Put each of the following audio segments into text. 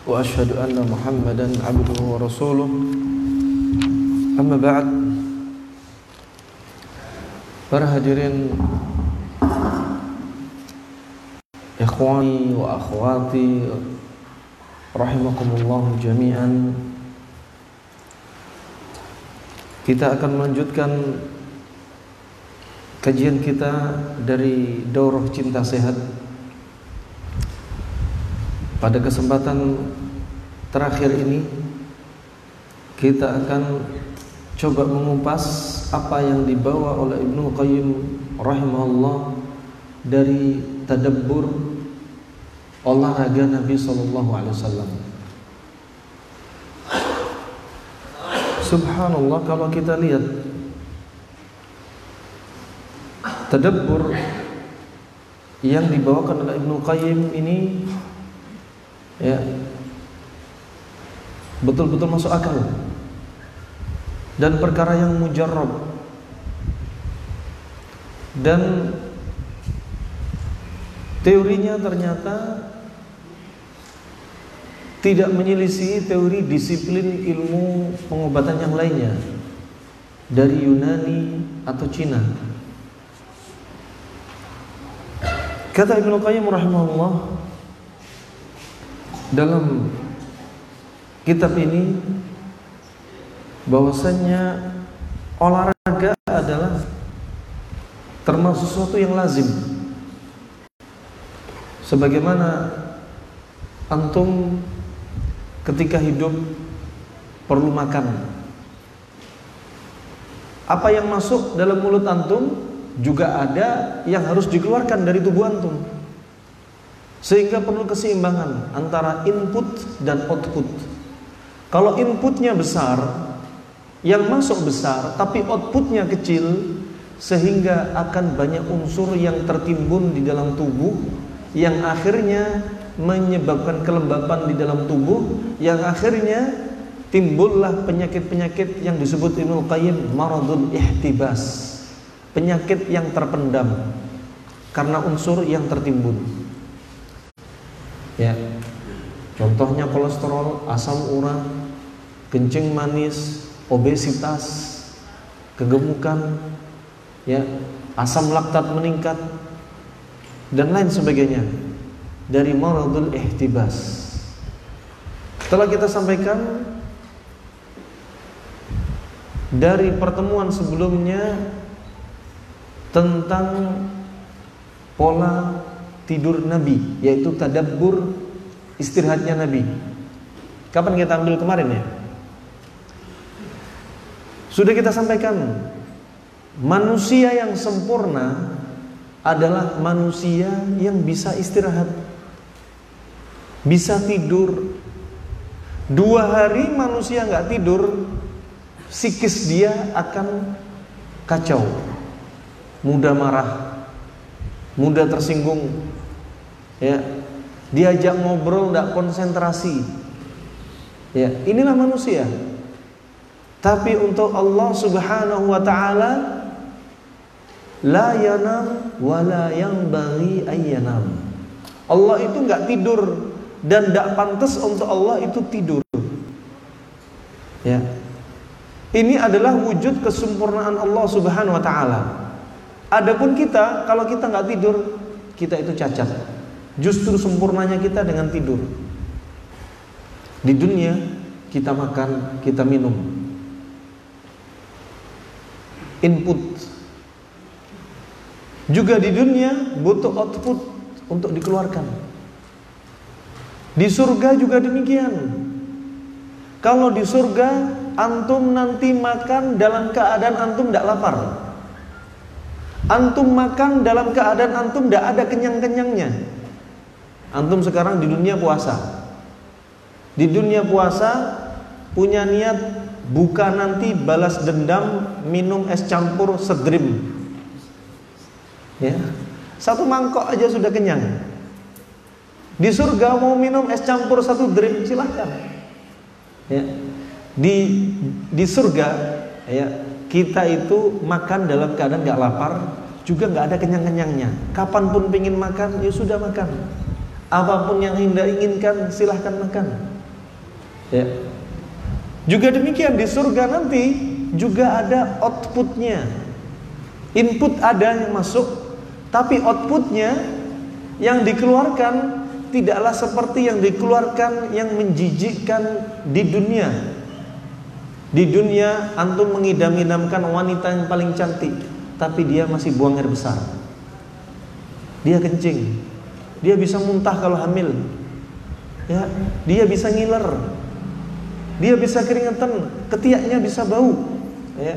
syarika lahu وأشهد أن محمدا عبده ورسوله أما بعد Para hadirin Ikhwani wa akhwati Rahimakumullah jami'an Kita akan melanjutkan Kajian kita dari Daurah Cinta Sehat pada kesempatan terakhir ini kita akan coba mengupas apa yang dibawa oleh Ibnu Qayyim rahimahullah dari tadabbur olahraga Nabi sallallahu alaihi wasallam. Subhanallah kalau kita lihat tadabbur yang dibawakan oleh Ibnu Qayyim ini ya betul-betul masuk akal dan perkara yang mujarrab dan teorinya ternyata tidak menyelisih teori disiplin ilmu pengobatan yang lainnya dari Yunani atau Cina. Kata Ibnu Qayyim rahimahullah dalam kitab ini bahwasannya olahraga adalah termasuk sesuatu yang lazim. Sebagaimana antum ketika hidup perlu makan. Apa yang masuk dalam mulut antum juga ada yang harus dikeluarkan dari tubuh antum. Sehingga perlu keseimbangan antara input dan output. Kalau inputnya besar, yang masuk besar, tapi outputnya kecil, sehingga akan banyak unsur yang tertimbun di dalam tubuh, yang akhirnya menyebabkan kelembapan di dalam tubuh, yang akhirnya timbullah penyakit-penyakit yang disebut Ibnu Qayyim maradul ihtibas. Penyakit yang terpendam karena unsur yang tertimbun. Ya. Contohnya kolesterol, asam urat, kencing manis, obesitas, kegemukan, ya, asam laktat meningkat dan lain sebagainya dari maradul ihtibas. Telah kita sampaikan dari pertemuan sebelumnya tentang pola tidur Nabi yaitu tadabbur istirahatnya Nabi. Kapan kita ambil kemarin ya? Sudah kita sampaikan manusia yang sempurna adalah manusia yang bisa istirahat. Bisa tidur. Dua hari manusia nggak tidur, psikis dia akan kacau. Mudah marah, mudah tersinggung, ya diajak ngobrol tidak konsentrasi ya inilah manusia tapi untuk Allah Subhanahu wa taala la yanam wala yang bagi ayyanam Allah itu nggak tidur dan tidak pantas untuk Allah itu tidur. Ya. Ini adalah wujud kesempurnaan Allah Subhanahu wa taala. Adapun kita kalau kita nggak tidur kita itu cacat. Justru sempurnanya kita dengan tidur. Di dunia kita makan, kita minum. Input. Juga di dunia butuh output untuk dikeluarkan. Di surga juga demikian. Kalau di surga antum nanti makan dalam keadaan antum tidak lapar. Antum makan dalam keadaan antum tidak ada kenyang-kenyangnya. Antum sekarang di dunia puasa. Di dunia puasa punya niat buka nanti balas dendam minum es campur sedrim. Ya. Satu mangkok aja sudah kenyang. Di surga mau minum es campur satu drink silahkan. Ya. Di di surga ya kita itu makan dalam keadaan nggak lapar, juga nggak ada kenyang-kenyangnya. Kapan pun pingin makan, ya sudah makan. Apa pun yang anda inginkan, silahkan makan. Ya. Juga demikian di surga nanti juga ada outputnya. Input ada yang masuk, tapi outputnya yang dikeluarkan tidaklah seperti yang dikeluarkan yang menjijikkan di dunia di dunia antum mengidam-idamkan wanita yang paling cantik, tapi dia masih buang air besar. Dia kencing. Dia bisa muntah kalau hamil. Ya, dia bisa ngiler. Dia bisa keringetan, ketiaknya bisa bau. Ya.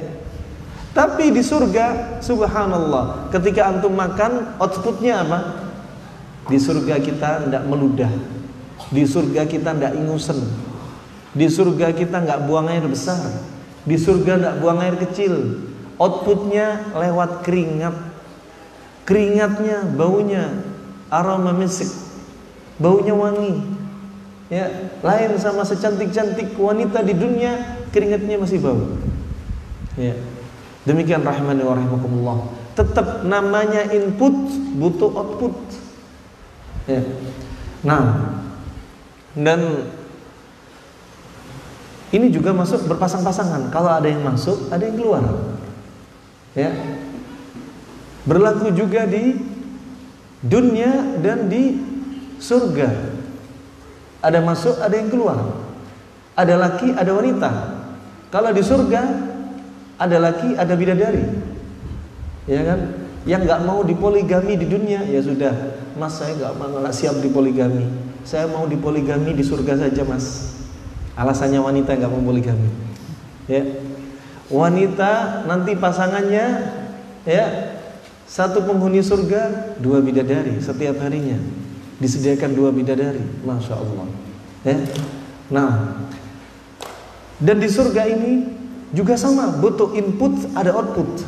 Tapi di surga, subhanallah, ketika antum makan, outputnya apa? Di surga kita tidak meludah. Di surga kita tidak ingusan di surga kita nggak buang air besar. Di surga nggak buang air kecil. Outputnya lewat keringat. Keringatnya, baunya aroma misik. Baunya wangi. Ya, lain sama secantik-cantik wanita di dunia, keringatnya masih bau. Ya. Demikian rahmani wa rahimakumullah. Tetap namanya input butuh output. Ya. Nah, dan ini juga masuk berpasang-pasangan. Kalau ada yang masuk, ada yang keluar. Ya. Berlaku juga di dunia dan di surga. Ada masuk, ada yang keluar. Ada laki, ada wanita. Kalau di surga ada laki, ada bidadari. Ya kan? Yang nggak mau dipoligami di dunia ya sudah, Mas saya nggak mau siap dipoligami. Saya mau dipoligami di surga saja, Mas. Alasannya wanita nggak mau poligami. Ya. Wanita nanti pasangannya ya satu penghuni surga dua bidadari setiap harinya disediakan dua bidadari, masya Allah. Ya. Nah, dan di surga ini juga sama, butuh input, ada output.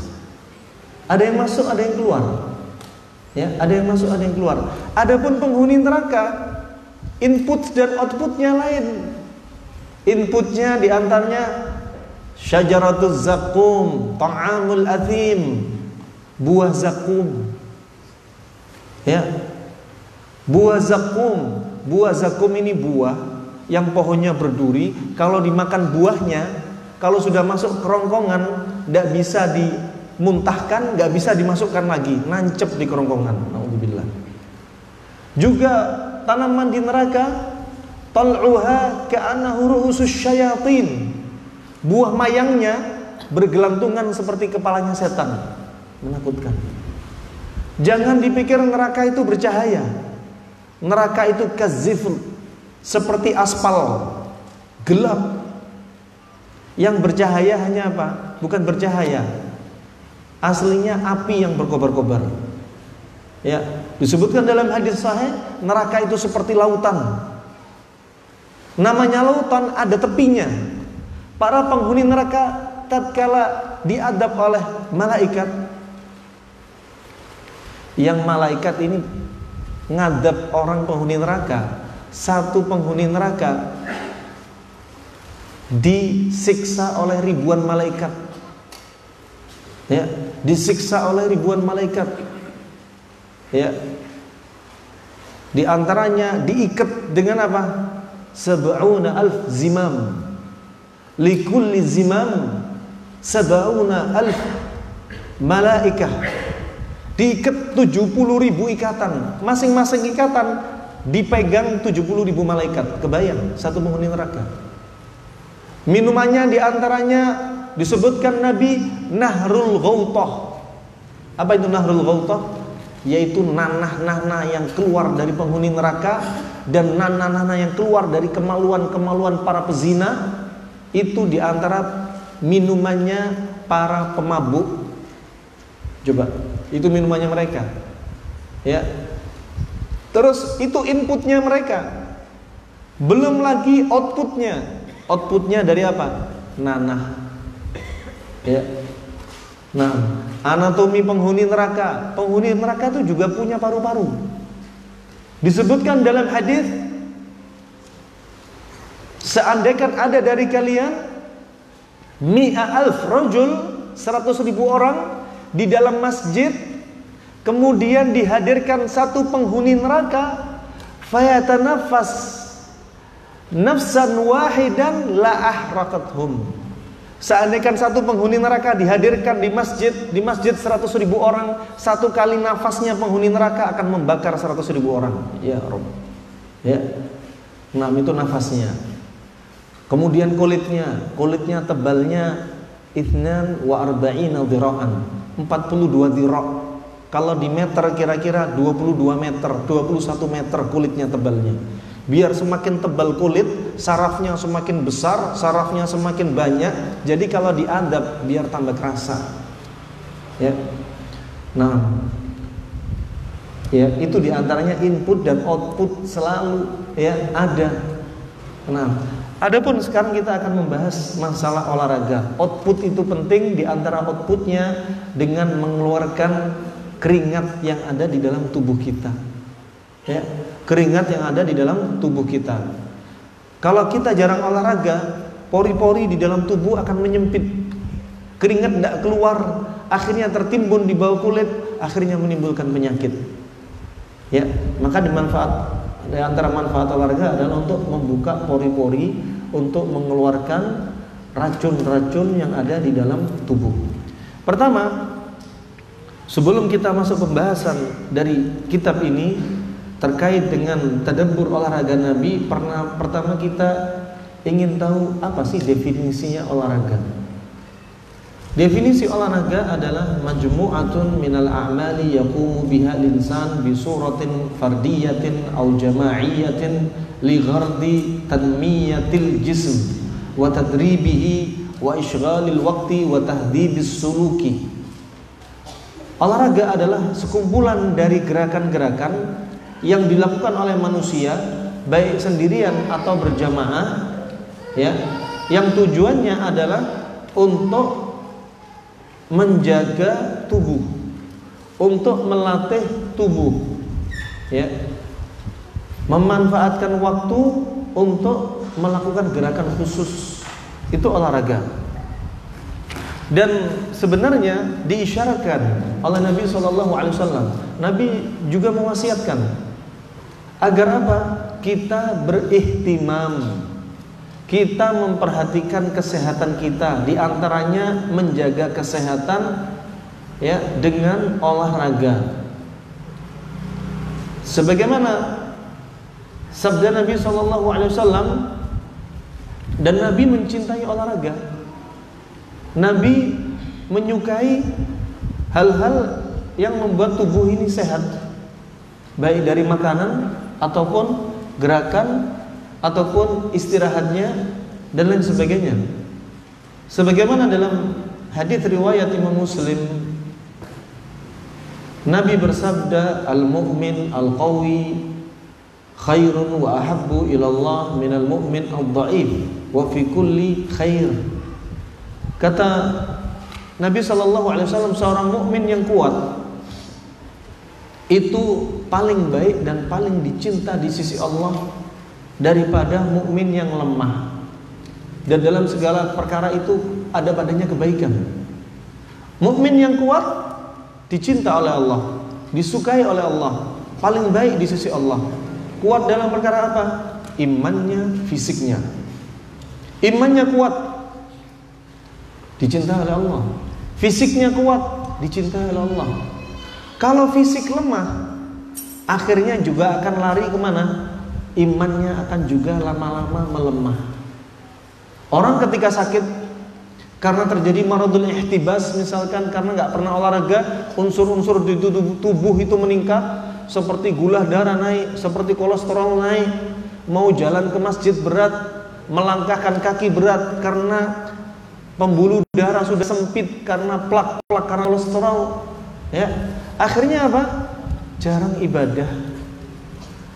Ada yang masuk, ada yang keluar. Ya, ada yang masuk, ada yang keluar. Adapun penghuni neraka, input dan outputnya lain. Inputnya di antaranya syajaratuz zakum, ta'amul athim, buah zakum. Ya. Buah zakum, buah zakum ini buah yang pohonnya berduri, kalau dimakan buahnya, kalau sudah masuk kerongkongan, tidak bisa dimuntahkan, nggak bisa dimasukkan lagi, nancep di kerongkongan. Alhamdulillah. Juga tanaman di neraka tal'uha ka'annahu ru'usus syayatin. Buah mayangnya bergelantungan seperti kepalanya setan. Menakutkan. Jangan dipikir neraka itu bercahaya. Neraka itu kazifl seperti aspal gelap. Yang bercahaya hanya apa? Bukan bercahaya. Aslinya api yang berkobar-kobar. Ya, disebutkan dalam hadis sahih, neraka itu seperti lautan Namanya lautan ada tepinya. Para penghuni neraka tatkala diadab oleh malaikat yang malaikat ini ngadab orang penghuni neraka. Satu penghuni neraka disiksa oleh ribuan malaikat. Ya disiksa oleh ribuan malaikat. Ya. Di antaranya diikat dengan apa? Sab'una alf zimam. Likulli zimam sab'una alf malaikah diikat 70 ribu ikatan. Masing-masing ikatan dipegang 70 ribu malaikat. Kebayang satu penghuni neraka? Minumannya di antaranya disebutkan Nabi Nahrul Ghautah apa itu Nahrul Ghautah yaitu nanah-nanah yang keluar dari penghuni neraka dan nanah-nanah yang keluar dari kemaluan-kemaluan para pezina. Itu di antara minumannya para pemabuk. Coba itu minumannya mereka ya terus itu inputnya mereka Belum lagi outputnya. Outputnya dari apa? Nanah. Ya. Nah, anatomi penghuni neraka. Penghuni neraka itu juga punya paru-paru. Disebutkan dalam hadis seandainya ada dari kalian mi'a alf rajul 100 ribu orang di dalam masjid kemudian dihadirkan satu penghuni neraka fayatanafas nafsan wahidan la ahraqathum Seandainya satu penghuni neraka dihadirkan di masjid, di masjid 100 ribu orang, satu kali nafasnya penghuni neraka akan membakar 100 ribu orang. Ya Rob. Ya. Nah itu nafasnya. Kemudian kulitnya, kulitnya tebalnya ithnan wa arba'ina. 42 dhira'. Kalau di meter kira-kira 22 meter, 21 meter kulitnya tebalnya. Biar semakin tebal kulit, sarafnya semakin besar, sarafnya semakin banyak. Jadi kalau diadab biar tambah kerasa. Ya. Nah, ya itu di antaranya input dan output selalu ya ada. Nah, adapun sekarang kita akan membahas masalah olahraga. Output itu penting di antara outputnya dengan mengeluarkan keringat yang ada di dalam tubuh kita. Ya, keringat yang ada di dalam tubuh kita. Kalau kita jarang olahraga, pori-pori di dalam tubuh akan menyempit. Keringat tidak keluar, akhirnya tertimbun di bawah kulit, akhirnya menimbulkan penyakit. Ya, maka dimanfaat di antara manfaat olahraga adalah untuk membuka pori-pori untuk mengeluarkan racun-racun yang ada di dalam tubuh. Pertama, sebelum kita masuk pembahasan dari kitab ini, terkait dengan tadabbur olahraga Nabi pernah pertama kita ingin tahu apa sih definisinya olahraga definisi olahraga adalah majmu'atun minal a'mali yaqumu biha linsan bi suratin fardiyatin aw jama'iyatin li ghardi tanmiyatil jism wa tadribihi wa ishghalil waqti wa tahdibis suluki. Olahraga adalah sekumpulan dari gerakan-gerakan yang dilakukan oleh manusia baik sendirian atau berjamaah ya. Yang tujuannya adalah untuk menjaga tubuh untuk melatih tubuh ya memanfaatkan waktu untuk melakukan gerakan khusus itu olahraga dan sebenarnya diisyaratkan oleh Nabi Shallallahu Alaihi Wasallam. Nabi juga mewasiatkan Agar apa? Kita berihtimam. Kita memperhatikan kesehatan kita, di antaranya menjaga kesehatan ya dengan olahraga. Sebagaimana sabda Nabi Wasallam dan Nabi mencintai olahraga. Nabi menyukai hal-hal yang membuat tubuh ini sehat, baik dari makanan ataupun gerakan ataupun istirahatnya dan lain sebagainya. Sebagaimana dalam hadis riwayat Imam Muslim Nabi bersabda al-mu'min al-qawi khairun wa ahabbu ila Allah min al-mu'min al-dha'if wa fi kulli khair. Kata Nabi sallallahu alaihi wasallam seorang mukmin yang kuat itu paling baik dan paling dicinta di sisi Allah daripada mukmin yang lemah. Dan dalam segala perkara itu ada padanya kebaikan. Mukmin yang kuat dicinta oleh Allah, disukai oleh Allah, paling baik di sisi Allah. Kuat dalam perkara apa? Imannya, fisiknya. Imannya kuat dicinta oleh Allah. Fisiknya kuat dicintai oleh Allah kalau fisik lemah, akhirnya juga akan lari ke mana? Imannya akan juga lama-lama melemah. Orang ketika sakit karena terjadi maradul ihtibas misalkan karena nggak pernah olahraga unsur-unsur di tubuh itu meningkat seperti gula darah naik seperti kolesterol naik mau jalan ke masjid berat melangkahkan kaki berat karena pembuluh darah sudah sempit karena plak-plak karena kolesterol ya Akhirnya apa? Jarang ibadah.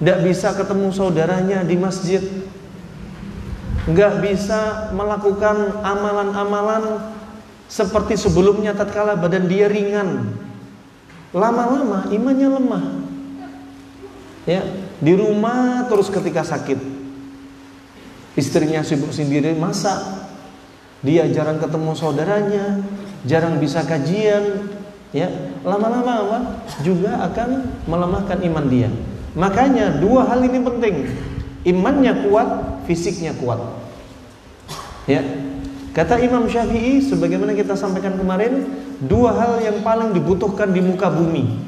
Tidak bisa ketemu saudaranya di masjid. Nggak bisa melakukan amalan-amalan seperti sebelumnya tatkala badan dia ringan. Lama-lama imannya lemah. Ya, di rumah terus ketika sakit. Istrinya sibuk sendiri masak. Dia jarang ketemu saudaranya, jarang bisa kajian, ya. Lama-lama? Juga akan melemahkan iman dia. Makanya dua hal ini penting. Imannya kuat, fisiknya kuat. Ya. Kata Imam Syafi'i sebagaimana kita sampaikan kemarin, dua hal yang paling dibutuhkan di muka bumi.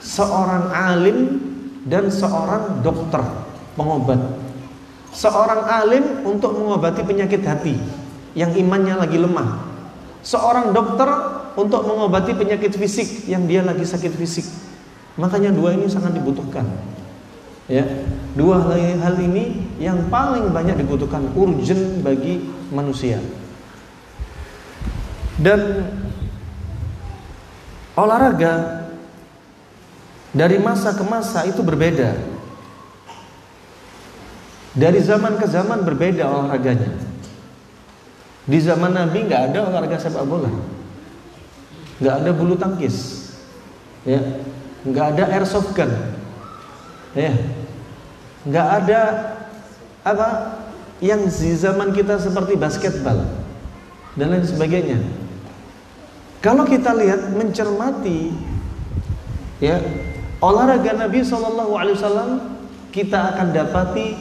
Seorang alim dan seorang dokter, pengobat. Seorang alim untuk mengobati penyakit hati yang imannya lagi lemah. Seorang dokter untuk mengobati penyakit fisik yang dia lagi sakit fisik. Makanya dua ini sangat dibutuhkan. Ya, dua hal ini yang paling banyak dibutuhkan urgent bagi manusia. Dan olahraga dari masa ke masa itu berbeda. Dari zaman ke zaman berbeda olahraganya. Di zaman Nabi nggak ada olahraga sepak bola, nggak ada bulu tangkis, ya, nggak ada airsoft gun, ya, nggak ada apa yang di zaman kita seperti basketball dan lain sebagainya. Kalau kita lihat mencermati ya olahraga Nabi Wasallam kita akan dapati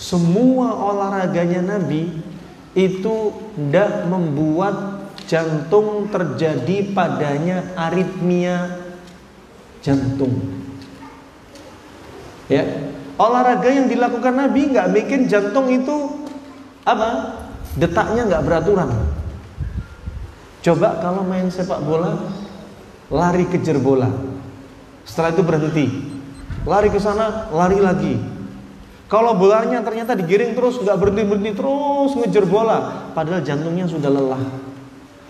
semua olahraganya Nabi itu tidak membuat jantung terjadi padanya aritmia jantung. Ya, olahraga yang dilakukan Nabi nggak bikin jantung itu apa? Detaknya nggak beraturan. Coba kalau main sepak bola, lari kejar bola. Setelah itu berhenti. Lari ke sana, lari lagi. Kalau bolanya ternyata digiring terus, nggak berhenti berhenti terus ngejar bola, padahal jantungnya sudah lelah.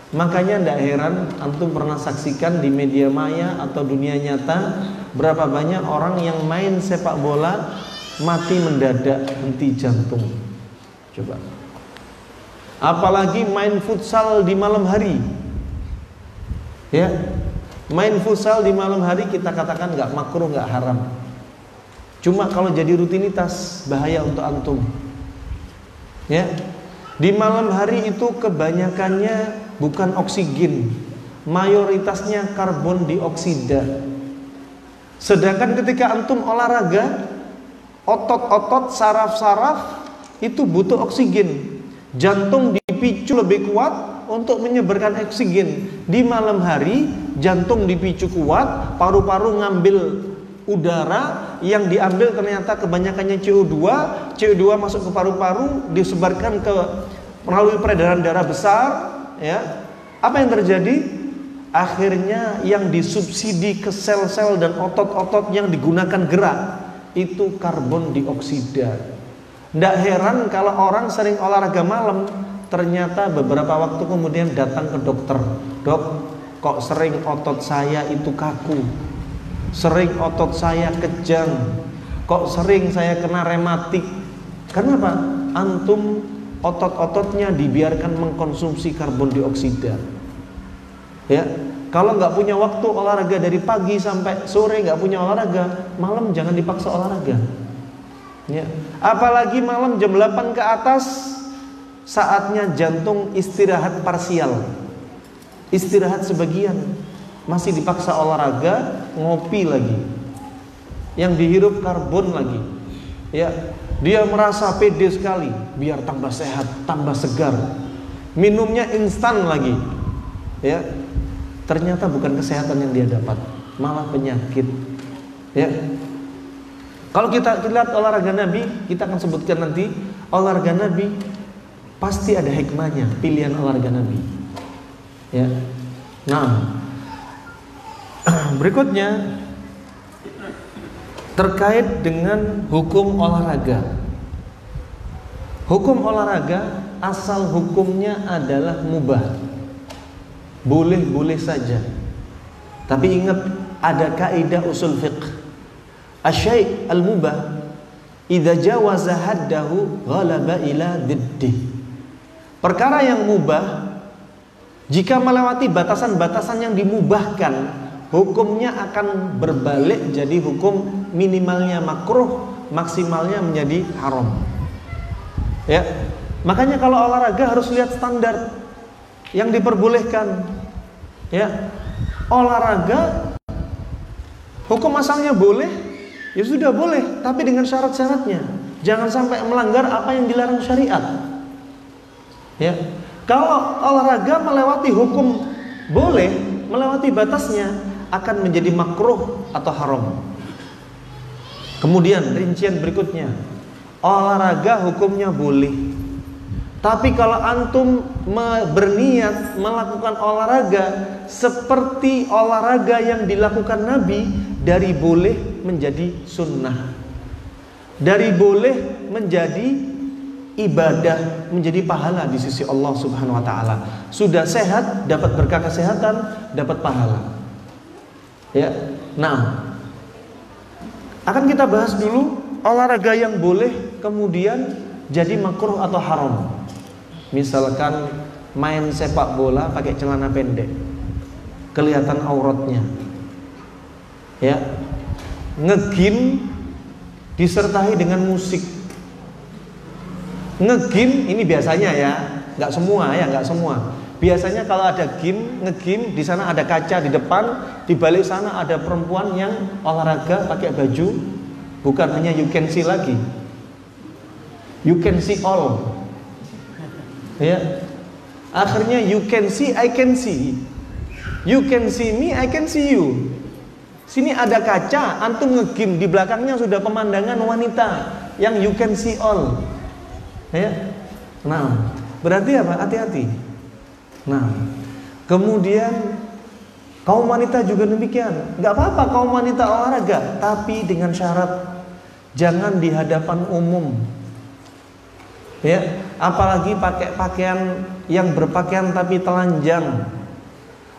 Makanya tidak heran antum pernah saksikan di media maya atau dunia nyata berapa banyak orang yang main sepak bola mati mendadak henti jantung. Coba. Apalagi main futsal di malam hari. Ya. Main futsal di malam hari kita katakan nggak makruh, nggak haram. Cuma kalau jadi rutinitas bahaya untuk antum. Ya. Di malam hari itu kebanyakannya bukan oksigen, mayoritasnya karbon dioksida. Sedangkan ketika antum olahraga, otot-otot, saraf-saraf itu butuh oksigen. Jantung dipicu lebih kuat untuk menyebarkan oksigen. Di malam hari, jantung dipicu kuat, paru-paru ngambil udara yang diambil ternyata kebanyakannya CO2, CO2 masuk ke paru-paru, disebarkan ke melalui peredaran darah besar, ya. Apa yang terjadi? Akhirnya yang disubsidi ke sel-sel dan otot-otot yang digunakan gerak itu karbon dioksida. Tidak heran kalau orang sering olahraga malam, ternyata beberapa waktu kemudian datang ke dokter. Dok, kok sering otot saya itu kaku? Sering otot saya kejang. Kok sering saya kena rematik? Kenapa? Antum otot-ototnya dibiarkan mengkonsumsi karbon dioksida. Ya, kalau nggak punya waktu olahraga dari pagi sampai sore nggak punya olahraga, malam jangan dipaksa olahraga. Ya. Apalagi malam jam 8 ke atas saatnya jantung istirahat parsial. Istirahat sebagian. Masih dipaksa olahraga, ngopi lagi. Yang dihirup karbon lagi. Ya, dia merasa pede sekali biar tambah sehat, tambah segar. Minumnya instan lagi. Ya. Ternyata bukan kesehatan yang dia dapat, malah penyakit. Ya, kalau kita lihat olahraga Nabi, kita akan sebutkan nanti olahraga Nabi pasti ada hikmahnya pilihan olahraga Nabi. Ya. Nah, berikutnya terkait dengan hukum olahraga. Hukum olahraga asal hukumnya adalah mubah. Boleh-boleh saja. Tapi ingat ada kaidah usul fiqh asyai' al-mubah idza jawaza haddahu ghalaba ila diddi. Perkara yang mubah jika melewati batasan-batasan yang dimubahkan, hukumnya akan berbalik jadi hukum minimalnya makruh, maksimalnya menjadi haram. Ya. Makanya kalau olahraga harus lihat standar yang diperbolehkan. Ya. Olahraga hukum asalnya boleh, ya sudah boleh, tapi dengan syarat-syaratnya. Jangan sampai melanggar apa yang dilarang syariat. Ya. Kalau olahraga melewati hukum boleh, melewati batasnya akan menjadi makruh atau haram. Kemudian rincian berikutnya, olahraga hukumnya boleh. Tapi kalau antum berniat melakukan olahraga seperti olahraga yang dilakukan Nabi dari boleh menjadi sunnah. Dari boleh menjadi ibadah menjadi pahala di sisi Allah Subhanahu wa taala. Sudah sehat dapat berkah kesehatan, dapat pahala. Ya. Nah, akan kita bahas dulu olahraga yang boleh kemudian jadi makruh atau haram. Misalkan main sepak bola pakai celana pendek. Kelihatan auratnya. Ya. Ngegim disertai dengan musik Ngegim ini biasanya ya, nggak semua ya, nggak semua. Biasanya kalau ada game, ngegim di sana ada kaca di depan, di balik sana ada perempuan yang olahraga pakai baju, bukan hanya you can see lagi. You can see all. Ya. Akhirnya you can see, I can see. You can see me, I can see you. Sini ada kaca, antum ngegim di belakangnya sudah pemandangan wanita yang you can see all. Ya. Nah, berarti apa? Hati-hati. Nah, kemudian kaum wanita juga demikian. Gak apa-apa kaum wanita olahraga, tapi dengan syarat jangan di hadapan umum. Ya, apalagi pakai pakaian yang berpakaian tapi telanjang.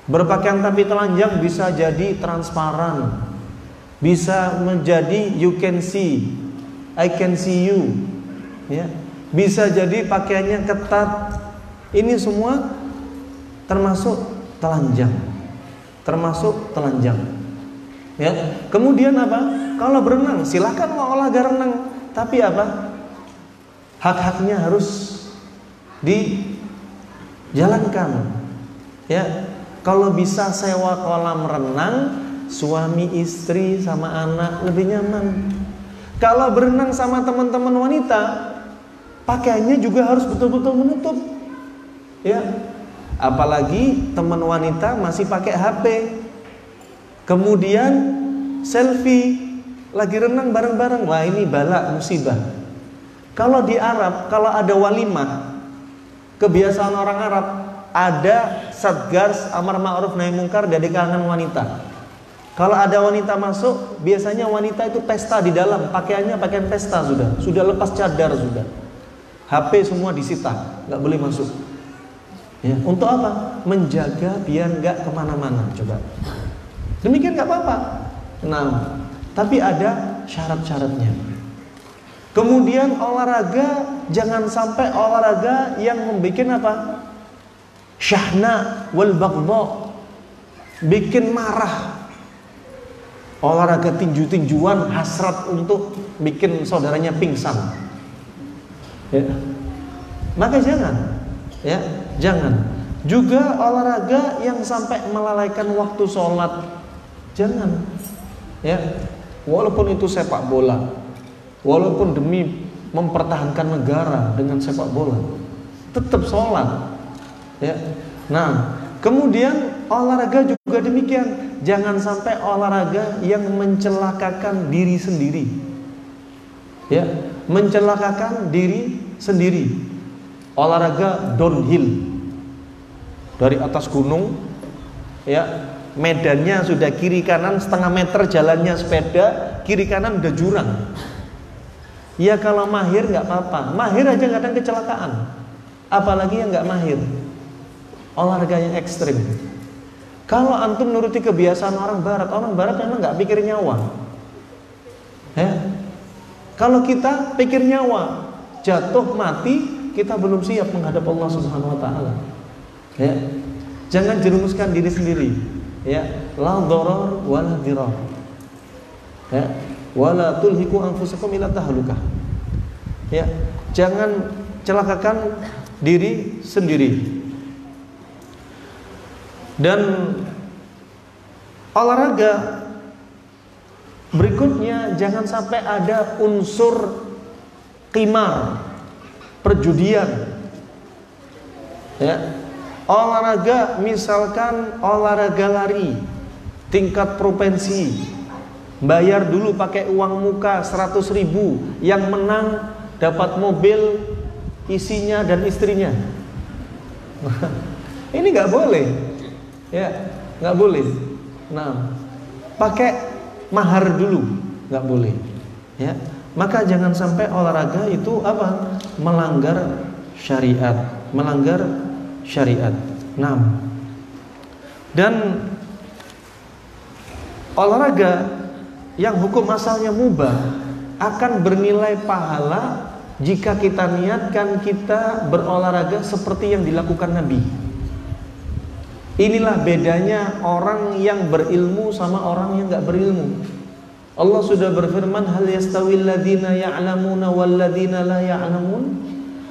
Berpakaian tapi telanjang bisa jadi transparan. Bisa menjadi you can see, I can see you. Ya, bisa jadi pakaiannya ketat. Ini semua termasuk telanjang. Termasuk telanjang. Ya. Kemudian apa? Kalau berenang, silakan olahraga renang, tapi apa? Hak-haknya harus dijalankan. Ya. Kalau bisa sewa kolam renang, suami istri sama anak lebih nyaman. Kalau berenang sama teman-teman wanita, pakaiannya juga harus betul-betul menutup. Ya. Apalagi teman wanita masih pakai HP. Kemudian selfie lagi renang bareng-bareng. Wah, ini bala musibah. Kalau di Arab, kalau ada walimah, kebiasaan orang Arab ada satgas amar ma'ruf nahi mungkar dari kalangan wanita. Kalau ada wanita masuk, biasanya wanita itu pesta di dalam, pakaiannya pakaian pesta sudah, sudah lepas cadar sudah. HP semua disita, nggak boleh masuk. Ya, untuk apa? Menjaga biar nggak ke mana-mana. Coba. Demikian nggak apa-apa. Nah, tapi ada syarat-syaratnya. Kemudian olahraga jangan sampai olahraga yang membuat apa? Syahna wal baghdha. Bikin marah. Olahraga tinju-tinjuan hasrat untuk bikin saudaranya pingsan ya. maka jangan ya jangan. Juga olahraga yang sampai melalaikan waktu sholat jangan. Ya walaupun itu sepak bola walaupun demi mempertahankan negara dengan sepak bola tetap sholat. Ya nah kemudian olahraga juga demikian. Jangan sampai olahraga yang mencelakakan diri sendiri. Ya mencelakakan diri sendiri olahraga downhill. Dari atas gunung ya medannya sudah kiri kanan setengah meter jalannya sepeda kiri kanan udah jurang. Ya kalau mahir nggak apa-apa. Mahir aja kadang kecelakaan. Apalagi yang nggak mahir. Olahraga yang ekstrim. Kalau antum nuruti kebiasaan orang barat orang barat memang nggak pikir nyawa. Ya. Kalau kita pikir nyawa, jatuh mati, kita belum siap menghadap Allah Subhanahu wa taala. Ya. Jangan jerumuskan diri sendiri. Ya, la dharar wala dirar. Ya, wala tulhiku anfusakum ila tahlukah. Ya, jangan celakakan diri sendiri. Dan olahraga berikutnya jangan sampai ada unsur kimar, perjudian. Ya. Olahraga misalkan olahraga lari tingkat provinsi bayar dulu pakai uang muka 100 ribu yang menang dapat mobil isinya dan istrinya. Ini nggak boleh. Ya nggak boleh. Nah pakai mahar dulu nggak boleh. Ya maka jangan sampai olahraga itu apa melanggar syariat melanggar syariat. 6. Dan olahraga yang hukum asalnya mubah akan bernilai pahala jika kita niatkan kita berolahraga seperti yang dilakukan Nabi. Inilah bedanya orang yang berilmu sama orang yang nggak berilmu. Allah sudah berfirman hal yastawil ladina ya'lamuna wal ladina la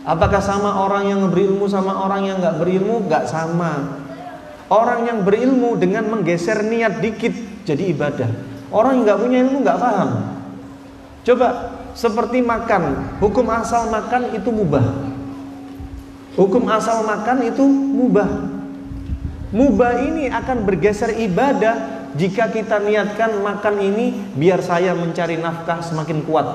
Apakah sama orang yang berilmu sama orang yang nggak berilmu? Nggak sama. Orang yang berilmu dengan menggeser niat dikit jadi ibadah. Orang yang nggak punya ilmu nggak paham. Coba seperti makan, hukum asal makan itu mubah. Hukum asal makan itu mubah. Mubah ini akan bergeser ibadah jika kita niatkan makan ini biar saya mencari nafkah semakin kuat.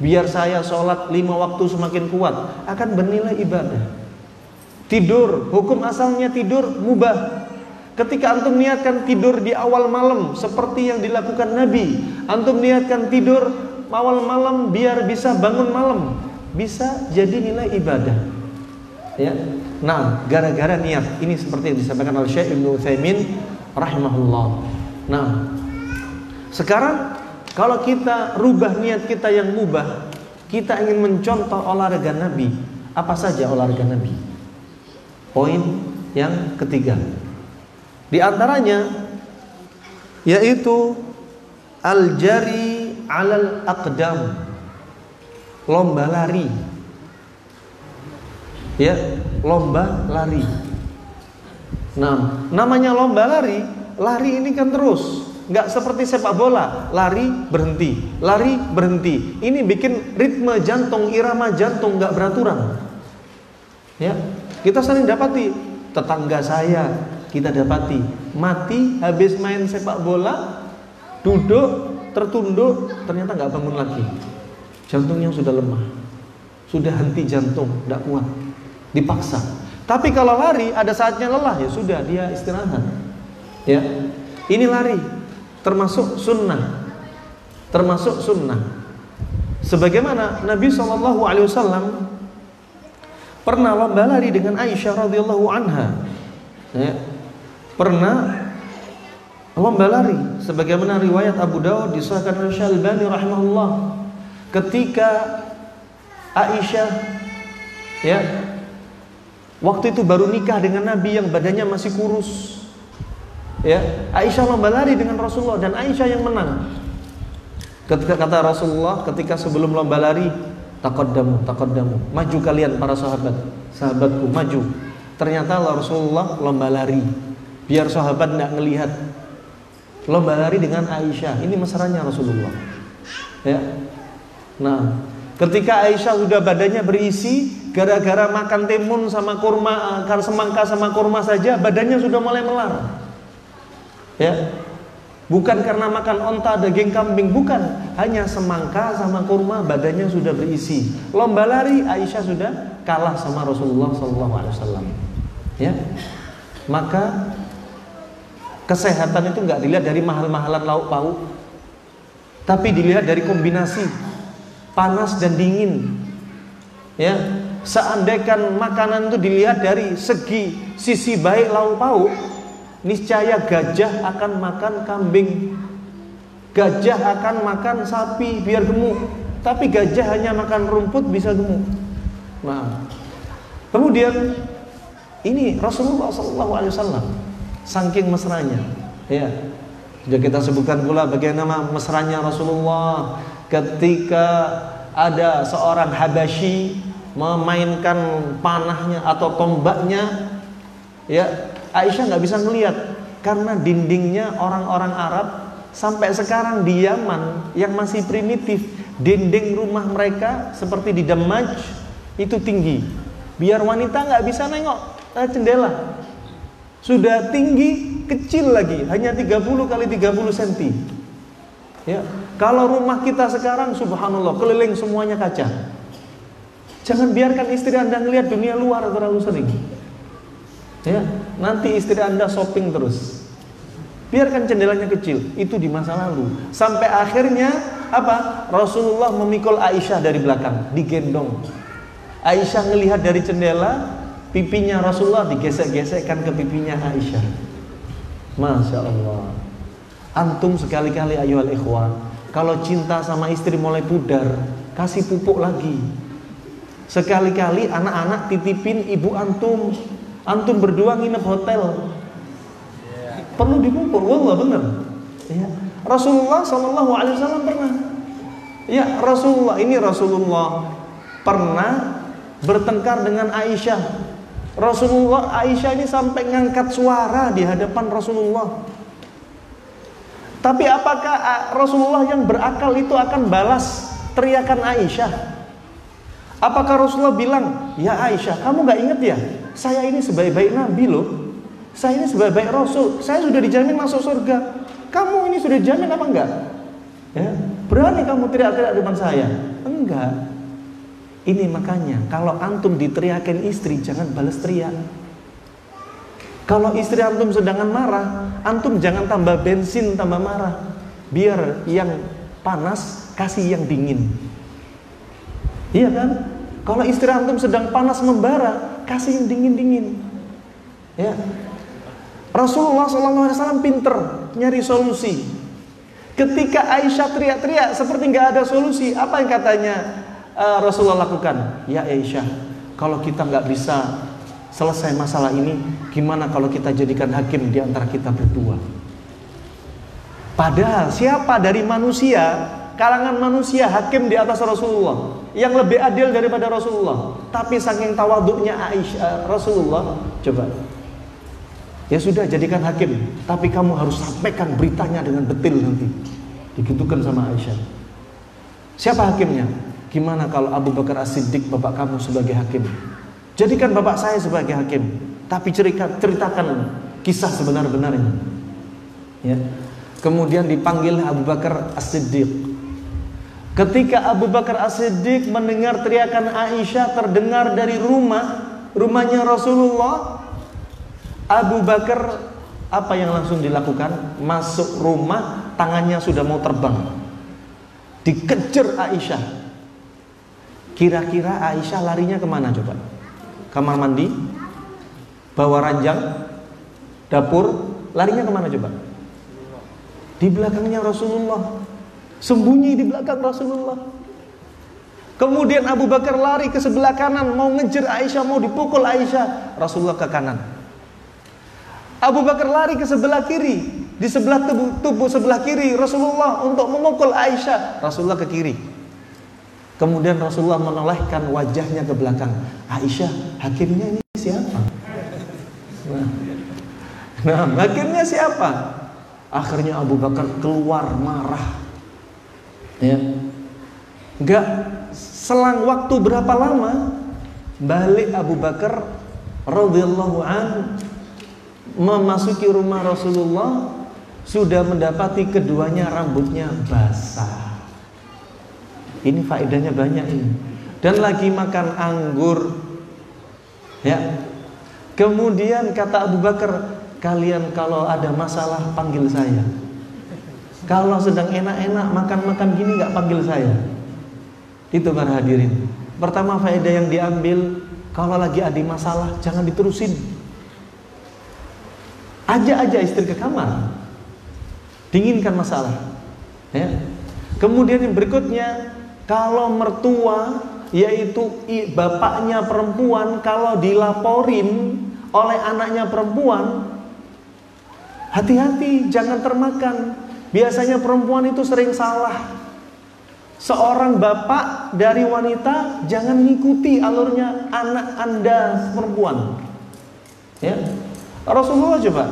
Biar saya sholat lima waktu semakin kuat. Akan bernilai ibadah. Tidur hukum asalnya tidur mubah. Ketika antum niatkan tidur di awal malam seperti yang dilakukan Nabi antum niatkan tidur awal malam biar bisa bangun malam bisa jadi nilai ibadah. Ya. Nah gara-gara niat ini seperti yang disampaikan oleh Syekh Ibnu Utsaimin rahimahullah nah sekarang kalau kita rubah niat kita yang mubah, kita ingin mencontoh olahraga Nabi. Apa saja olahraga Nabi? Poin yang ketiga. Di antaranya yaitu al-jari alal aqdam. Lomba lari. Ya, lomba lari. Nah, namanya lomba lari, lari ini kan terus nggak seperti sepak bola, lari berhenti, lari berhenti. Ini bikin ritme jantung, irama jantung nggak beraturan. Ya, kita sering dapati tetangga saya kita dapati mati habis main sepak bola, duduk tertunduk ternyata nggak bangun lagi. Jantungnya sudah lemah, sudah henti jantung, nggak kuat, dipaksa. Tapi kalau lari ada saatnya lelah ya sudah dia istirahat. Ya, ini lari termasuk sunnah. Termasuk sunnah. Sebagaimana Nabi Wasallam pernah lomba lari dengan Aisyah radhiyallahu anha. Ya, pernah lomba lari sebagaimana riwayat Abu Dawud disahkan oleh Syalbani rahimahullah. Ketika Aisyah ya waktu itu baru nikah dengan Nabi yang badannya masih kurus Ya, Aisyah lomba lari dengan Rasulullah dan Aisyah yang menang. Ketika kata Rasulullah ketika sebelum lomba lari, takaddamu, takaddamu, maju kalian para sahabat, sahabatku maju. Ternyata Rasulullah lomba lari, biar sahabat tidak melihat. Lomba lari dengan Aisyah, ini mesranya Rasulullah. Ya. Nah, ketika Aisyah sudah badannya berisi, gara-gara makan timun sama kurma, kan semangka sama kurma saja, badannya sudah mulai melar. Ya? Bukan karena makan onta daging kambing bukan. Hanya semangka sama kurma badannya sudah berisi. Lomba lari Aisyah sudah kalah sama Rasulullah SAW ya? Maka kesehatan itu nggak dilihat dari mahal-mahalan lauk pauk tapi dilihat dari kombinasi panas dan dingin ya seandainya makanan itu dilihat dari segi sisi baik lauk pauk niscaya gajah akan makan kambing. Gajah akan makan sapi biar gemuk, tapi gajah hanya makan rumput bisa gemuk. Nah, kemudian ini Rasulullah SAW saking mesranya, ya. Sudah kita sebutkan pula bagaimana mesranya Rasulullah ketika ada seorang Habasyi memainkan panahnya atau tombaknya, ya Aisyah nggak bisa melihat karena dindingnya orang-orang Arab sampai sekarang di Yaman yang masih primitif dinding rumah mereka seperti di Damaj itu tinggi. Biar wanita nggak bisa nengok eh, jendela. Sudah tinggi kecil lagi hanya 30 kali 30 cm ya kalau rumah kita sekarang subhanallah keliling semuanya kaca jangan biarkan istri anda melihat dunia luar terlalu sering ya nanti istri anda shopping terus Biarkan jendelanya kecil, itu di masa lalu. Sampai akhirnya apa? Rasulullah memikul Aisyah dari belakang, digendong. Aisyah melihat dari jendela, pipinya Rasulullah digesek-gesekkan ke pipinya Aisyah. Masya Allah. Antum sekali-kali ayuhal ikhwan, kalau cinta sama istri mulai pudar, kasih pupuk lagi. Sekali-kali anak-anak titipin ibu antum, antum berdua nginep hotel, perlu dipupuk. Wallah benar. Ya. Rasulullah Shallallahu Alaihi Wasallam pernah. Ya Rasulullah ini Rasulullah pernah bertengkar dengan Aisyah. Rasulullah Aisyah ini sampai ngangkat suara di hadapan Rasulullah. Tapi apakah Rasulullah yang berakal itu akan balas teriakan Aisyah? Apakah Rasulullah bilang, ya Aisyah, kamu gak inget ya? Saya ini sebaik-baik Nabi loh. Saya ini sebagai baik Rasul, saya sudah dijamin masuk surga. Kamu ini sudah dijamin apa enggak? Ya, berani kamu teriak-teriak depan saya? Enggak. Ini makanya kalau antum diteriakin istri jangan balas teriak. Kalau istri antum sedangkan marah, antum jangan tambah bensin tambah marah. Biar yang panas kasih yang dingin. Iya kan? Kalau istri antum sedang panas membara, kasih yang dingin-dingin. Ya, Rasulullah SAW pinter nyari solusi. Ketika Aisyah teriak-teriak seperti nggak ada solusi, apa yang katanya uh, Rasulullah lakukan? Ya Aisyah, kalau kita nggak bisa selesai masalah ini, gimana kalau kita jadikan hakim di antara kita berdua? Padahal siapa dari manusia, kalangan manusia hakim di atas Rasulullah yang lebih adil daripada Rasulullah. Tapi saking tawaduknya Aisyah eh, Rasulullah, coba Ya sudah jadikan hakim, tapi kamu harus sampaikan beritanya dengan detail nanti. Digitukan sama Aisyah. Siapa hakimnya? Gimana kalau Abu Bakar As-Siddiq bapak kamu sebagai hakim? Jadikan bapak saya sebagai hakim, tapi cerita, ceritakan kisah sebenar-benarnya. Ya. Kemudian dipanggil Abu Bakar As-Siddiq. Ketika Abu Bakar As-Siddiq mendengar teriakan Aisyah terdengar dari rumah rumahnya Rasulullah, Abu Bakar apa yang langsung dilakukan? Masuk rumah, tangannya sudah mau terbang. Dikejar Aisyah. Kira-kira Aisyah larinya ke mana coba? Kamar mandi? Bawa ranjang? Dapur? Larinya ke mana coba? Di belakangnya Rasulullah. Sembunyi di belakang Rasulullah. Kemudian Abu Bakar lari ke sebelah kanan, mau ngejar Aisyah, mau dipukul Aisyah. Rasulullah ke kanan. Abu Bakar lari ke sebelah kiri, di sebelah tubuh, tubuh sebelah kiri Rasulullah untuk memukul Aisyah. Rasulullah ke kiri. Kemudian Rasulullah menolehkan wajahnya ke belakang. Aisyah, hakimnya ini siapa? Nah, nah hakimnya siapa? Akhirnya Abu Bakar keluar marah. Ya. Enggak selang waktu berapa lama balik Abu Bakar radhiyallahu an memasuki rumah Rasulullah sudah mendapati keduanya rambutnya basah. Ini faedahnya banyak ini. Dan lagi makan anggur. Ya. Kemudian kata Abu Bakar, kalian kalau ada masalah panggil saya. Kalau sedang enak-enak makan-makan gini nggak panggil saya. Itu para hadirin. Pertama faedah yang diambil kalau lagi ada masalah jangan diterusin Ajak aja istri ke kamar. Dinginkan masalah. Ya. Kemudian yang berikutnya, kalau mertua yaitu bapaknya perempuan kalau dilaporin oleh anaknya perempuan hati-hati jangan termakan. Biasanya perempuan itu sering salah. Seorang bapak dari wanita jangan mengikuti alurnya anak Anda perempuan. Ya. Rasulullah coba.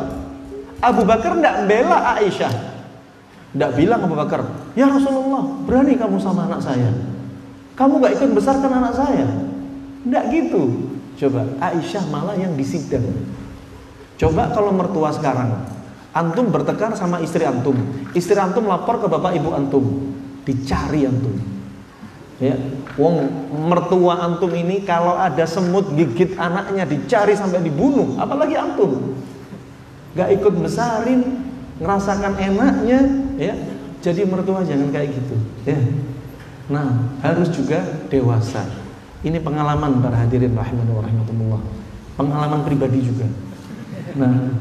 Abu Bakar tidak bela Aisyah. Tidak bilang Abu Bakar, "Ya Rasulullah, berani kamu sama anak saya." Kamu gak ikut besarkan anak saya. Tidak gitu. Coba Aisyah malah yang disidang. Coba kalau mertua sekarang, antum bertekar sama istri antum, istri antum lapor ke bapak ibu antum, dicari antum. Ya, wong mertua antum ini kalau ada semut gigit anaknya dicari sampai dibunuh, apalagi antum. Gak ikut besarin, ngerasakan enaknya, ya. Jadi mertua jangan kayak gitu, ya. Nah, harus juga dewasa. Ini pengalaman para hadirin rahmatullah. Pengalaman pribadi juga. Nah,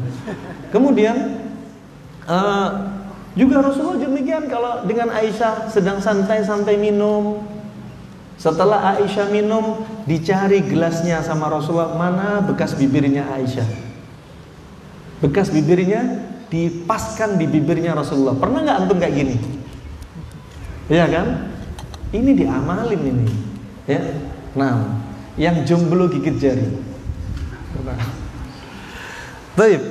kemudian uh, juga Rasulullah demikian kalau dengan Aisyah sedang santai-santai minum. Setelah Aisyah minum, dicari gelasnya sama Rasulullah, mana bekas bibirnya Aisyah. Bekas bibirnya dipaskan di bibirnya Rasulullah. Pernah nggak antum kayak gini? Iya kan? Ini diamalin ini. Ya. Nah, yang jomblo gigit jari. Baik.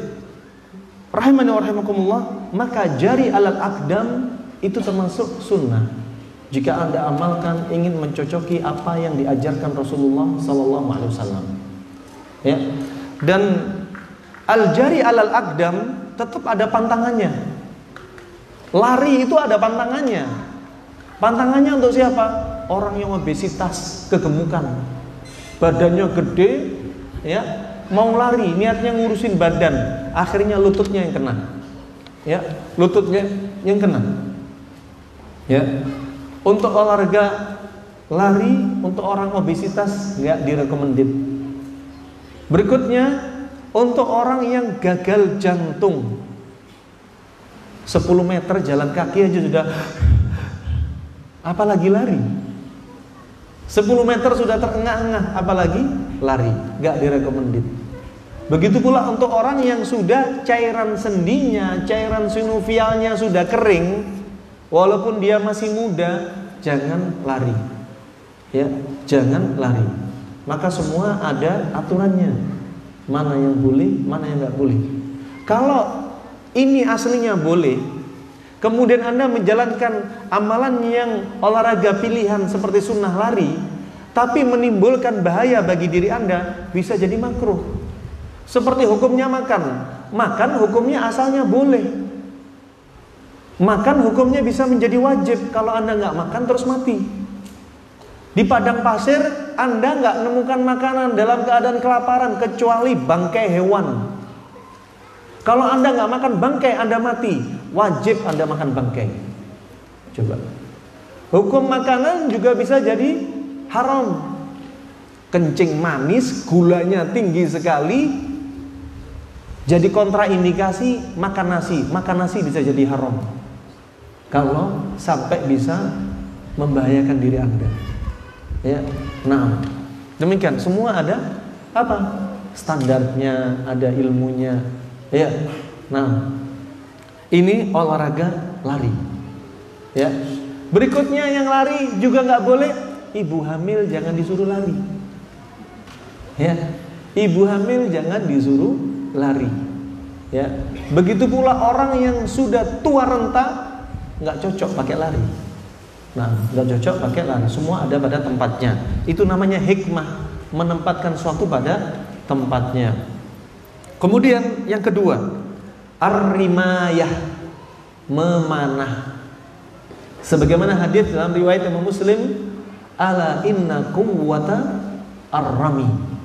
Rahimani wa rahimakumullah, maka jari alat akdam itu termasuk sunnah. Jika Anda amalkan ingin mencocoki apa yang diajarkan Rasulullah sallallahu alaihi wasallam. Ya. Dan al jari alal akdam tetap ada pantangannya. Lari itu ada pantangannya. Pantangannya untuk siapa? Orang yang obesitas, kegemukan. Badannya gede, ya, mau lari, niatnya ngurusin badan, akhirnya lututnya yang kena. Ya, lututnya yang kena. Ya. Untuk olahraga lari untuk orang obesitas nggak direkomendit. Berikutnya untuk orang yang gagal jantung 10 meter jalan kaki aja sudah apalagi lari 10 meter sudah terengah-engah apalagi lari nggak direkomendit Begitu pula untuk orang yang sudah cairan sendinya, cairan sinovialnya sudah kering, walaupun dia masih muda, jangan lari. Ya, jangan lari. Maka semua ada aturannya. Mana yang boleh, mana yang nggak boleh. Kalau ini aslinya boleh, kemudian Anda menjalankan amalan yang olahraga pilihan seperti sunnah lari, tapi menimbulkan bahaya bagi diri Anda, bisa jadi makruh. Seperti hukumnya makan. Makan hukumnya asalnya boleh. Makan hukumnya bisa menjadi wajib kalau Anda nggak makan terus mati. Di padang pasir Anda nggak menemukan makanan dalam keadaan kelaparan kecuali bangkai hewan. Kalau Anda nggak makan bangkai Anda mati, wajib Anda makan bangkai. Coba. Hukum makanan juga bisa jadi haram. Kencing manis, gulanya tinggi sekali, jadi kontraindikasi makan nasi, makan nasi bisa jadi haram. Kalau sampai bisa membahayakan diri Anda. Ya. Nah, demikian semua ada apa? Standarnya, ada ilmunya. Ya. Nah, ini olahraga lari. Ya. Berikutnya yang lari juga nggak boleh ibu hamil jangan disuruh lari. Ya. Ibu hamil jangan disuruh lari. Ya. Begitu pula orang yang sudah tua renta nggak cocok pakai lari. Nah, nggak cocok pakai lari. Semua ada pada tempatnya. Itu namanya hikmah menempatkan suatu pada tempatnya. Kemudian yang kedua, ar-rimayah memanah. Sebagaimana hadis dalam riwayat Imam Muslim, ala inna quwwata ar-rami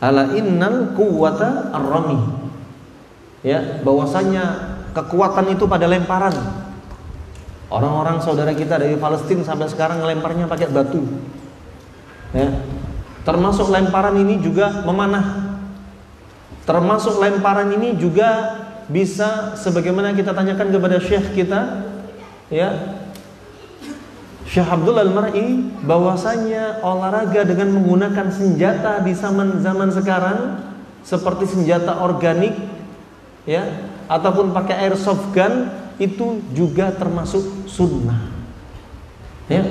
ala innal quwwata ar-rami ya bahwasanya kekuatan itu pada lemparan orang-orang saudara kita dari Palestina sampai sekarang lemparnya pakai batu. Ya. Termasuk lemparan ini juga memanah. Termasuk lemparan ini juga bisa sebagaimana kita tanyakan kepada syekh kita ya. Syekh Abdul Al-Mar'i bahwasanya olahraga dengan menggunakan senjata di zaman zaman sekarang seperti senjata organik ya ataupun pakai airsoft gun itu juga termasuk sunnah. Ya.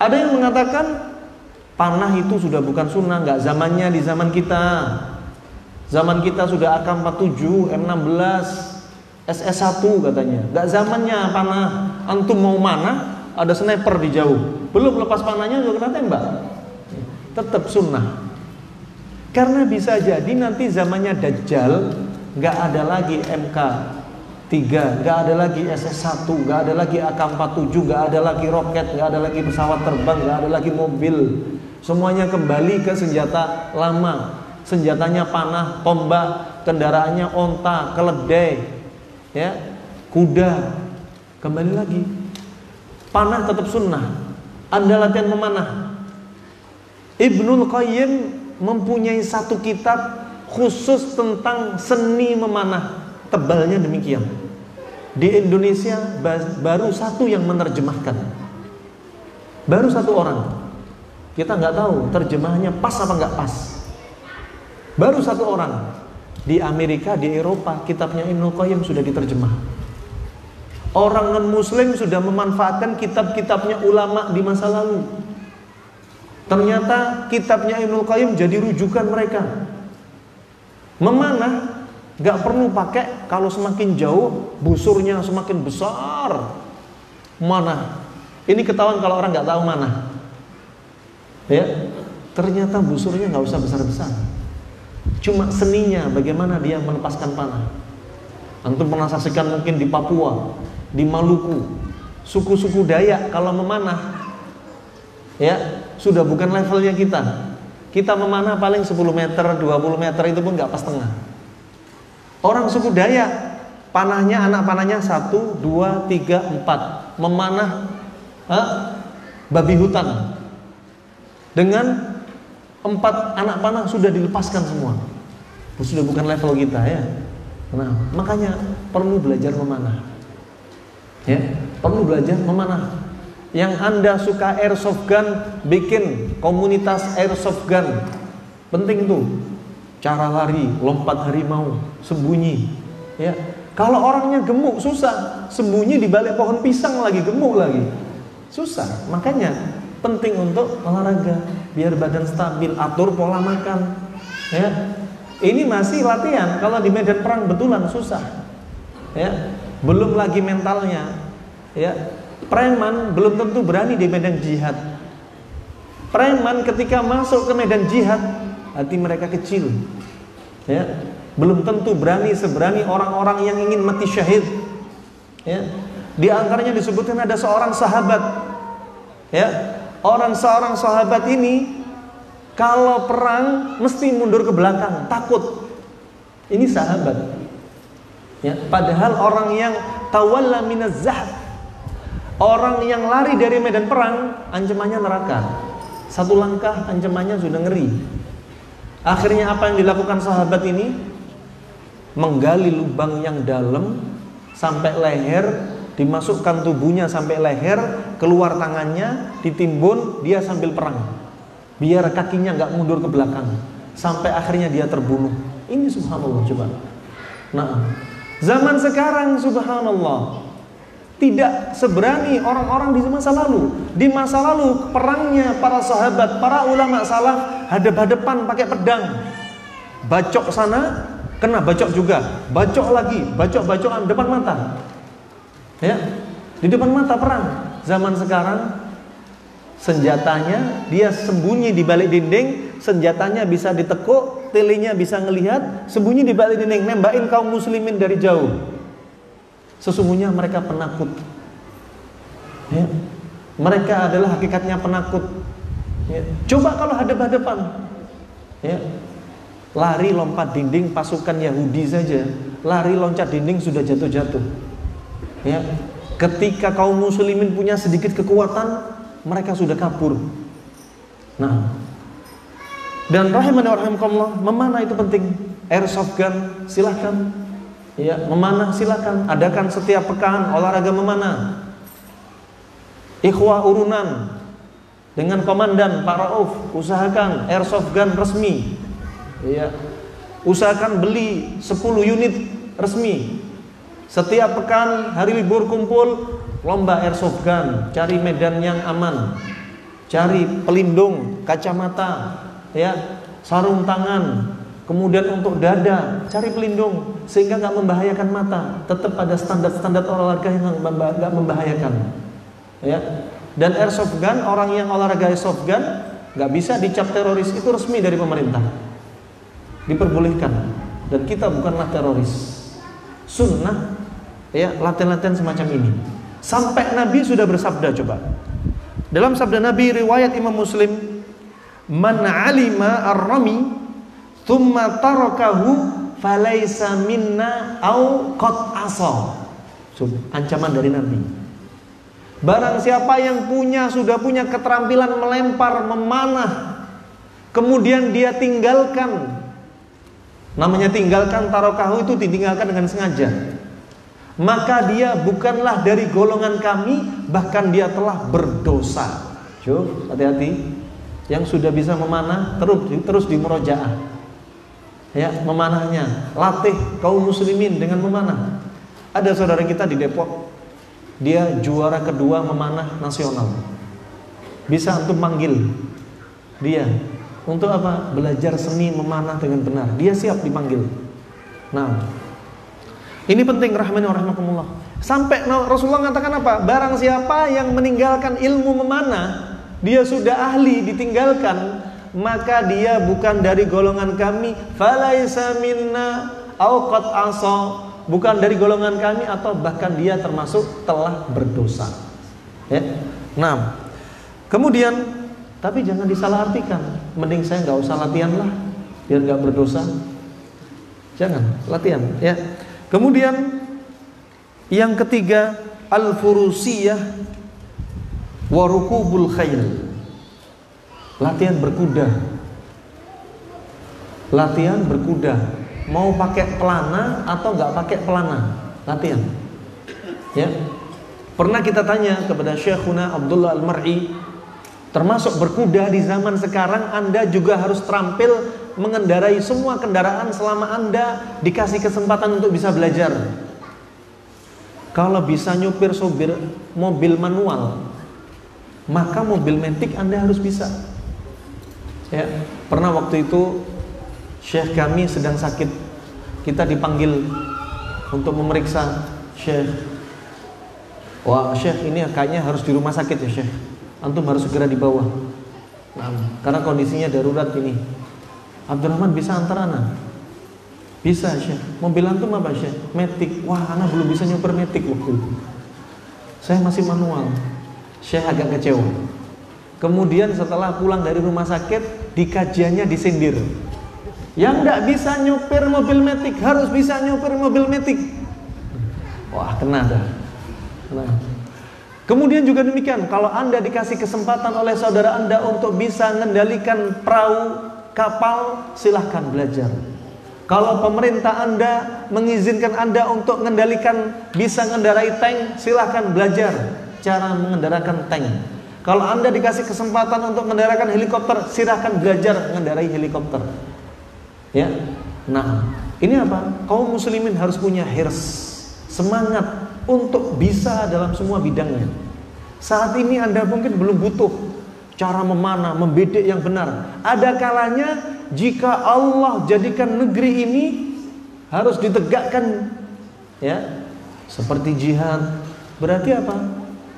Ada yang mengatakan panah itu sudah bukan sunnah, nggak zamannya di zaman kita. Zaman kita sudah AK-47, M16, SS1 katanya. Nggak zamannya panah. Antum mau mana? ada sniper di jauh belum lepas panahnya juga kena tembak tetap sunnah karena bisa jadi nanti zamannya Dajjal nggak ada lagi MK 3 nggak ada lagi SS1 nggak ada lagi AK47 nggak ada lagi roket nggak ada lagi pesawat terbang nggak ada lagi mobil semuanya kembali ke senjata lama senjatanya panah tombak kendaraannya onta keledai ya kuda kembali lagi Panah tetap sunnah. Anda latihan memanah. Ibnul Qayyim mempunyai satu kitab khusus tentang seni memanah. Tebalnya demikian. Di Indonesia baru satu yang menerjemahkan. Baru satu orang. Kita nggak tahu terjemahnya pas apa nggak pas. Baru satu orang. Di Amerika, di Eropa, kitabnya Ibnu Qayyim sudah diterjemah. Orang non-muslim sudah memanfaatkan kitab-kitabnya ulama di masa lalu. Ternyata kitabnya Ibnu Qayyim jadi rujukan mereka. Memanah gak perlu pakai kalau semakin jauh busurnya semakin besar. Mana? Ini ketahuan kalau orang nggak tahu mana. Ya, ternyata busurnya nggak usah besar-besar. Cuma seninya bagaimana dia melepaskan panah. Antum pernah saksikan mungkin di Papua di Maluku, suku-suku Dayak kalau memanah ya sudah bukan levelnya kita. Kita memanah paling 10 meter, 20 meter itu pun nggak pas tengah. Orang suku Dayak panahnya anak panahnya 1 2 3 4 memanah eh, babi hutan. Dengan empat anak panah sudah dilepaskan semua. Sudah bukan level kita ya. Nah, makanya perlu belajar memanah. Ya, perlu belajar memanah. Yang Anda suka airsoft gun, bikin komunitas airsoft gun. Penting tuh. Cara lari, lompat harimau, sembunyi. Ya. Kalau orangnya gemuk susah, sembunyi di balik pohon pisang lagi gemuk lagi. Susah. Makanya penting untuk olahraga biar badan stabil, atur pola makan. Ya. Ini masih latihan. Kalau di medan perang betulan susah. Ya belum lagi mentalnya ya preman belum tentu berani di medan jihad preman ketika masuk ke medan jihad hati mereka kecil. Ya. Belum tentu berani seberani orang-orang yang ingin mati syahid. Ya. Di antaranya disebutkan ada seorang sahabat. Ya. Orang seorang sahabat ini kalau perang mesti mundur ke belakang. Takut. Ini sahabat. Ya, padahal orang yang tawalla minaz orang yang lari dari medan perang, ancamannya neraka. Satu langkah ancamannya sudah ngeri. Akhirnya apa yang dilakukan sahabat ini? Menggali lubang yang dalam sampai leher, dimasukkan tubuhnya sampai leher, keluar tangannya, ditimbun, dia sambil perang. Biar kakinya nggak mundur ke belakang. Sampai akhirnya dia terbunuh. Ini subhanallah coba. Nah, Zaman sekarang subhanallah tidak seberani orang-orang di masa lalu. Di masa lalu perangnya para sahabat, para ulama salaf hadap-hadapan pakai pedang. Bacok sana, kena bacok juga. Bacok lagi, bacok-bacokan depan mata. Ya. Di depan mata perang. Zaman sekarang senjatanya dia sembunyi di balik dinding, senjatanya bisa ditekuk, telinya bisa ngelihat, sembunyi di balik dinding, nembakin kaum muslimin dari jauh. Sesungguhnya mereka penakut. Ya. Mereka adalah hakikatnya penakut. Ya. Coba kalau hadap-hadapan. Ya. Lari lompat dinding pasukan Yahudi saja, lari loncat dinding sudah jatuh-jatuh. Ya. Ketika kaum muslimin punya sedikit kekuatan, mereka sudah kabur. Nah, dan rahimani wa rahimakumullah, memanah itu penting. Airsoft gun, silahkan. Ya, memanah silakan. Adakan setiap pekan olahraga memanah. Ikhwah urunan dengan komandan Pak Rauf, usahakan airsoft gun resmi. Ya. Usahakan beli 10 unit resmi. Setiap pekan hari libur kumpul lomba airsoft gun, cari medan yang aman. Cari pelindung, kacamata, ya, sarung tangan, Kemudian untuk dada, cari pelindung sehingga nggak membahayakan mata. Tetap pada standar-standar olahraga yang nggak membahayakan. Ya. Dan airsoft gun, orang yang olahraga airsoft gun nggak bisa dicap teroris itu resmi dari pemerintah. Diperbolehkan. Dan kita bukanlah teroris. Sunnah, ya latihan-latihan semacam ini. Sampai Nabi sudah bersabda coba. Dalam sabda Nabi riwayat Imam Muslim, "Man alima ar-rami thumma tarakahu falaisa minna au qad asa. Ancaman dari Nabi. Barang siapa yang punya sudah punya keterampilan melempar, memanah, kemudian dia tinggalkan. Namanya tinggalkan tarokahu itu ditinggalkan dengan sengaja. Maka dia bukanlah dari golongan kami, bahkan dia telah berdosa. Cuy, hati-hati. Yang sudah bisa memanah terus terus di murojaah ya memanahnya latih kaum muslimin dengan memanah ada saudara kita di Depok dia juara kedua memanah nasional. Bisa untuk manggil dia. Untuk apa? Belajar seni memanah dengan benar. Dia siap dipanggil. Nah ini penting rahmani rahimakumullah. Sampai Rasulullah mengatakan apa? Barang siapa yang meninggalkan ilmu memanah dia sudah ahli ditinggalkan maka dia bukan dari golongan kami. Falaisa minna au qad bukan dari golongan kami atau bahkan dia termasuk telah berdosa. Ya. Nah kemudian tapi jangan disalahartikan. Mending saya nggak usah latihan lah biar nggak berdosa. Jangan latihan ya. Kemudian yang ketiga al furusiyah warukubul khail. Latihan berkuda. Latihan berkuda mau pakai pelana atau nggak pakai pelana? Latihan. Ya. Pernah kita tanya kepada Syekhuna Abdullah Al-Mar'i termasuk berkuda di zaman sekarang Anda juga harus terampil mengendarai semua kendaraan selama Anda dikasih kesempatan untuk bisa belajar. Kalau bisa nyupir sobir mobil manual maka mobil metik Anda harus bisa. Ya, pernah waktu itu Syekh kami sedang sakit. Kita dipanggil untuk memeriksa Syekh. Wah, Syekh ini kayaknya harus di rumah sakit ya, Syekh. Antum harus segera dibawa. Nah, karena kondisinya darurat ini. Abdurrahman bisa antar anak. Bisa, Syekh. Mobil antum apa, Syekh? Metik. Wah, anak belum bisa nyuper metik waktu itu. Saya masih manual. Syekh agak kecewa. Kemudian setelah pulang dari rumah sakit, di kajiannya disindir. Yang tidak bisa nyupir mobil metik harus bisa nyupir mobil metik. Wah, kena dah. Kena. Kemudian juga demikian, kalau Anda dikasih kesempatan oleh saudara Anda untuk bisa mengendalikan perahu, kapal, silahkan belajar. Kalau pemerintah Anda mengizinkan Anda untuk mengendalikan bisa mengendarai tank, silahkan belajar cara mengendarakan tank. Kalau Anda dikasih kesempatan untuk mengendarakan helikopter, silahkan belajar mengendarai helikopter. Ya. Nah, ini apa? Kaum muslimin harus punya hirs, semangat untuk bisa dalam semua bidangnya. Saat ini Anda mungkin belum butuh cara memanah, membedek yang benar. Ada kalanya jika Allah jadikan negeri ini harus ditegakkan ya, seperti jihad. Berarti apa?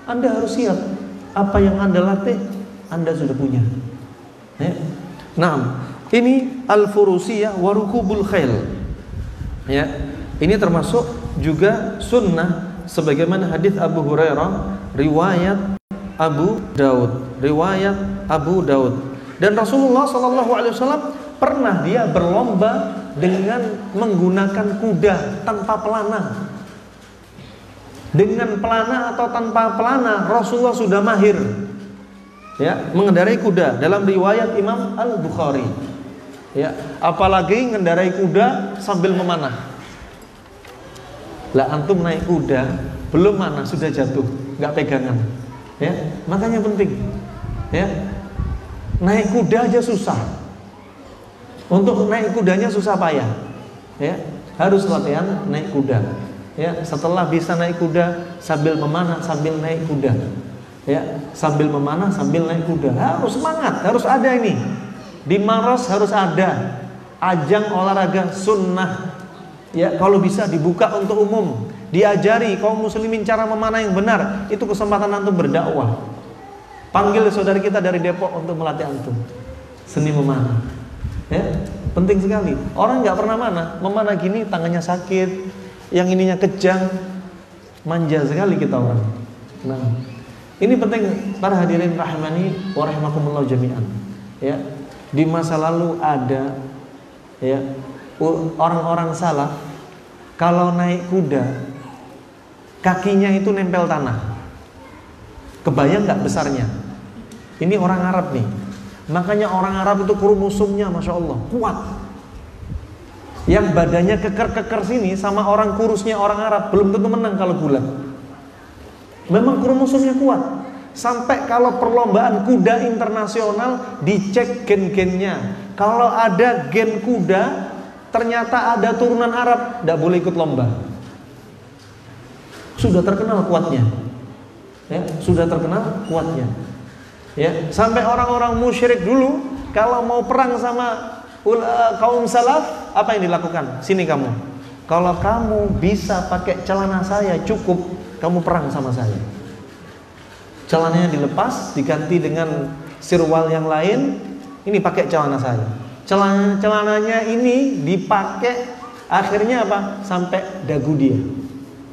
Anda harus siap apa yang Anda latih, Anda sudah punya. Ya. Nah, ini al-furusiyah warukubul khail. Ya. Ini termasuk juga sunnah sebagaimana hadis Abu Hurairah riwayat Abu Daud, riwayat Abu Daud. Dan Rasulullah Shallallahu alaihi wasallam pernah dia berlomba dengan menggunakan kuda tanpa pelana dengan pelana atau tanpa pelana Rasulullah sudah mahir ya mengendarai kuda dalam riwayat Imam Al Bukhari ya apalagi mengendarai kuda sambil memanah Lah antum naik kuda, belum mana sudah jatuh, nggak pegangan. Ya, makanya penting. Ya. Naik kuda aja susah. Untuk naik kudanya susah payah. Ya, harus latihan naik kuda. Ya, setelah bisa naik kuda sambil memanah sambil naik kuda. Ya, sambil memanah sambil naik kuda. Harus semangat, harus ada ini. Di Maros harus ada ajang olahraga sunnah. Ya kalau bisa dibuka untuk umum diajari kaum muslimin cara memanah yang benar itu kesempatan antum berdakwah. Panggil saudara kita dari Depok untuk melatih antum. Seni memanah. Ya penting sekali. Orang nggak pernah mana memanah gini tangannya sakit yang ininya kejang. Manja sekali kita orang. Nah ini penting para hadirin rahmani wa rahimakumullah jami'an. Ya di masa lalu ada ya orang-orang salah kalau naik kuda kakinya itu nempel tanah. Kebayang nggak besarnya? Ini orang Arab nih. Makanya orang Arab itu kurumusumnya masya Allah kuat. Yang badannya keker-keker sini sama orang kurusnya orang Arab belum tentu menang kalau bulat. Memang kurumusumnya kuat. Sampai kalau perlombaan kuda internasional dicek gen-gennya. Kalau ada gen kuda ternyata ada turunan Arab, tidak boleh ikut lomba. Sudah terkenal kuatnya. Ya, sudah terkenal kuatnya. Ya, sampai orang-orang musyrik dulu kalau mau perang sama kaum salaf, apa yang dilakukan? Sini kamu. Kalau kamu bisa pakai celana saya cukup, kamu perang sama saya. Celananya dilepas, diganti dengan sirwal yang lain. Ini pakai celana saya. Celana celananya ini dipakai akhirnya apa? Sampai dagu dia.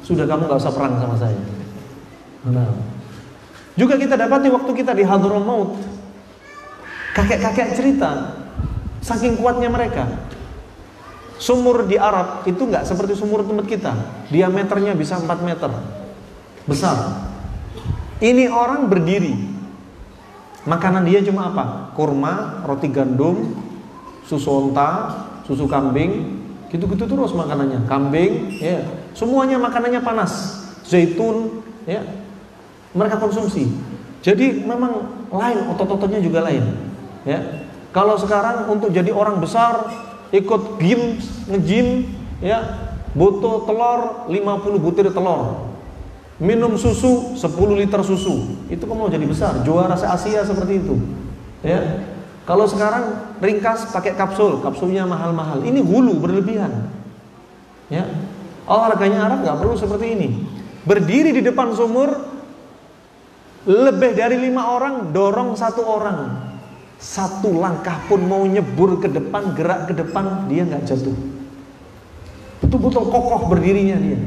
Sudah kamu nggak usah perang sama saya. Nah. juga kita dapati waktu kita di Hadramaut kakek-kakek cerita saking kuatnya mereka. Sumur di Arab itu nggak seperti sumur tempat kita. Diameternya bisa 4 meter. Besar ini orang berdiri makanan dia cuma apa kurma roti gandum susu onta, susu kambing, gitu-gitu terus makanannya. Kambing, ya, semuanya makanannya panas. Zaitun, ya, mereka konsumsi. Jadi memang lain otot-ototnya juga lain. Ya, kalau sekarang untuk jadi orang besar ikut gym, nge-gym, ya, butuh telur 50 butir telur. Minum susu 10 liter susu. Itu kamu mau jadi besar, juara se Asia seperti itu. Ya, kalau sekarang ringkas pakai kapsul, kapsulnya mahal-mahal. Ini hulu berlebihan. Ya. Olahraganya Arab nggak perlu seperti ini. Berdiri di depan sumur, lebih dari lima orang dorong satu orang. Satu langkah pun mau nyebur ke depan, gerak ke depan, dia nggak jatuh. Betul-betul kokoh berdirinya dia.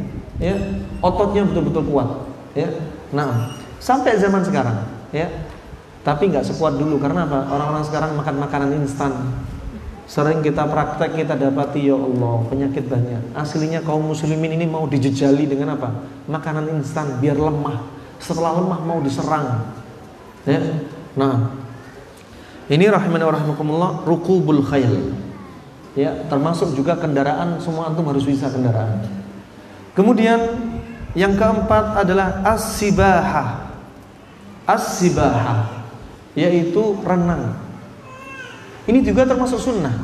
Ya, ototnya betul-betul kuat. Ya. Nah, sampai zaman sekarang, ya, tapi nggak sekuat dulu karena apa? Orang-orang sekarang makan makanan instan. Sering kita praktek kita dapati ya Allah penyakit banyak. Aslinya kaum muslimin ini mau dijejali dengan apa? Makanan instan biar lemah. Setelah lemah mau diserang. Ya. Nah, ini rahimani rahimakumullah rukubul khayl. Ya, termasuk juga kendaraan semua antum harus bisa kendaraan. Kemudian yang keempat adalah as-sibahah. As-sibahah yaitu renang. Ini juga termasuk sunnah.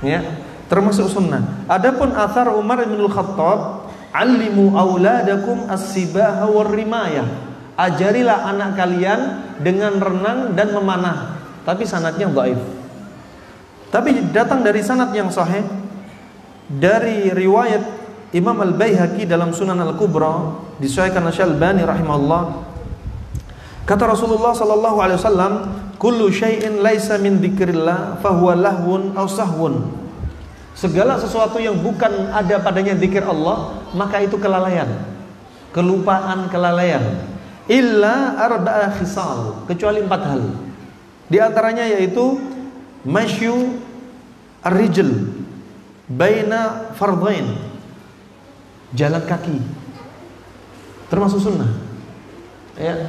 Ya, termasuk sunnah. Adapun athar Umar bin Khattab, "Allimu auladakum as-sibaha war rimayah." Ajarilah anak kalian dengan renang dan memanah. Tapi sanatnya dhaif. Tapi datang dari sanat yang sahih dari riwayat Imam Al-Baihaqi dalam Sunan Al-Kubra disahihkan Syalbani rahimahullah Kata Rasulullah sallallahu alaihi wasallam, "Kullu syai'in laisa min dzikrillah fahuwa lahwun aw sahwun." Segala sesuatu yang bukan ada padanya zikir Allah, maka itu kelalaian. Kelupaan, kelalaian. Illa arba'a khisal, kecuali empat hal. Di antaranya yaitu masyu ar-rijl baina fardhain. Jalan kaki. Termasuk sunnah. Ya,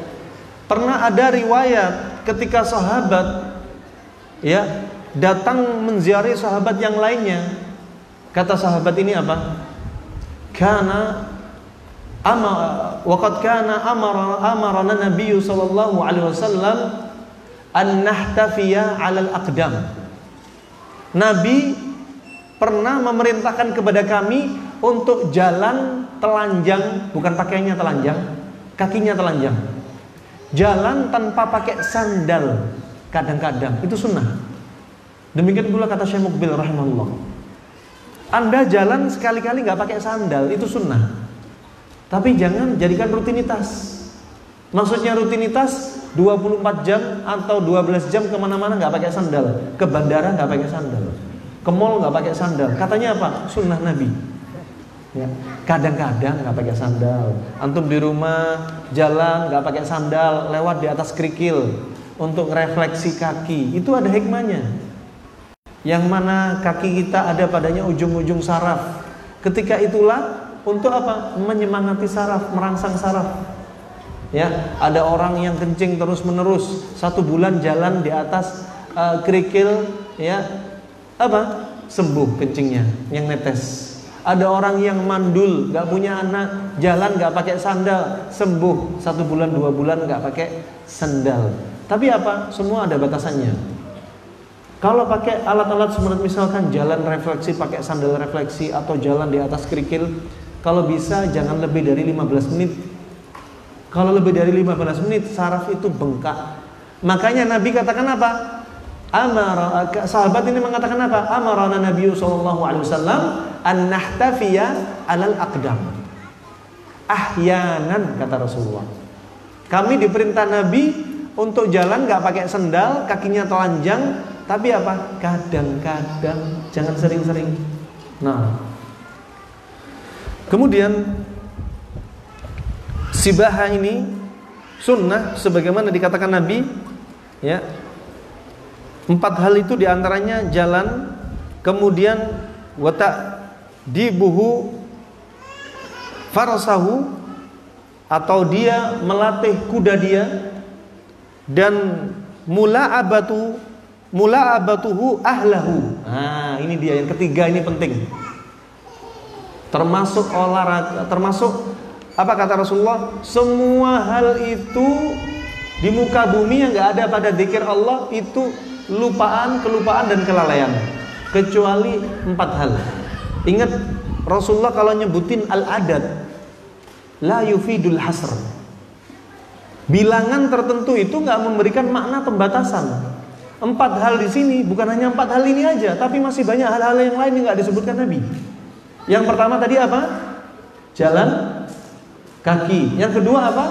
Pernah ada riwayat ketika sahabat ya datang menziarahi sahabat yang lainnya. Kata sahabat ini apa? Karena ama waqad kana amara amarana Nabi sallallahu alaihi wasallam an nahtafiya 'alal aqdam. Nabi pernah memerintahkan kepada kami untuk jalan telanjang, bukan pakainya telanjang, kakinya telanjang. Jalan tanpa pakai sandal kadang-kadang itu sunnah. Demikian pula kata Syekh Mukbil rahimahullah. Anda jalan sekali-kali nggak pakai sandal itu sunnah. Tapi jangan jadikan rutinitas. Maksudnya rutinitas 24 jam atau 12 jam ke mana-mana nggak pakai sandal. Ke bandara nggak pakai sandal. Ke mall nggak pakai sandal. Katanya apa? Sunnah Nabi. Ya. Kadang-kadang nggak pakai sandal. Antum di rumah jalan nggak pakai sandal, lewat di atas kerikil untuk refleksi kaki. Itu ada hikmahnya yang mana kaki kita ada padanya ujung-ujung saraf. Ketika itulah untuk apa? Menyemangati saraf, merangsang saraf. Ya, ada orang yang kencing terus-menerus satu bulan jalan di atas uh, kerikil, ya apa? Sembuh kencingnya yang netes. Ada orang yang mandul, nggak punya anak, jalan nggak pakai sandal, sembuh satu bulan dua bulan nggak pakai sandal. Tapi apa? Semua ada batasannya. Kalau pakai alat-alat seperti misalkan jalan refleksi pakai sandal refleksi atau jalan di atas kerikil, kalau bisa jangan lebih dari 15 menit. Kalau lebih dari 15 menit saraf itu bengkak. Makanya Nabi katakan apa? Amar sahabat ini mengatakan apa? Amarana Nabi sallallahu alaihi wasallam an nahtafiya alal aqdam. Ahyanan kata Rasulullah. Kami diperintah Nabi untuk jalan nggak pakai sendal, kakinya telanjang, tapi apa? Kadang-kadang, jangan sering-sering. Nah, kemudian sibaha ini sunnah sebagaimana dikatakan Nabi, ya. Empat hal itu di antaranya jalan, kemudian watak dibuhu farasahu atau dia melatih kuda dia dan mula abatu mula'abatuhu ahlahu. Nah, ini dia yang ketiga ini penting. Termasuk olahraga, termasuk apa kata Rasulullah? Semua hal itu di muka bumi yang nggak ada pada zikir Allah itu lupaan, kelupaan dan kelalaian. Kecuali empat hal. Ingat Rasulullah kalau nyebutin al-adad la yufidul hasr. Bilangan tertentu itu nggak memberikan makna pembatasan. Empat hal di sini bukan hanya empat hal ini aja, tapi masih banyak hal-hal yang lain yang nggak disebutkan Nabi. Yang pertama tadi apa? Jalan kaki. Yang kedua apa?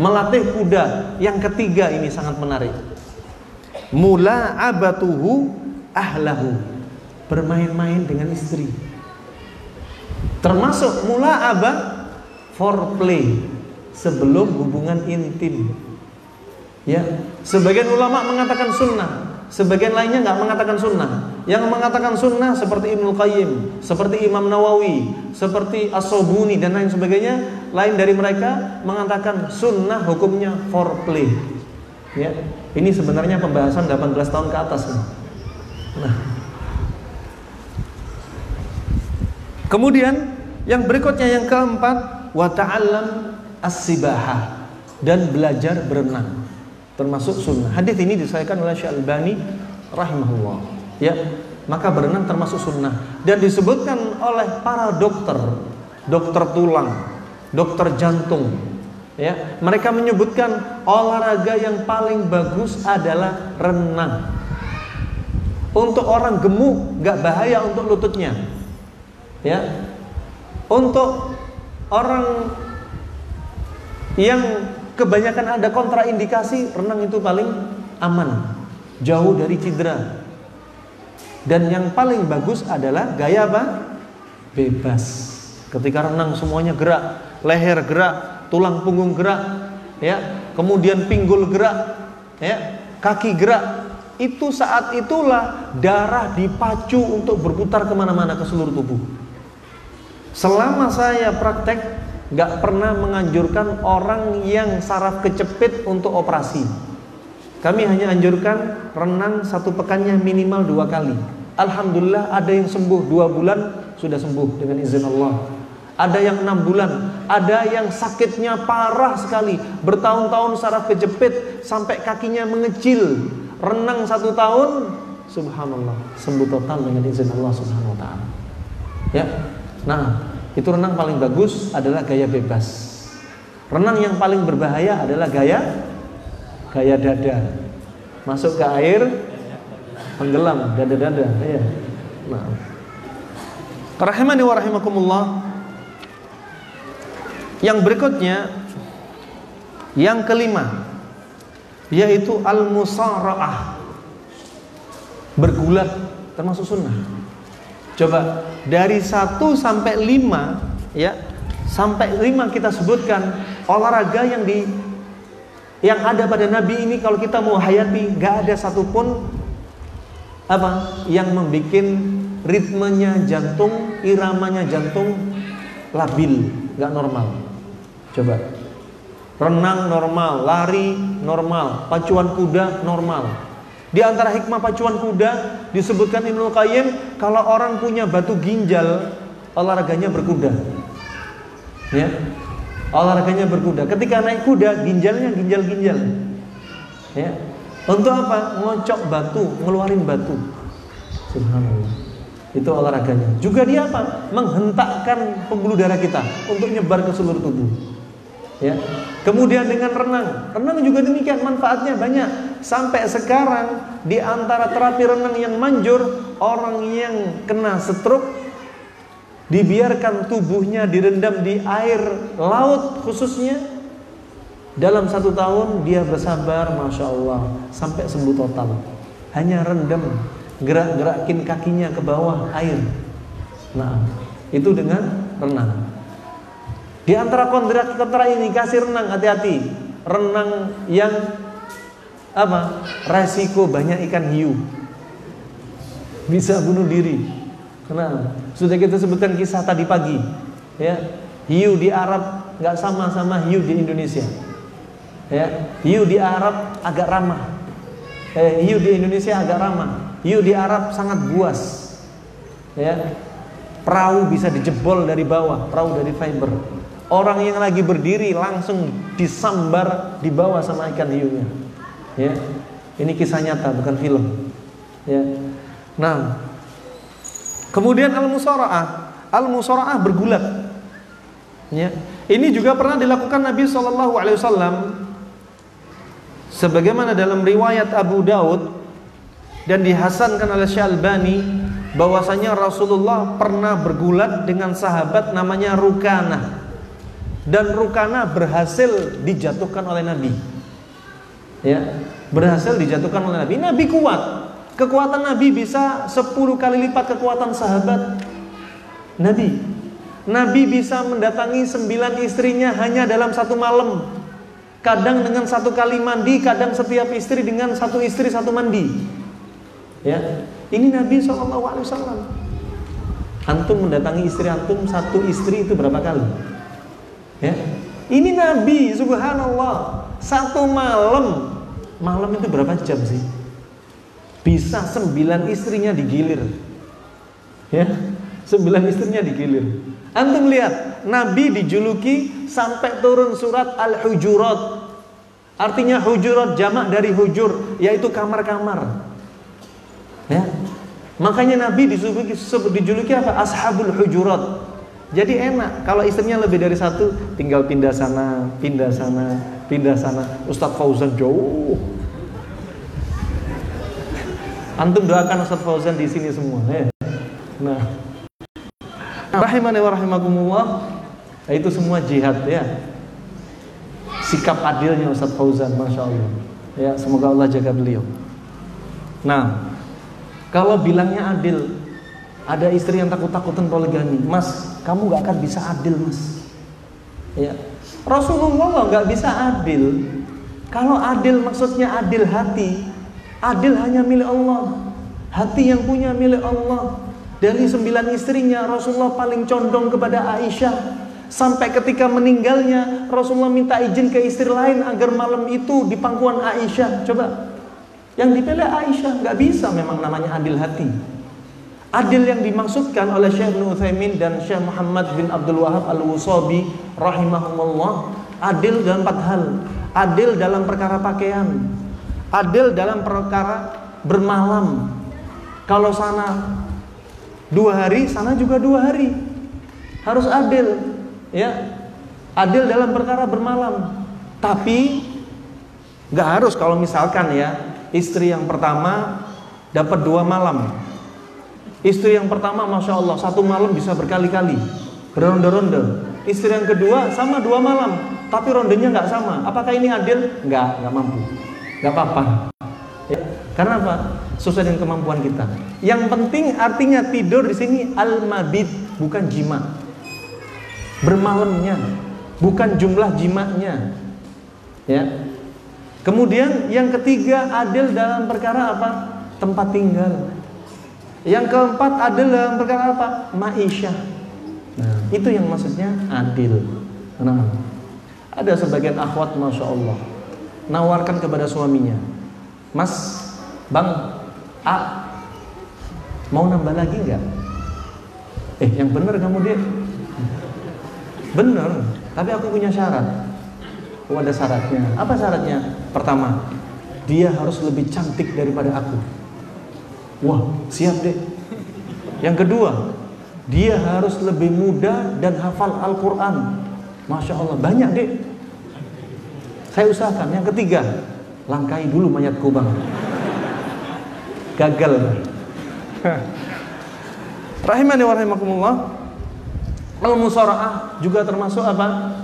Melatih kuda. Yang ketiga ini sangat menarik. Mula abatuhu ahlahu. Bermain-main dengan istri. Termasuk mula abah foreplay sebelum hubungan intim. Ya, sebagian ulama mengatakan sunnah, sebagian lainnya nggak mengatakan sunnah. Yang mengatakan sunnah seperti Ibnu Qayyim, seperti Imam Nawawi, seperti As-Sobuni dan lain sebagainya, lain dari mereka mengatakan sunnah hukumnya foreplay. Ya, ini sebenarnya pembahasan 18 tahun ke atas. Nah, kemudian yang berikutnya yang keempat, wa ta'allam as-sibahah dan belajar berenang termasuk sunnah. Hadis ini disahkan oleh Syekh Albani rahimahullah. Ya, maka berenang termasuk sunnah dan disebutkan oleh para dokter, dokter tulang, dokter jantung. Ya, mereka menyebutkan olahraga yang paling bagus adalah renang. Untuk orang gemuk nggak bahaya untuk lututnya. Ya. Untuk orang yang kebanyakan ada kontraindikasi renang itu paling aman jauh dari cedera. Dan yang paling bagus adalah gaya apa? Bebas. Ketika renang semuanya gerak leher gerak tulang punggung gerak ya kemudian pinggul gerak ya kaki gerak itu saat itulah darah dipacu untuk berputar ke mana-mana ke seluruh tubuh selama saya praktek nggak pernah menganjurkan orang yang saraf kecepit untuk operasi. Kami hanya anjurkan renang satu pekannya minimal dua kali. Alhamdulillah ada yang sembuh dua bulan sudah sembuh dengan izin Allah. ada yang enam bulan, ada yang sakitnya parah sekali, bertahun-tahun saraf kejepit sampai kakinya mengecil, renang satu tahun, subhanallah, sembuh total dengan izin Allah subhanahu wa ta'ala. Ya, nah itu renang paling bagus adalah gaya bebas. Renang yang paling berbahaya adalah gaya gaya dada. Masuk ke air, tenggelam, dada-dada. Ya. Nah. Rahimani wa rahimakumullah. Yang berikutnya yang kelima yaitu al-musara'ah. Bergulat termasuk sunnah. Coba dari 1 sampai 5 ya, sampai 5 kita sebutkan olahraga yang di yang ada pada Nabi ini kalau kita mau hayati nggak ada satupun apa yang membuat ritmenya jantung, iramanya jantung labil, nggak normal. Coba renang normal, lari normal, pacuan kuda normal. Di antara hikmah pacuan kuda disebutkan Ibnu Qayyim kalau orang punya batu ginjal olahraganya berkuda. Ya. Olahraganya berkuda. Ketika naik kuda ginjalnya ginjal-ginjal. Ya. Untuk apa? Ngocok batu, ngeluarin batu. Subhanallah. Itu olahraganya. Juga dia apa? Menghentakkan pembuluh darah kita untuk nyebar ke seluruh tubuh. Ya. Kemudian dengan renang, renang juga demikian manfaatnya banyak. Sampai sekarang di antara terapi renang yang manjur, orang yang kena stroke dibiarkan tubuhnya direndam di air laut khususnya dalam satu tahun dia bersabar masya Allah sampai sembuh total hanya rendam gerak-gerakin kakinya ke bawah air nah itu dengan renang di antara kontra-kontra ini kasih renang hati-hati renang yang apa resiko banyak ikan hiu bisa bunuh diri Kenapa? Sudah kita sebutkan kisah tadi pagi. Ya, hiu di Arab nggak sama sama hiu di Indonesia. Ya, hiu di Arab agak ramah. Eh, hiu di Indonesia agak ramah. Hiu di Arab sangat buas. Ya, perahu bisa dijebol dari bawah, perahu dari fiber. Orang yang lagi berdiri langsung disambar di bawah sama ikan hiunya. Ya, ini kisah nyata bukan film. Ya, nah Kemudian al-musara'ah. Al-musara'ah bergulat. Ya. Ini juga pernah dilakukan Nabi wasallam sebagaimana dalam riwayat Abu Daud dan dihasankan oleh Syalbani bahwasanya Rasulullah pernah bergulat dengan sahabat namanya Rukana dan Rukana berhasil dijatuhkan oleh Nabi. Ya, berhasil dijatuhkan oleh Nabi. Nabi kuat. Kekuatan Nabi bisa 10 kali lipat kekuatan sahabat Nabi. Nabi bisa mendatangi sembilan istrinya hanya dalam satu malam. Kadang dengan satu kali mandi, kadang setiap istri dengan satu istri satu mandi. Ya, ini Nabi saw. Antum mendatangi istri antum satu istri itu berapa kali? Ya, ini Nabi, Subhanallah, satu malam. Malam itu berapa jam sih? bisa sembilan istrinya digilir. Ya. Sembilan istrinya digilir. Antum lihat Nabi dijuluki sampai turun surat al-hujurat. Artinya hujurat jamak dari hujur yaitu kamar-kamar. Ya. Makanya Nabi dijuluki, dijuluki apa? Ashabul hujurat jadi enak kalau istrinya lebih dari satu tinggal pindah sana pindah sana pindah sana Ustadz Fauzan jauh Antum doakan Ustaz Fauzan di sini semua ya. Nah. Rahimani wa. Nah, itu semua jihad ya. Sikap adilnya Ustaz Fauzan, Masya Allah. Ya, semoga Allah jaga beliau. Nah, kalau bilangnya adil, ada istri yang takut-takutan poligami, Mas, kamu gak akan bisa adil, Mas. Ya, Rasulullah nggak bisa adil. Kalau adil maksudnya adil hati, Adil hanya milik Allah. Hati yang punya milik Allah. Dari sembilan istrinya Rasulullah paling condong kepada Aisyah. Sampai ketika meninggalnya Rasulullah minta izin ke istri lain agar malam itu di pangkuan Aisyah. Coba. Yang dipilih Aisyah nggak bisa memang namanya adil hati. Adil yang dimaksudkan oleh Syekh Utsaimin dan Syekh Muhammad bin Abdul Wahab Al-Wusabi rahimahumullah adil dalam empat hal. Adil dalam perkara pakaian, adil dalam perkara bermalam. Kalau sana dua hari, sana juga dua hari. Harus adil, ya. Adil dalam perkara bermalam. Tapi nggak harus kalau misalkan ya istri yang pertama dapat dua malam, Istri yang pertama Masya Allah Satu malam bisa berkali-kali. Beronde-ronde. Istri yang kedua sama dua malam. Tapi rondenya nggak sama. Apakah ini adil? Nggak, nggak mampu. Nggak apa-apa. Ya. Karena apa? Sesuai dengan kemampuan kita. Yang penting artinya tidur di sini Al-mabid Bukan jima. Bermalamnya Bukan jumlah jimanya Ya. Kemudian yang ketiga adil dalam perkara apa? Tempat tinggal yang keempat adalah perkara apa? Ma'isyah. Nah, itu yang maksudnya adil. Nah, ada sebagian akhwat Masya Allah Nawarkan kepada suaminya Mas, Bang, A Mau nambah lagi nggak? Eh, yang benar kamu dia Benar, tapi aku punya syarat Oh ada syaratnya Apa syaratnya? Pertama, dia harus lebih cantik daripada aku Wah, siap deh. Yang kedua, dia harus lebih muda dan hafal Al-Quran. Masya Allah, banyak deh. Saya usahakan. Yang ketiga, langkai dulu mayat kubang. Gagal. Rahimani wa rahimakumullah. Al-musara'ah juga termasuk apa?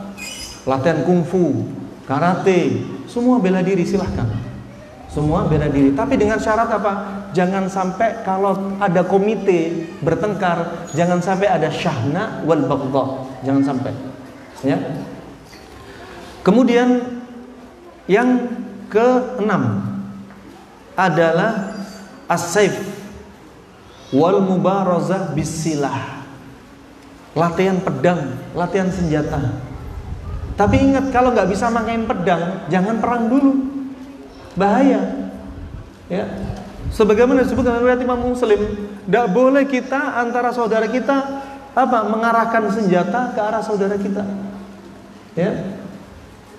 Latihan kungfu, karate, semua bela diri silahkan. Semua bela diri. Tapi dengan syarat apa? jangan sampai kalau ada komite bertengkar, jangan sampai ada syahna wal baghdha. Jangan sampai. Ya. Kemudian yang keenam adalah as-saif wal mubarazah bisilah. Latihan pedang, latihan senjata. Tapi ingat kalau nggak bisa main pedang, jangan perang dulu. Bahaya. Ya, Sebagaimana disebutkan oleh Imam Muslim, tidak boleh kita antara saudara kita apa mengarahkan senjata ke arah saudara kita. Ya.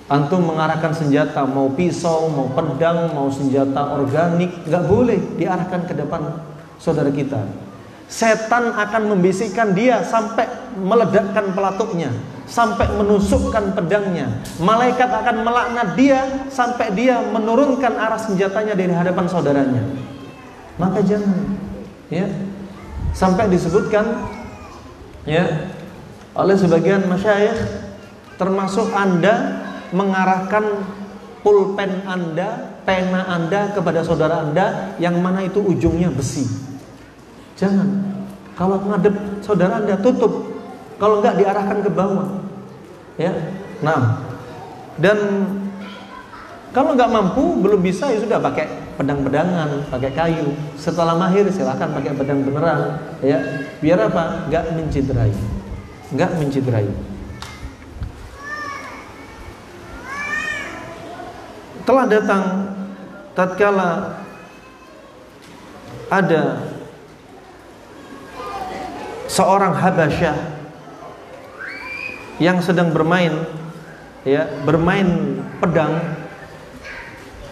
Antum mengarahkan senjata mau pisau, mau pedang, mau senjata organik, nggak boleh diarahkan ke depan saudara kita. Setan akan membisikkan dia sampai meledakkan pelatuknya, sampai menusukkan pedangnya. Malaikat akan melaknat dia sampai dia menurunkan arah senjatanya dari hadapan saudaranya maka jangan ya sampai disebutkan ya oleh sebagian masyayikh termasuk Anda mengarahkan pulpen Anda, pena Anda kepada saudara Anda yang mana itu ujungnya besi. Jangan. Kalau ngadep saudara Anda tutup. Kalau enggak diarahkan ke bawah. Ya. Nah. Dan kalau nggak mampu, belum bisa ya sudah pakai pedang-pedangan, pakai kayu. Setelah mahir silahkan pakai pedang beneran, ya. Biar apa? Nggak menciderai, nggak menciderai. Telah datang tatkala ada seorang Habasyah yang sedang bermain ya bermain pedang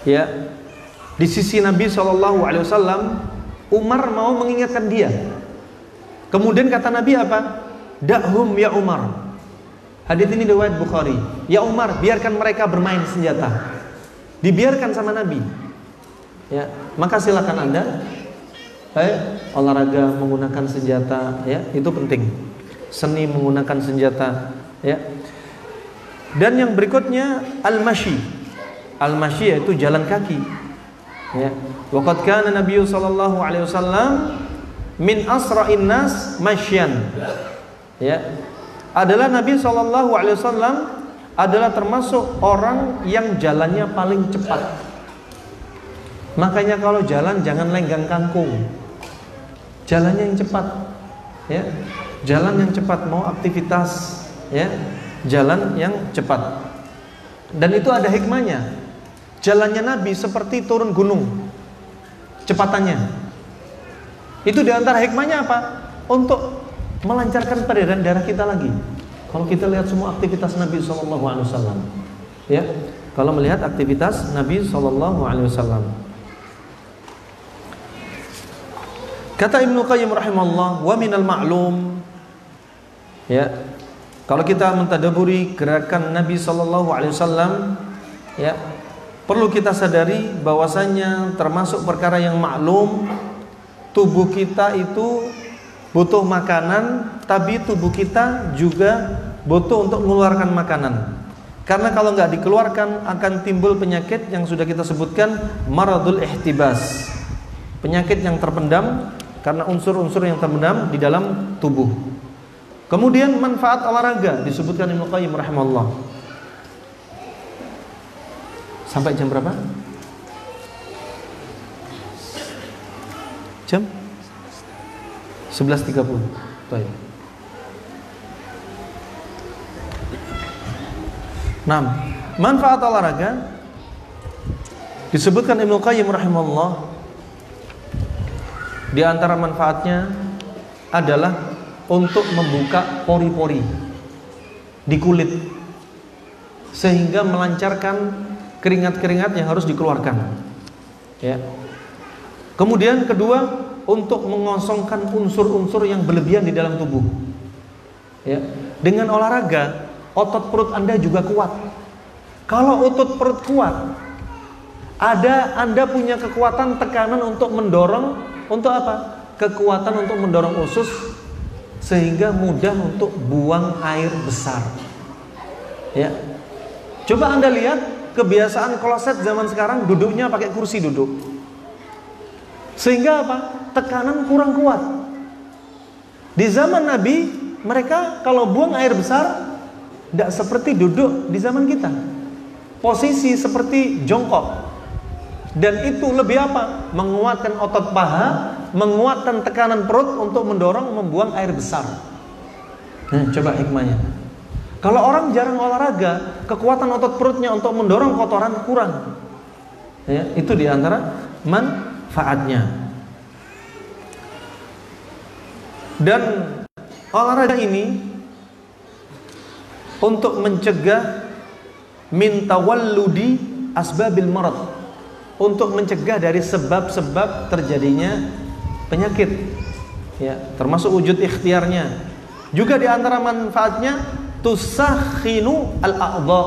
ya di sisi Nabi Shallallahu Alaihi Wasallam Umar mau mengingatkan dia. Kemudian kata Nabi apa? Dahum ya Umar. Hadits ini riwayat Bukhari. Ya Umar biarkan mereka bermain senjata. Dibiarkan sama Nabi. Ya maka silakan anda eh, olahraga menggunakan senjata ya itu penting seni menggunakan senjata ya dan yang berikutnya al-mashi al-masyi itu jalan kaki. Ya. Waqad kana Nabi sallallahu alaihi wasallam min asra'in nas masyan. Ya. Adalah Nabi sallallahu alaihi wasallam adalah termasuk orang yang jalannya paling cepat. Makanya kalau jalan jangan lenggang kangkung. Jalannya yang cepat. Ya. Jalan yang cepat mau aktivitas ya. Jalan yang cepat. Dan itu ada hikmahnya. Jalannya Nabi seperti turun gunung. Cepatannya. Itu di antara hikmahnya apa? Untuk melancarkan peredaran darah kita lagi. Kalau kita lihat semua aktivitas Nabi Shallallahu Alaihi Wasallam, ya, kalau melihat aktivitas Nabi Shallallahu Alaihi Wasallam, kata Ibnu Qayyim rahimahullah, wa minal ma'lum, ya, kalau kita mentadaburi gerakan Nabi Shallallahu Alaihi Wasallam, ya, perlu kita sadari bahwasanya termasuk perkara yang maklum tubuh kita itu butuh makanan, tapi tubuh kita juga butuh untuk mengeluarkan makanan. Karena kalau nggak dikeluarkan akan timbul penyakit yang sudah kita sebutkan maradul ihtibas. Penyakit yang terpendam karena unsur-unsur yang terpendam di dalam tubuh. Kemudian manfaat olahraga disebutkan Ibnu Qayyim rahimahullah. Sampai jam berapa? Jam 11.30 Baik Nah, manfaat olahraga disebutkan Ibnu Qayyim rahimahullah di antara manfaatnya adalah untuk membuka pori-pori di kulit sehingga melancarkan keringat-keringat yang harus dikeluarkan. Ya. Kemudian kedua untuk mengosongkan unsur-unsur yang berlebihan di dalam tubuh. Ya. Dengan olahraga, otot perut Anda juga kuat. Kalau otot perut kuat, ada Anda punya kekuatan tekanan untuk mendorong untuk apa? Kekuatan untuk mendorong usus sehingga mudah untuk buang air besar. Ya. Coba Anda lihat kebiasaan kloset zaman sekarang duduknya pakai kursi duduk. Sehingga apa? Tekanan kurang kuat. Di zaman Nabi, mereka kalau buang air besar tidak seperti duduk di zaman kita. Posisi seperti jongkok. Dan itu lebih apa? Menguatkan otot paha, menguatkan tekanan perut untuk mendorong membuang air besar. Nah, coba hikmahnya. Kalau orang jarang olahraga, kekuatan otot perutnya untuk mendorong kotoran kurang. Ya, itu di antara man manfaatnya. Dan olahraga ini untuk mencegah min tawalludi asbabil marad untuk mencegah dari sebab-sebab terjadinya penyakit ya termasuk wujud ikhtiarnya juga di antara manfaatnya tusakhinu al-a'dha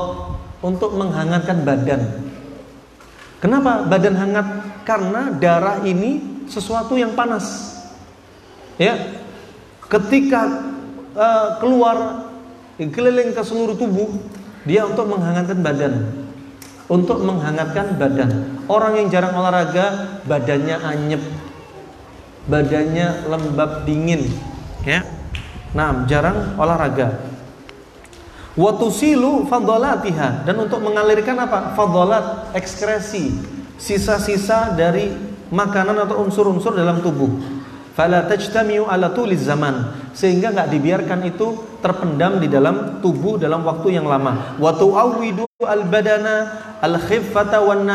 untuk menghangatkan badan kenapa badan hangat karena darah ini sesuatu yang panas. Ya. Ketika uh, keluar keliling ke seluruh tubuh, dia untuk menghangatkan badan. Untuk menghangatkan badan. Orang yang jarang olahraga, badannya anyep. Badannya lembab dingin, ya. Nah, jarang olahraga. Watusilu fadolatiha dan untuk mengalirkan apa? Fadolat ekskresi sisa-sisa dari makanan atau unsur-unsur dalam tubuh. Fala tajtamiu ala tuliz zaman sehingga nggak dibiarkan itu terpendam di dalam tubuh dalam waktu yang lama. Wa tu'awwidu al badana al khiffata wan.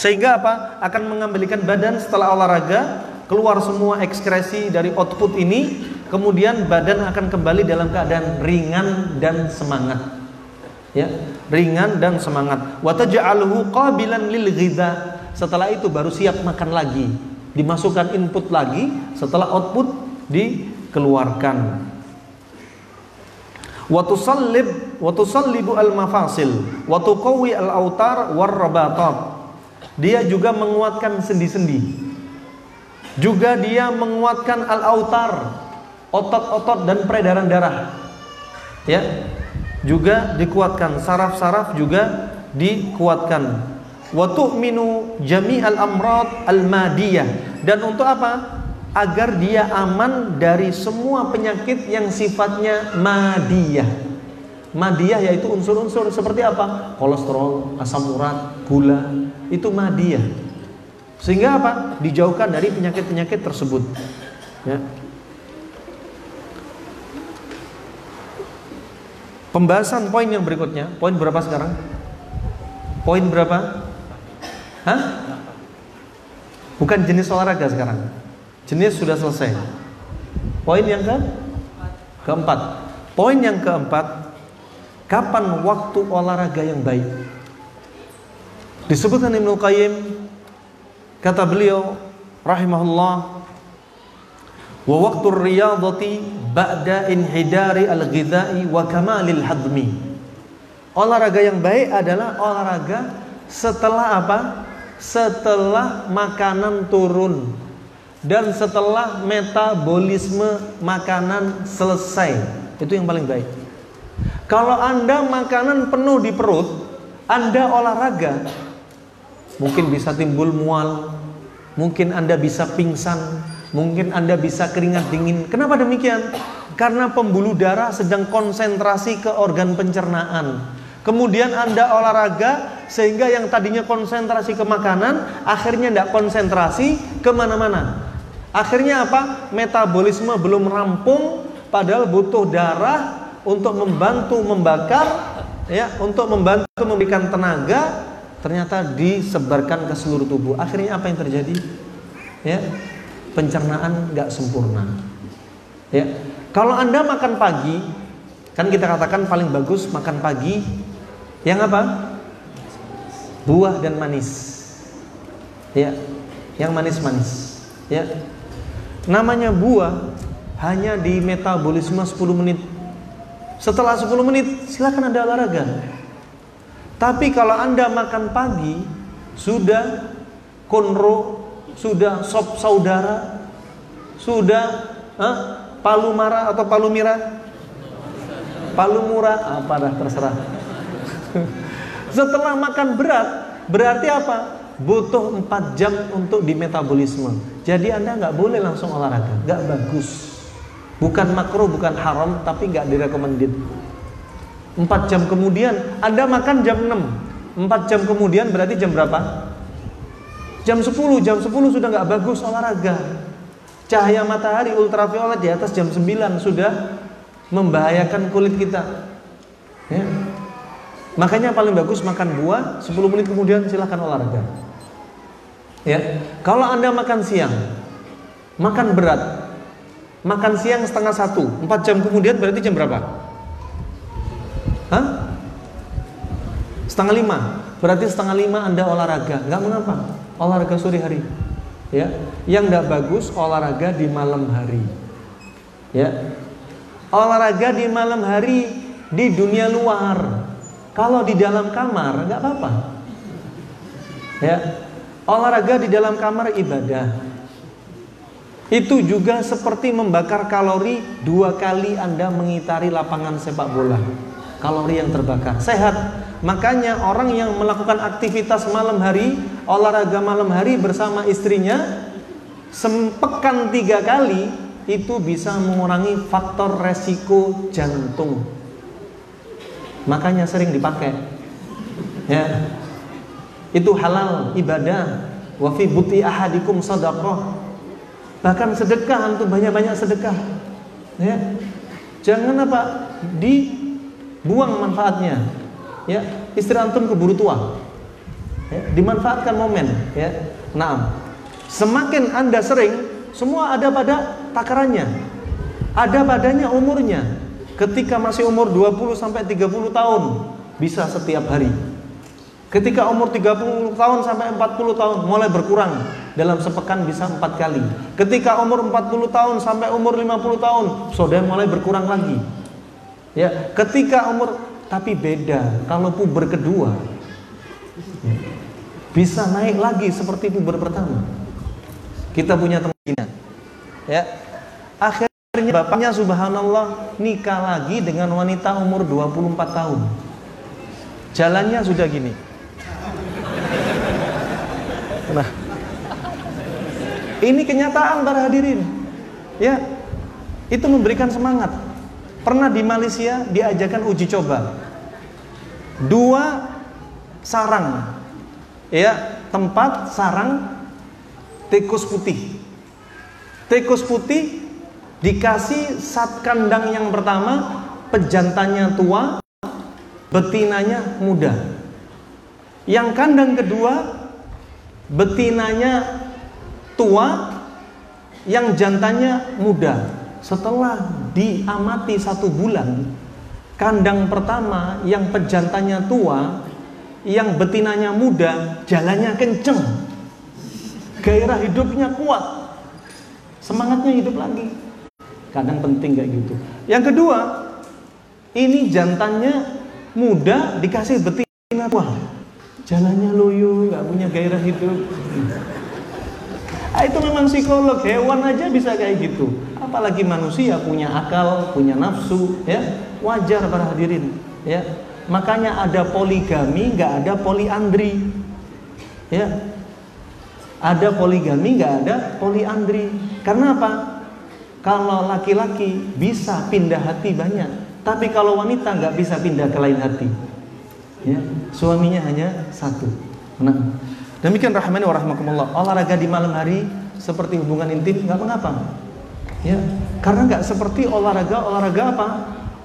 Sehingga apa? Akan mengembalikan badan setelah olahraga keluar semua ekskresi dari output ini, kemudian badan akan kembali dalam keadaan ringan dan semangat. Ya ringan dan semangat. Wa taj'aluhu qabilan lil ghidha. Setelah itu baru siap makan lagi. Dimasukkan input lagi setelah output dikeluarkan. Wa tusallib wa tusallibu al mafasil wa tuqawi al autar war rabatat dia juga menguatkan sendi-sendi juga dia menguatkan al autar otot-otot dan peredaran darah ya juga dikuatkan, saraf-saraf juga dikuatkan. Wa tu'minu jami'al amrad al-madiyah. Dan untuk apa? Agar dia aman dari semua penyakit yang sifatnya madiyah. Madiyah yaitu unsur-unsur seperti apa? Kolesterol, asam urat, gula, itu madiyah. Sehingga apa? Dijauhkan dari penyakit-penyakit tersebut. Ya. Pembahasan poin yang berikutnya, poin berapa sekarang? Poin berapa? Hah? Bukan jenis olahraga sekarang. jenis sudah selesai. Poin yang ke keempat. Poin yang keempat, kapan waktu olahraga yang baik? Disebutkan Ibnu Qayyim kata beliau rahimahullah wa waktu riyadati ba'da inhidari al-ghidai wa kamalil hadmi. Olahraga yang baik adalah olahraga setelah apa? Setelah makanan turun dan setelah metabolisme makanan selesai. Itu yang paling baik. Kalau Anda makanan penuh di perut, Anda olahraga, Mungkin bisa timbul mual, mungkin Anda bisa pingsan, mungkin Anda bisa keringat dingin. Kenapa demikian? Karena pembuluh darah sedang konsentrasi ke organ pencernaan. Kemudian Anda olahraga sehingga yang tadinya konsentrasi ke makanan akhirnya tidak konsentrasi ke mana-mana. Akhirnya apa? Metabolisme belum rampung padahal butuh darah untuk membantu membakar ya, untuk membantu memberikan tenaga ternyata disebarkan ke seluruh tubuh. Akhirnya apa yang terjadi? Ya, pencernaan nggak sempurna. Ya, kalau anda makan pagi, kan kita katakan paling bagus makan pagi yang apa? Buah dan manis. Ya, yang manis-manis. Ya, namanya buah hanya di metabolisme 10 menit. Setelah 10 menit silakan anda olahraga tapi kalau Anda makan pagi, sudah konro, sudah sop saudara, sudah eh, palu marah atau palu mira, palu murah, apa dah terserah. Setelah makan berat, berarti apa? Butuh 4 jam untuk di metabolisme. Jadi Anda nggak boleh langsung olahraga, nggak bagus. Bukan makro, bukan haram, tapi nggak direkomendasikan. 4 jam kemudian Anda makan jam 6 4 jam kemudian berarti jam berapa? Jam 10, jam 10 sudah nggak bagus olahraga Cahaya matahari ultraviolet di atas jam 9 sudah membahayakan kulit kita ya. Makanya paling bagus makan buah 10 menit kemudian silahkan olahraga ya. Kalau Anda makan siang Makan berat Makan siang setengah satu Empat jam kemudian berarti jam berapa? Hah? Setengah lima. Berarti setengah lima Anda olahraga. Nggak mengapa. Olahraga sore hari. Ya. Yang nggak bagus olahraga di malam hari. Ya. Olahraga di malam hari di dunia luar. Kalau di dalam kamar nggak apa-apa. Ya. Olahraga di dalam kamar ibadah. Itu juga seperti membakar kalori dua kali Anda mengitari lapangan sepak bola kalori yang terbakar. Sehat. Makanya orang yang melakukan aktivitas malam hari, olahraga malam hari bersama istrinya, sempekan tiga kali itu bisa mengurangi faktor resiko jantung. Makanya sering dipakai. Ya. Itu halal ibadah. Wa fi buti ahadikum sadaqah. Bahkan sedekah untuk banyak-banyak sedekah. Ya. Jangan apa? Di buang manfaatnya. Ya istri antum keburu tua. Ya, dimanfaatkan momen ya. Nah semakin anda sering semua ada pada takarannya. Ada padanya umurnya. Ketika masih umur 20 sampai 30 tahun bisa setiap hari. Ketika umur 30 tahun sampai 40 tahun mulai berkurang. Dalam sepekan bisa empat kali. Ketika umur 40 tahun sampai umur 50 tahun sudah mulai berkurang lagi Ya, ketika umur tapi beda kalau puber kedua ya, bisa naik lagi seperti puber pertama. Kita punya teman ya. Akhirnya bapaknya subhanallah nikah lagi dengan wanita umur 24 tahun. Jalannya sudah gini. Nah, ini kenyataan para hadirin. Ya, itu memberikan semangat. Pernah di Malaysia diajarkan uji coba. Dua sarang. Ya, tempat sarang tikus putih. Tikus putih dikasih sat kandang yang pertama pejantannya tua, betinanya muda. Yang kandang kedua betinanya tua, yang jantannya muda setelah diamati satu bulan kandang pertama yang pejantannya tua yang betinanya muda jalannya kenceng. Gairah hidupnya kuat. Semangatnya hidup lagi. Kadang penting kayak gitu. Yang kedua ini jantannya muda dikasih betina tua. Jalannya loyo nggak punya gairah hidup. Ah, itu memang psikolog hewan aja bisa kayak gitu. Apalagi manusia punya akal, punya nafsu, ya wajar para hadirin. Ya makanya ada poligami, nggak ada poliandri. Ya ada poligami, nggak ada poliandri. Karena apa? Kalau laki-laki bisa pindah hati banyak, tapi kalau wanita nggak bisa pindah ke lain hati. Ya, suaminya hanya satu. Nah, Demikian rahmani wa rahmakumullah. Olahraga di malam hari seperti hubungan intim nggak mengapa. Ya, karena nggak seperti olahraga olahraga apa?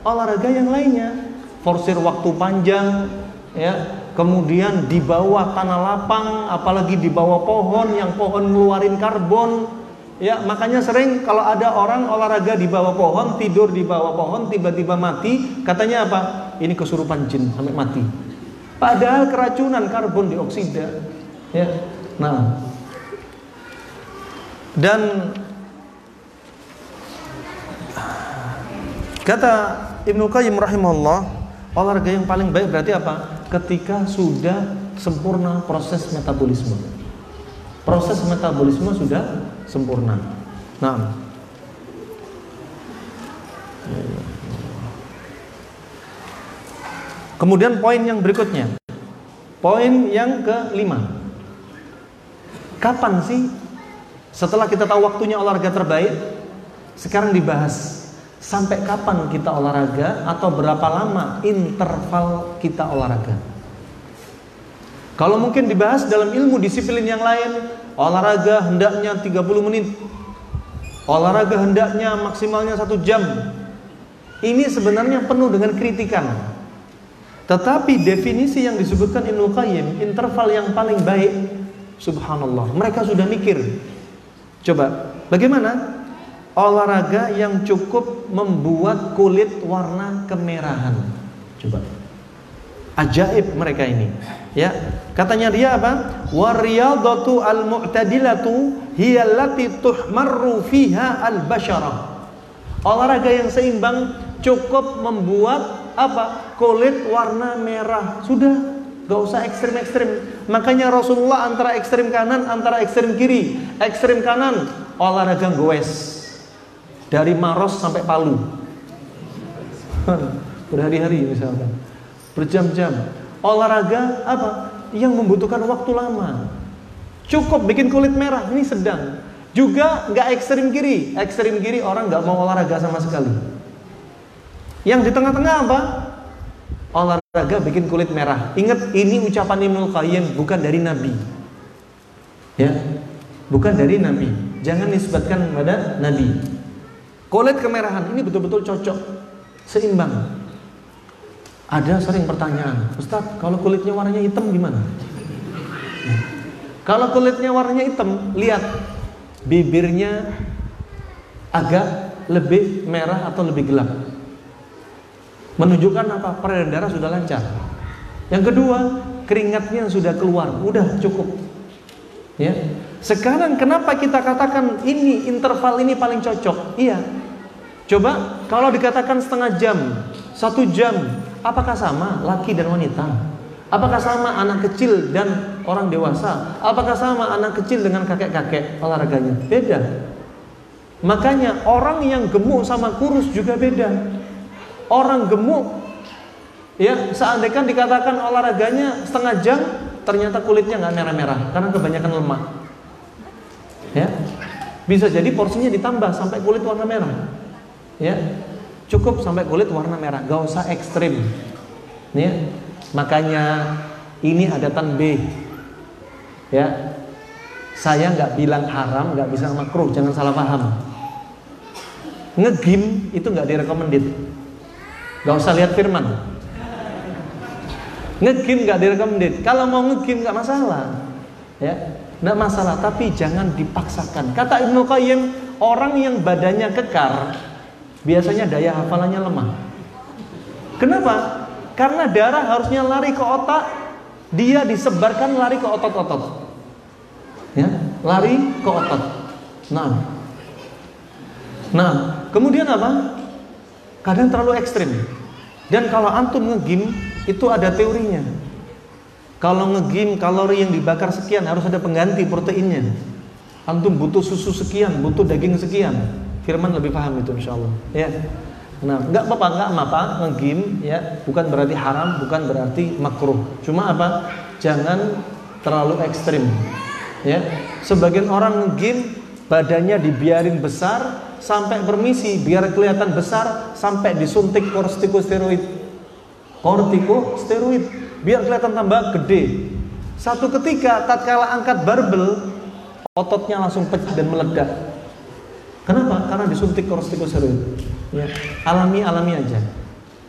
Olahraga yang lainnya. Forsir waktu panjang, ya. Kemudian di bawah tanah lapang, apalagi di bawah pohon yang pohon ngeluarin karbon, ya makanya sering kalau ada orang olahraga di bawah pohon, tidur di bawah pohon, tiba-tiba mati, katanya apa? Ini kesurupan jin sampai mati. Padahal keracunan karbon dioksida Ya. Nah. Dan kata Ibnu Qayyim rahimahullah, olahraga yang paling baik berarti apa? Ketika sudah sempurna proses metabolisme. Proses metabolisme sudah sempurna. Nah. Kemudian poin yang berikutnya. Poin yang kelima. Kapan sih setelah kita tahu waktunya olahraga terbaik? Sekarang dibahas sampai kapan kita olahraga atau berapa lama interval kita olahraga. Kalau mungkin dibahas dalam ilmu disiplin yang lain, olahraga hendaknya 30 menit. Olahraga hendaknya maksimalnya satu jam. Ini sebenarnya penuh dengan kritikan. Tetapi definisi yang disebutkan Ibnu Qayyim, interval yang paling baik Subhanallah, mereka sudah mikir. Coba, bagaimana olahraga yang cukup membuat kulit warna kemerahan? Coba. Ajaib mereka ini. Ya, katanya dia apa? Wariyadatu al-mu'tadilatu hiya allati tuhmarru fiha al-bashara. Olahraga yang seimbang cukup membuat apa? Kulit warna merah. Sudah Gak usah ekstrim-ekstrim. Makanya Rasulullah antara ekstrim kanan, antara ekstrim kiri. Ekstrim kanan, olahraga goes. Dari Maros sampai Palu. Berhari-hari misalkan. Berjam-jam. Olahraga apa? Yang membutuhkan waktu lama. Cukup bikin kulit merah, ini sedang. Juga nggak ekstrim kiri. Ekstrim kiri orang nggak mau olahraga sama sekali. Yang di tengah-tengah apa? olahraga bikin kulit merah. Ingat ini ucapan Ibnu Qayyim bukan dari Nabi. Ya. Bukan dari Nabi. Jangan disebutkan pada Nabi. Kulit kemerahan ini betul-betul cocok, seimbang. Ada sering pertanyaan, Ustadz, kalau kulitnya warnanya hitam gimana? Kalau kulitnya warnanya hitam, lihat bibirnya agak lebih merah atau lebih gelap menunjukkan apa peredaran darah sudah lancar. Yang kedua, keringatnya sudah keluar, udah cukup. Ya. Sekarang kenapa kita katakan ini interval ini paling cocok? Iya. Coba kalau dikatakan setengah jam, satu jam, apakah sama laki dan wanita? Apakah sama anak kecil dan orang dewasa? Apakah sama anak kecil dengan kakek-kakek olahraganya? Beda. Makanya orang yang gemuk sama kurus juga beda orang gemuk ya seandainya dikatakan olahraganya setengah jam ternyata kulitnya nggak merah-merah karena kebanyakan lemak ya. Bisa jadi porsinya ditambah sampai kulit warna merah. Ya. Cukup sampai kulit warna merah. Gak usah ekstrim. Ya. Makanya ini adatan B. Ya. Saya nggak bilang haram nggak bisa makruh jangan salah paham. Ngegim itu nggak direkomendit. Gak usah lihat firman. Ngegim gak direkomendit. Kalau mau ngegim gak masalah. Ya, gak masalah. Tapi jangan dipaksakan. Kata Ibnu Qayyim, orang yang badannya kekar biasanya daya hafalannya lemah. Kenapa? Karena darah harusnya lari ke otak, dia disebarkan lari ke otot-otot. Ya, lari ke otot. Nah. Nah, kemudian apa? Kadang terlalu ekstrim. Dan kalau antum ngegim itu ada teorinya. Kalau ngegim kalori yang dibakar sekian harus ada pengganti proteinnya. Antum butuh susu sekian, butuh daging sekian. Firman lebih paham itu insya Allah. Ya. Nah, nggak apa-apa, nggak apa-apa ngegim ya, bukan berarti haram, bukan berarti makruh. Cuma apa? Jangan terlalu ekstrim. Ya. Sebagian orang ngegim badannya dibiarin besar sampai bermisi biar kelihatan besar sampai disuntik kortikosteroid. Kortikosteroid biar kelihatan tambah gede. Satu ketika tatkala angkat barbel ototnya langsung pecah dan meledak. Kenapa? Karena disuntik kortikosteroid. Ya, alami alami aja.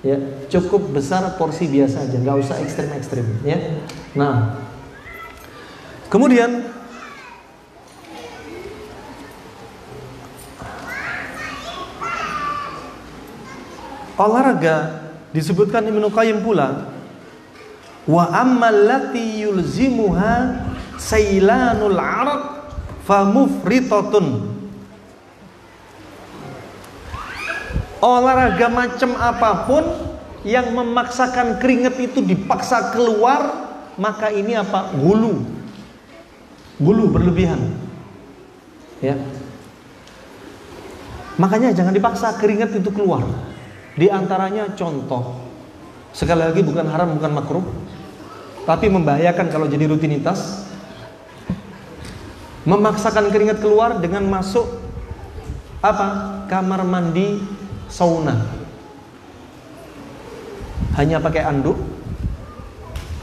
Ya, cukup besar porsi biasa aja, nggak usah ekstrim ekstrim. Ya, nah, kemudian olahraga disebutkan Ibnu Qayyim pula wa ammal lati yulzimuha sailanul araq famufritatun. Olahraga macam apa pun yang memaksakan keringat itu dipaksa keluar maka ini apa? Gulu. Gulu berlebihan. Ya. Makanya jangan dipaksa keringat itu keluar. Di antaranya contoh. Sekali lagi bukan haram bukan makruh tapi membahayakan kalau jadi rutinitas. Memaksakan keringat keluar dengan masuk apa? Kamar mandi sauna. Hanya pakai anduk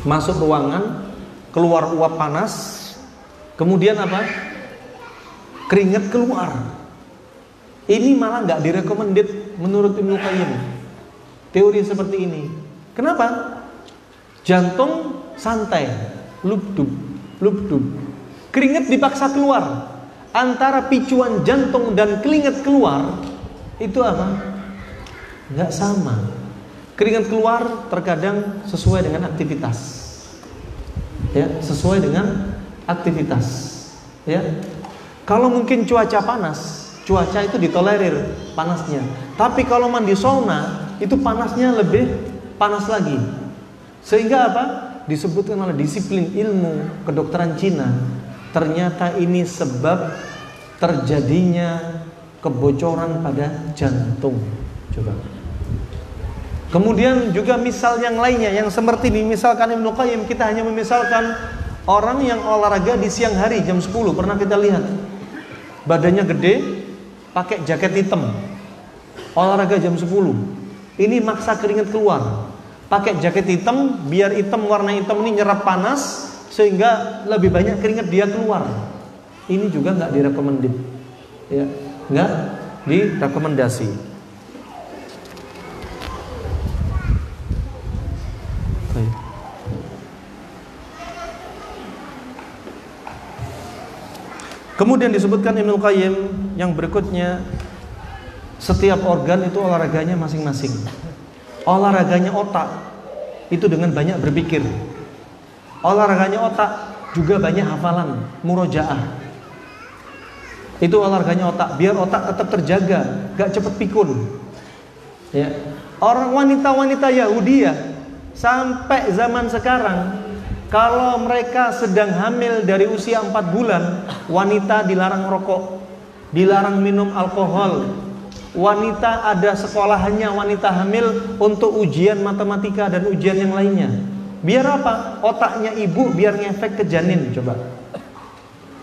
masuk ruangan keluar uap panas kemudian apa? Keringat keluar. Ini malah nggak direkomendit menurut Ibnu Qayyim. Teori seperti ini. Kenapa? Jantung santai lubdub lubdub keringat dipaksa keluar antara picuan jantung dan keringat keluar itu apa? Nggak sama. Keringat keluar terkadang sesuai dengan aktivitas. Ya, sesuai dengan aktivitas. Ya. Kalau mungkin cuaca panas, cuaca itu ditolerir panasnya. Tapi kalau mandi sauna, itu panasnya lebih panas lagi. Sehingga apa? Disebutkan oleh disiplin ilmu kedokteran Cina Ternyata ini sebab terjadinya kebocoran pada jantung. Coba. Kemudian juga misal yang lainnya yang seperti ini. Misalkan Ibnu Qayyim kita hanya memisalkan orang yang olahraga di siang hari jam 10 pernah kita lihat? Badannya gede pakai jaket hitam. Olahraga jam 10 ini maksa keringat keluar pakai jaket hitam biar hitam warna hitam ini nyerap panas sehingga lebih banyak keringat dia keluar. Ini juga nggak direkomendasi, ya, nggak direkomendasi. Kemudian disebutkan Ibnu Qayyim yang berikutnya setiap organ itu olahraganya masing-masing. Olahraganya otak itu dengan banyak berpikir. Olahraganya otak juga banyak hafalan murojaah. Itu olahraganya otak biar otak tetap terjaga gak cepet pikun. Ya. Orang wanita-wanita Yahudi ya sampai zaman sekarang kalau mereka sedang hamil dari usia 4 bulan wanita dilarang rokok dilarang minum alkohol wanita ada sekolahannya wanita hamil untuk ujian matematika dan ujian yang lainnya Biar apa? Otaknya ibu biar ngefek ke janin coba.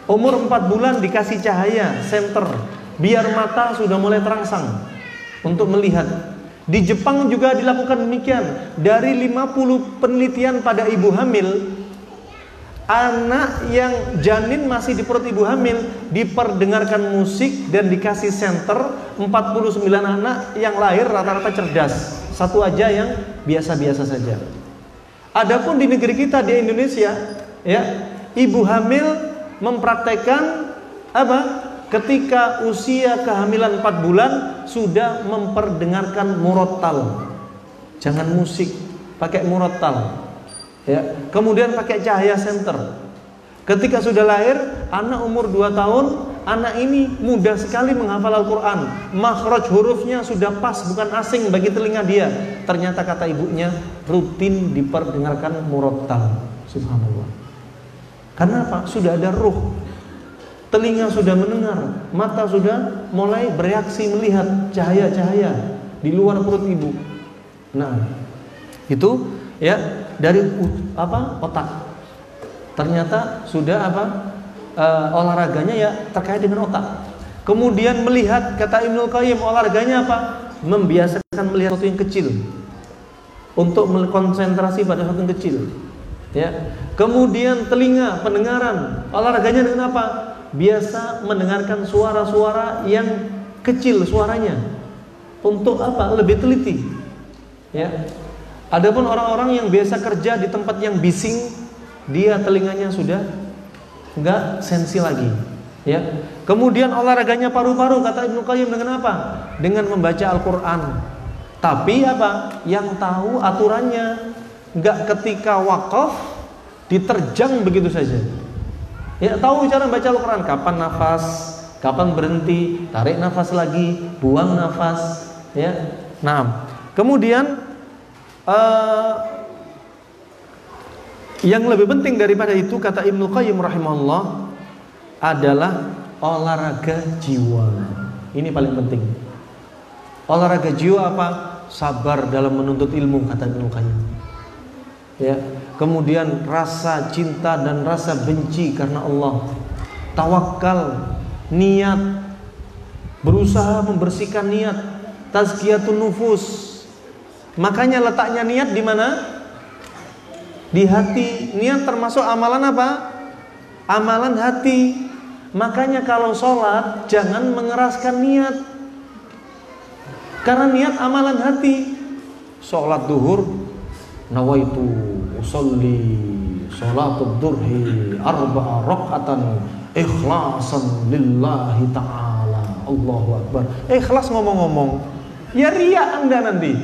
Umur 4 bulan dikasih cahaya senter biar mata sudah mulai terangsang untuk melihat. Di Jepang juga dilakukan demikian. Dari 50 penelitian pada ibu hamil, anak yang janin masih di perut ibu hamil diperdengarkan musik dan dikasih senter 49 anak yang lahir rata-rata cerdas. Satu aja yang biasa-biasa saja. Adapun di negeri kita di Indonesia, ya, ibu hamil mempraktekkan apa? ketika usia kehamilan 4 bulan sudah memperdengarkan murotal. Jangan musik, pakai murotal. Ya. Kemudian pakai cahaya senter. Ketika sudah lahir, anak umur 2 tahun, anak ini mudah sekali menghafal Al-Quran. Makhraj hurufnya sudah pas, bukan asing bagi telinga dia. Ternyata kata ibunya, rutin diperdengarkan murotal. Subhanallah. Karena apa? Sudah ada ruh telinga sudah mendengar, mata sudah mulai bereaksi melihat cahaya-cahaya di luar perut ibu. Nah, itu ya dari apa otak. Ternyata sudah apa e, olahraganya ya terkait dengan otak. Kemudian melihat kata Ibnu Qayyim olahraganya apa? Membiasakan melihat sesuatu yang kecil untuk konsentrasi pada sesuatu yang kecil. Ya. Kemudian telinga, pendengaran, olahraganya dengan apa? biasa mendengarkan suara-suara yang kecil suaranya. Untuk apa? Lebih teliti. Ya. Adapun orang-orang yang biasa kerja di tempat yang bising, dia telinganya sudah enggak sensi lagi. Ya. Kemudian olahraganya paru-paru kata Ibnu Qayyim dengan apa? Dengan membaca Al-Qur'an. Tapi apa? Yang tahu aturannya. Enggak ketika wakaf diterjang begitu saja. Ya tahu cara baca Al-Quran Kapan nafas Kapan berhenti Tarik nafas lagi Buang nafas Ya Nah Kemudian uh, Yang lebih penting daripada itu Kata Ibnu Qayyim rahimahullah Adalah Olahraga jiwa. Ini paling penting. Olahraga jiwa apa? Sabar dalam menuntut ilmu Kata Ibnu Qayyim. Ya kemudian rasa cinta dan rasa benci karena Allah, tawakal, niat, berusaha membersihkan niat, tazkiyatun nufus. Makanya letaknya niat di mana? Di hati. Niat termasuk amalan apa? Amalan hati. Makanya kalau sholat jangan mengeraskan niat. Karena niat amalan hati. Sholat duhur nawaitu usalli salatul durhi arba'a raka'atan ikhlasan lillahi ta'ala Allahu Akbar ikhlas ngomong-ngomong ya ria anda nanti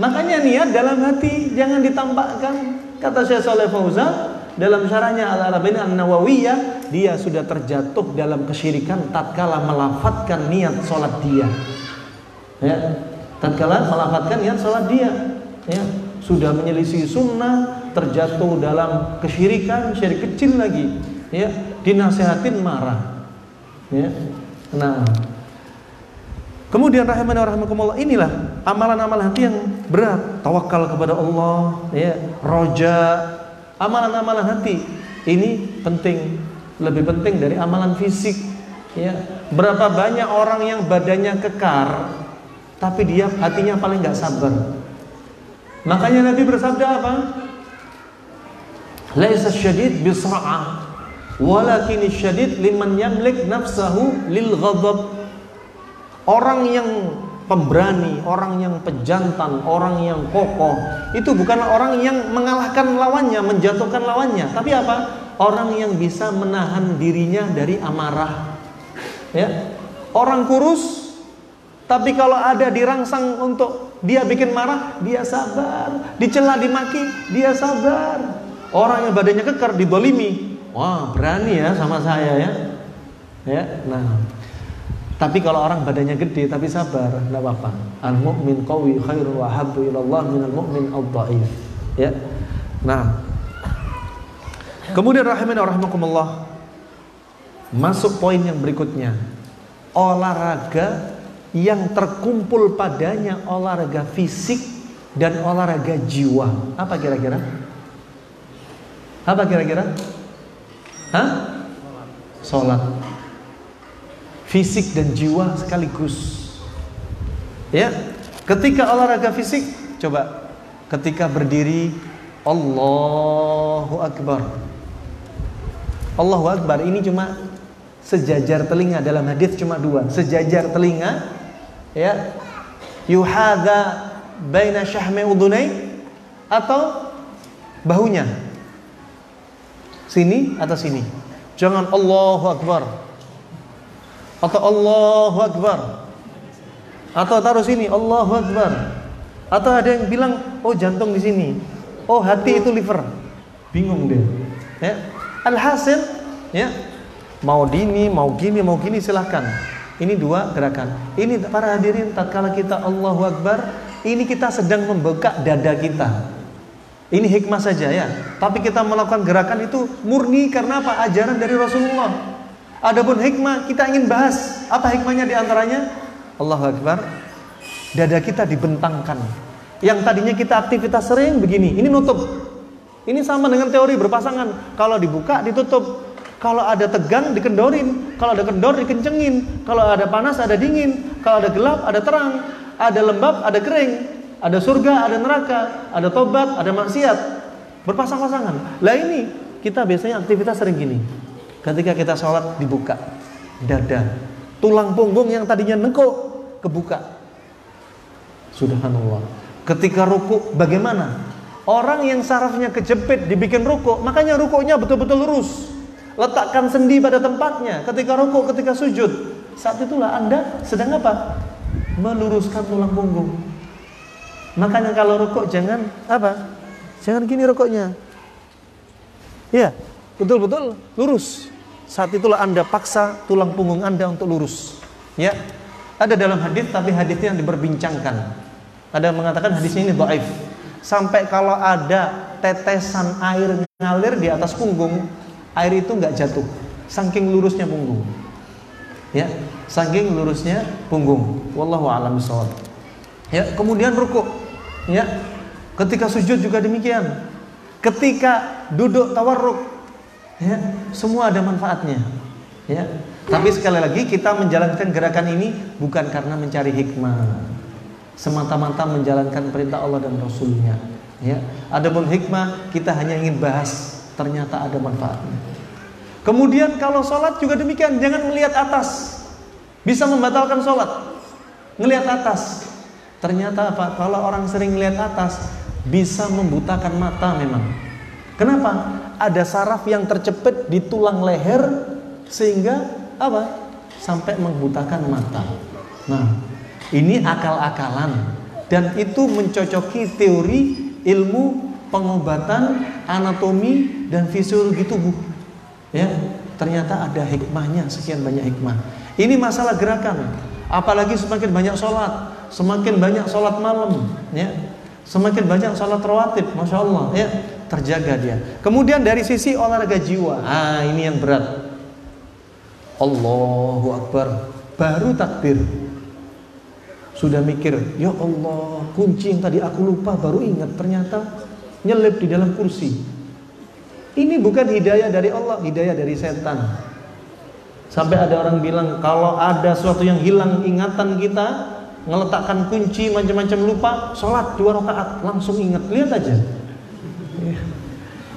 makanya niat dalam hati jangan ditampakkan kata Syekh Saleh Fauzan dalam syarahnya Al-Arabin An-Nawawiyah dia sudah terjatuh dalam kesyirikan tatkala melafatkan niat sholat dia ya tatkala melafatkan niat sholat dia ya sudah menyelisih sunnah, terjatuh dalam kesyirikan, syirik kecil lagi, ya, dinasehatin marah. Ya. Nah, kemudian rahimani rahimakumullah inilah amalan-amalan hati yang berat, tawakal kepada Allah, ya, roja, amalan-amalan hati. Ini penting, lebih penting dari amalan fisik, ya. Berapa banyak orang yang badannya kekar tapi dia hatinya paling nggak sabar Makanya Nabi bersabda apa? Laisa syadid bisra'ah walakin syadid liman yamlik nafsahu lil ghadab. Orang yang pemberani, orang yang pejantan, orang yang kokoh itu bukan orang yang mengalahkan lawannya, menjatuhkan lawannya, tapi apa? Orang yang bisa menahan dirinya dari amarah. Ya. Orang kurus tapi kalau ada dirangsang untuk dia bikin marah, dia sabar. Dicela, dimaki, dia sabar. Orang yang badannya kekar, didolimi. Wah, berani ya sama saya ya. Ya, nah. Tapi kalau orang badannya gede tapi sabar, enggak apa-apa. Al mukmin qawi khairu wa habbu ilallah min al mu'min al dhaif. Ya. Nah. Kemudian rahimani rahimakumullah. Masuk poin yang berikutnya. Olahraga yang terkumpul padanya olahraga fisik dan olahraga jiwa. Apa kira-kira? Apa kira-kira? Hah? Sholat. Fisik dan jiwa sekaligus. Ya, ketika olahraga fisik, coba. Ketika berdiri Allahu Akbar. Allahu Akbar ini cuma sejajar telinga dalam hadis cuma dua. Sejajar telinga ya. Yuhadha baina syahmi udunai atau bahunya. Sini atau sini? Jangan Allahu Akbar Atau Allahu Akbar. Atau taruh sini Allahu Akbar. Atau ada yang bilang, oh jantung di sini. Oh hati itu liver. Bingung dia. Ya. Alhasil, ya mau dini, mau gini, mau gini silahkan. Ini dua gerakan. Ini para hadirin tatkala kita Allahu Akbar, ini kita sedang membuka dada kita. Ini hikmah saja ya. Tapi kita melakukan gerakan itu murni karena apa? Ajaran dari Rasulullah. Adapun hikmah kita ingin bahas. Apa hikmahnya di antaranya? Allahu Akbar. Dada kita dibentangkan. Yang tadinya kita aktivitas sering begini, ini nutup. Ini sama dengan teori berpasangan. Kalau dibuka, ditutup. Kalau ada tegang dikendorin, kalau ada kendor dikencengin, kalau ada panas ada dingin, kalau ada gelap ada terang, ada lembab ada kering, ada surga ada neraka, ada tobat ada maksiat, berpasang-pasangan. Lah ini kita biasanya aktivitas sering gini. Ketika kita sholat dibuka dada, tulang punggung yang tadinya nengkok kebuka. Subhanallah. Ketika ruku bagaimana? Orang yang sarafnya kejepit dibikin ruku, makanya rukunya betul-betul lurus. Letakkan sendi pada tempatnya ketika rokok, ketika sujud. Saat itulah Anda sedang apa? Meluruskan tulang punggung. Makanya kalau rokok jangan apa? Jangan gini rokoknya. Ya, betul-betul lurus. Saat itulah Anda paksa tulang punggung Anda untuk lurus. Ya. Ada dalam hadis tapi hadisnya yang diperbincangkan. Ada yang mengatakan hadisnya ini dhaif. Sampai kalau ada tetesan air ngalir di atas punggung, air itu nggak jatuh. Saking lurusnya punggung. Ya. Saking lurusnya punggung. Wallahu alam bisawab ya. Kemudian rukuk. Ya. Ketika sujud juga demikian. Ketika duduk tawarruk ya semua ada manfaatnya ya tapi sekali lagi kita menjalankan gerakan ini bukan karena mencari hikmah semata-mata menjalankan perintah Allah dan Rasulnya ya adapun hikmah kita hanya ingin bahas ternyata ada manfaatnya. Kemudian kalau sholat juga demikian, jangan melihat atas, bisa membatalkan sholat. Ngelihat atas, ternyata apa? Kalau orang sering melihat atas, bisa membutakan mata memang. Kenapa? Ada saraf yang tercepit di tulang leher sehingga apa? Sampai membutakan mata. Nah, ini akal-akalan dan itu mencocoki teori ilmu pengobatan, anatomi dan fisiologi tubuh. Ya, ternyata ada hikmahnya sekian banyak hikmah. Ini masalah gerakan. Apalagi semakin banyak sholat, semakin banyak sholat malam, ya, semakin banyak sholat rawatib, masya Allah, ya, terjaga dia. Kemudian dari sisi olahraga jiwa, ah ini yang berat. Allahu Akbar, baru takbir. Sudah mikir, ya Allah, kunci yang tadi aku lupa baru ingat ternyata nyelip di dalam kursi. Ini bukan hidayah dari Allah, hidayah dari setan. Sampai ada orang bilang kalau ada sesuatu yang hilang ingatan kita, ngeletakkan kunci macam-macam lupa, sholat dua rakaat langsung ingat, lihat aja. Iya,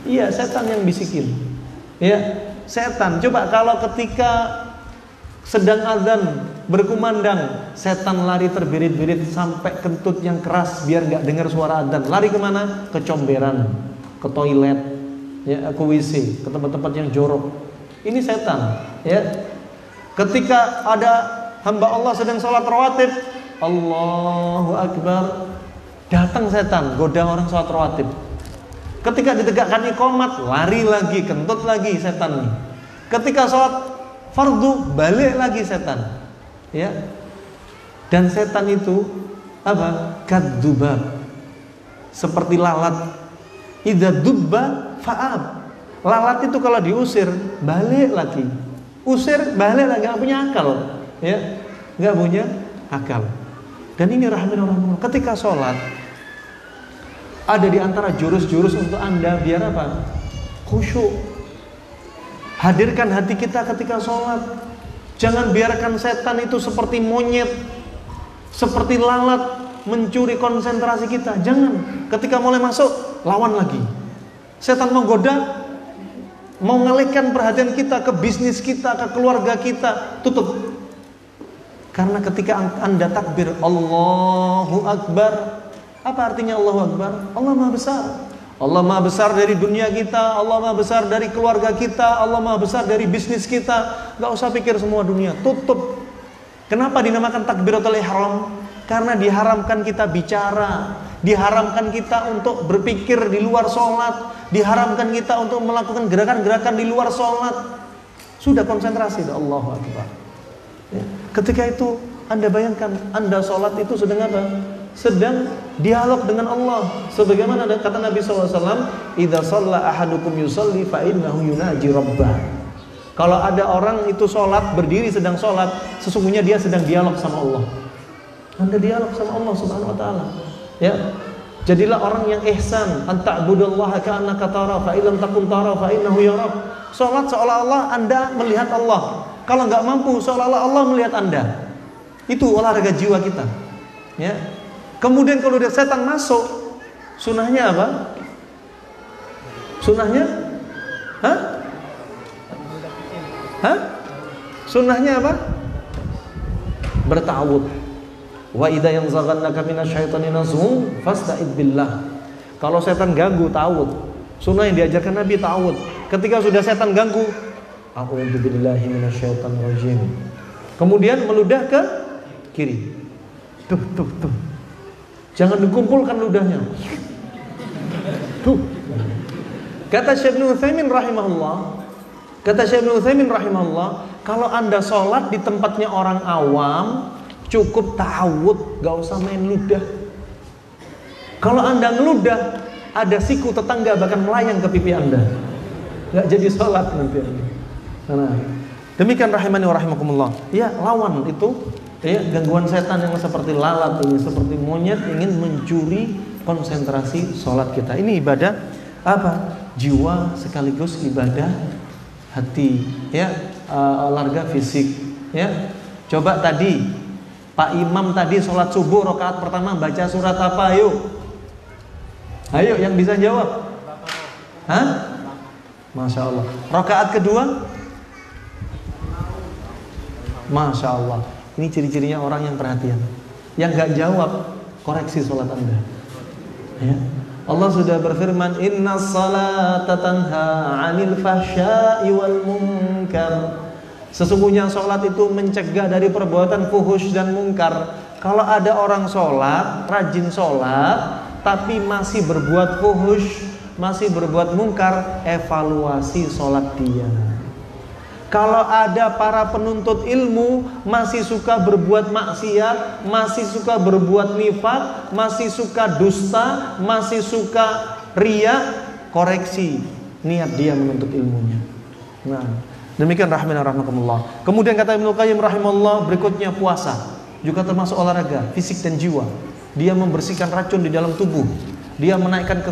iya setan yang bisikin. Ya, setan. Coba kalau ketika sedang azan berkumandang setan lari terbirit-birit sampai kentut yang keras biar nggak dengar suara azan. Lari ke mana ke comberan ke toilet ya ke WC ke tempat-tempat yang jorok. Ini setan ya. Ketika ada hamba Allah sedang sholat rawatib Allahu Akbar datang setan goda orang sholat rawatib ketika ditegakkan ikomat lari lagi kentut lagi setan nih. Ketika sholat fardu balik lagi setan ya. Dan setan itu apa? Kadubab seperti lalat. Idza dubba fa'ab. Lalat itu kalau diusir balik lagi. Usir balik lagi. Nggak punya akal ya. Nggak punya akal. Dan ini rahmin orang ketika sholat ada di antara jurus-jurus untuk anda biar apa khusyuk Hadirkan hati kita ketika sholat. Jangan biarkan setan itu seperti monyet, seperti lalat mencuri konsentrasi kita. Jangan. Ketika mulai masuk, lawan lagi. Setan menggoda, mau ngalihkan perhatian kita ke bisnis kita, ke keluarga kita, tutup. Karena ketika anda takbir Allahu Akbar, apa artinya Allahu Akbar? Allah Maha Besar. Allah maha besar dari dunia kita, Allah maha besar dari keluarga kita, Allah maha besar dari bisnis kita. Gak usah pikir semua dunia, tutup. Kenapa dinamakan takbiratul ihram? Karena diharamkan kita bicara, diharamkan kita untuk berpikir di luar sholat, diharamkan kita untuk melakukan gerakan-gerakan di luar sholat. Sudah konsentrasi, Allah Akbar. Ya. Ketika itu Anda bayangkan, Anda sholat itu sedang apa? Sedang dialog dengan Allah. Sebagaimana kata Nabi SAW idza shalla ahadukum yusalli fa innahu yunaji rabbah. Kalau ada orang itu sholat berdiri sedang sholat sesungguhnya dia sedang dialog sama Allah. Anda dialog sama Allah subhanahu wa ta'ala. Ya. Jadilah orang yang ihsan. Anta'budallaha ka'annaka tara fa illam takun tara fa innahu yarak sholat seolah-olah anda melihat Allah. Kalau nggak mampu seolah-olah Allah melihat anda. Itu olahraga jiwa kita. Ya Kemudian kalau dia setan masuk, sunahnya apa? Sunahnya? Hah? Hah? Sunahnya apa? Bertawud. Wa idza yanzaghannaka minasyaitani nazghun fasta'id billah. Kalau setan ganggu tawud. Sunnah yang diajarkan Nabi tawud. Ketika sudah setan ganggu, a'udzu billahi minasyaitonir rajim. Kemudian meludah ke kiri. Tuh, tuh, tuh. Jangan dikumpulkan ludahnya. Tuh. Kata Syekh Ibnu Utsaimin rahimahullah, kata Syekh Ibnu Utsaimin rahimahullah, kalau Anda sholat di tempatnya orang awam, cukup ta'awud, gak usah main ludah. Kalau Anda ngeludah, ada siku tetangga bahkan melayang ke pipi Anda. Gak jadi sholat nanti. Nah, demikian rahimani wa rahimakumullah. Ya, lawan itu ya gangguan setan yang seperti lalat ini seperti monyet ingin mencuri konsentrasi sholat kita. Ini ibadah apa? Jiwa sekaligus ibadah hati ya uh, olahraga fisik ya. Coba tadi Pak Imam tadi sholat subuh rakaat pertama baca surat apa? Ayo. Ayo yang bisa jawab. Hah? Masya Allah. Rakaat kedua? Masya Allah ini ciri-cirinya orang yang perhatian. Yang gak jawab, koreksi sholat anda. Ya. Allah sudah berfirman, Inna salata tanha anil fahsya'i wal munkar. Sesungguhnya sholat itu mencegah dari perbuatan fuhush dan mungkar. Kalau ada orang sholat, rajin sholat, tapi masih berbuat fuhush, masih berbuat mungkar, evaluasi sholat dia. Kalau ada para penuntut ilmu masih suka berbuat maksiat, masih suka berbuat nifak, masih suka dusta, masih suka ria, koreksi niat dia menuntut ilmunya. Nah, demikian rahimana rahmatullah. Kemudian kata Ibnu Qayyim rahimahullah berikutnya puasa juga termasuk olahraga fisik dan jiwa. Dia membersihkan racun di dalam tubuh dia menaikkan ke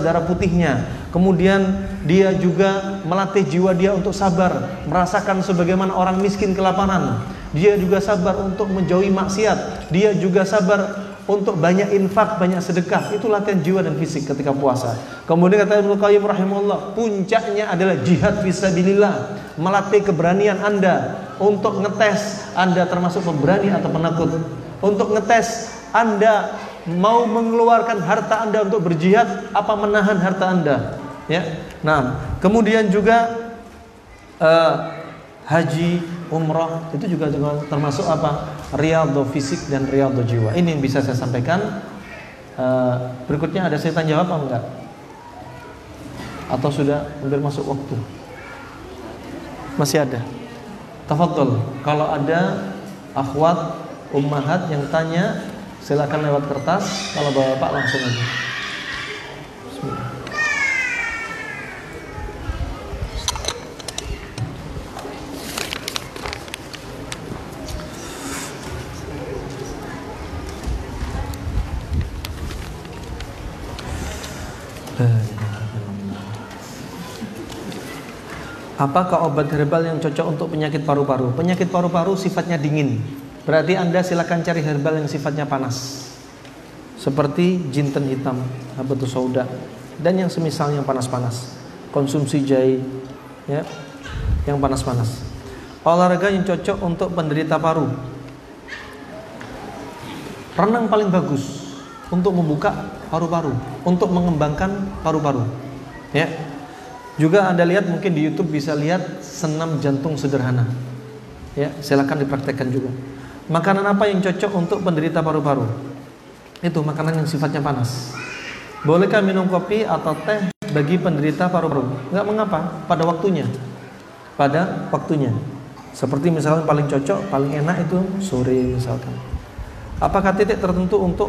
darah putihnya. Kemudian dia juga melatih jiwa dia untuk sabar, merasakan sebagaimana orang miskin kelaparan. Dia juga sabar untuk menjauhi maksiat. Dia juga sabar untuk banyak infak, banyak sedekah. Itu latihan jiwa dan fisik ketika puasa. Kemudian kata Ibnu Qayyim rahimahullah, puncaknya adalah jihad fisabilillah, melatih keberanian Anda untuk ngetes Anda termasuk pemberani atau penakut. Untuk ngetes Anda mau mengeluarkan harta Anda untuk berjihad apa menahan harta Anda? Ya nah kemudian juga uh, haji umrah itu juga termasuk apa? Riyadhah fisik dan riyadhah jiwa. Ini yang bisa saya sampaikan. Uh, berikutnya ada saya tanya apa enggak? Atau sudah hampir masuk waktu? Masih ada? Tafadhol. Kalau ada akhwat ummahat yang tanya Silakan lewat kertas, kalau Bapak langsung aja. Apakah obat herbal yang cocok untuk penyakit paru-paru? Penyakit paru-paru sifatnya dingin. Berarti Anda silakan cari herbal yang sifatnya panas. Seperti jinten hitam, habatus sauda dan yang semisal yang panas-panas. Konsumsi jahe ya, yang panas-panas. Olahraga yang cocok untuk penderita paru. Renang paling bagus. untuk membuka paru-paru, untuk mengembangkan paru-paru. Ya. Juga Anda lihat mungkin di YouTube bisa lihat senam jantung sederhana. Ya, silakan dipraktekkan juga. Makanan apa yang cocok untuk penderita paru-paru? Itu makanan yang sifatnya panas. Bolehkah minum kopi atau teh bagi penderita paru-paru? Enggak mengapa, pada waktunya. Pada waktunya. Seperti misalnya paling cocok, paling enak itu sore misalkan. Apakah titik tertentu untuk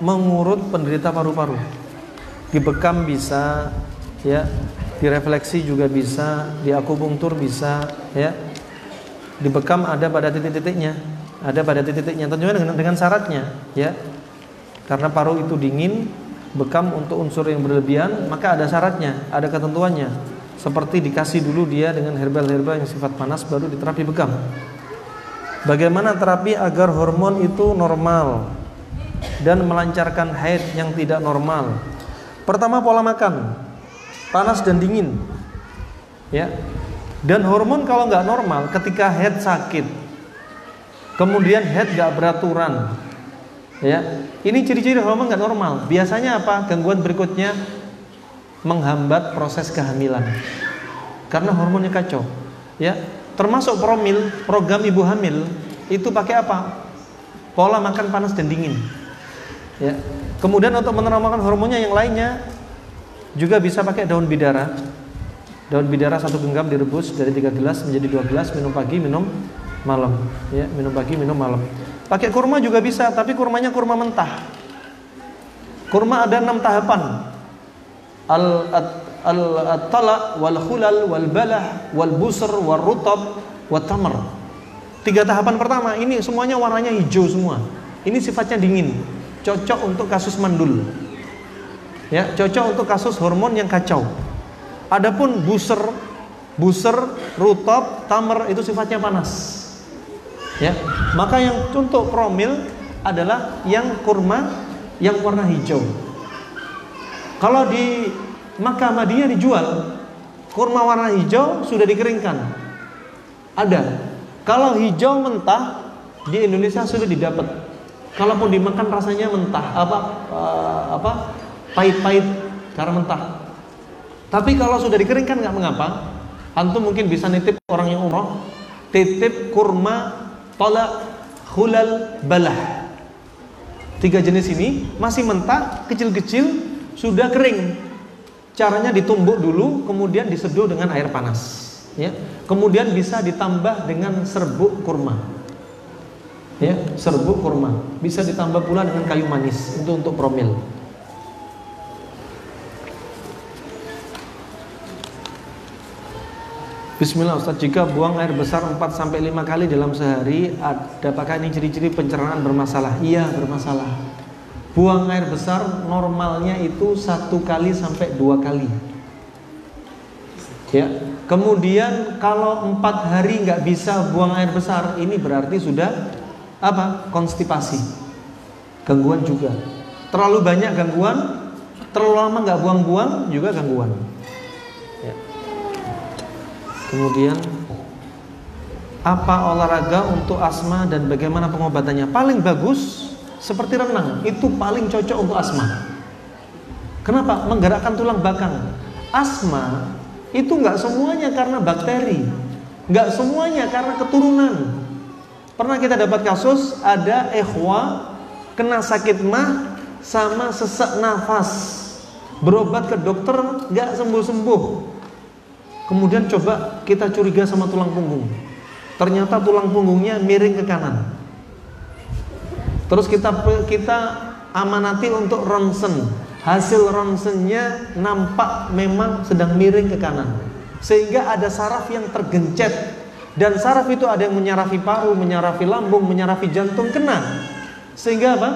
mengurut penderita paru-paru? Dibekam bisa, ya, direfleksi juga bisa, diakupunktur bisa, ya. Dibekam ada pada titik-titiknya, ada pada titik-titiknya. Tentunya dengan, dengan syaratnya, ya. Karena paru itu dingin, bekam untuk unsur yang berlebihan, maka ada syaratnya, ada ketentuannya seperti dikasih dulu dia dengan herbal-herbal yang sifat panas baru diterapi bekam. Bagaimana terapi agar hormon itu normal dan melancarkan haid yang tidak normal? Pertama pola makan, panas dan dingin. Ya. Dan hormon kalau nggak normal ketika head sakit, kemudian head nggak beraturan, ya. Ini ciri-ciri hormon nggak normal. Biasanya apa? Gangguan berikutnya menghambat proses kehamilan. Karena hormonnya kacau. Ya. Termasuk promil program ibu hamil itu pakai apa? Pola makan panas dan dingin. Ya. Kemudian untuk menormalkan hormonnya yang lainnya juga bisa pakai daun bidara. Daun bidara satu genggam direbus dari tiga gelas menjadi dua gelas minum pagi minum malam ya minum pagi minum malam pakai kurma juga bisa tapi kurmanya kurma mentah kurma ada enam tahapan al al tala wal khulal wal balah wal busr wal rutab wal tamar. Tiga tahapan pertama ini semuanya warnanya hijau semua. Ini sifatnya dingin, cocok untuk kasus mandul. Ya, cocok untuk kasus hormon yang kacau. Adapun buser, buser, rutab, tamar itu sifatnya panas. Ya, maka yang untuk promil adalah yang kurma yang warna hijau. Kalau di Makkah Madinah dijual kurma warna hijau sudah dikeringkan. Ada. Kalau hijau mentah di Indonesia sudah didapat. Kalaupun dimakan rasanya mentah, apa uh, apa pahit-pahit karena mentah. Tapi kalau sudah dikeringkan nggak mengapa. Antum mungkin bisa nitip orang yang umroh, titip kurma tolak hulal balah. Tiga jenis ini masih mentah, kecil-kecil, sudah kering. Caranya ditumbuk dulu, kemudian diseduh dengan air panas. Ya, kemudian bisa ditambah dengan serbuk kurma. Ya, serbuk kurma. Bisa ditambah pula dengan kayu manis itu untuk promil. Bismillah Ustaz, jika buang air besar 4 sampai 5 kali dalam sehari, apakah ini ciri-ciri pencernaan bermasalah? Iya, bermasalah. Buang air besar normalnya itu satu kali sampai dua kali. Ya. Kemudian kalau empat hari nggak bisa buang air besar, ini berarti sudah apa? Konstipasi. Gangguan juga. Terlalu banyak gangguan, terlalu lama nggak buang-buang juga gangguan. Kemudian apa olahraga untuk asma dan bagaimana pengobatannya? Paling bagus seperti renang itu paling cocok untuk asma. Kenapa? Menggerakkan tulang belakang. Asma itu nggak semuanya karena bakteri, nggak semuanya karena keturunan. Pernah kita dapat kasus ada ehwa kena sakit mah sama sesak nafas, berobat ke dokter nggak sembuh-sembuh. Kemudian coba kita curiga sama tulang punggung. Ternyata tulang punggungnya miring ke kanan. Terus kita kita amanati untuk ronsen. Hasil ronsennya nampak memang sedang miring ke kanan. Sehingga ada saraf yang tergencet dan saraf itu ada yang menyarafi paru, menyarafi lambung, menyarafi jantung kena. Sehingga apa?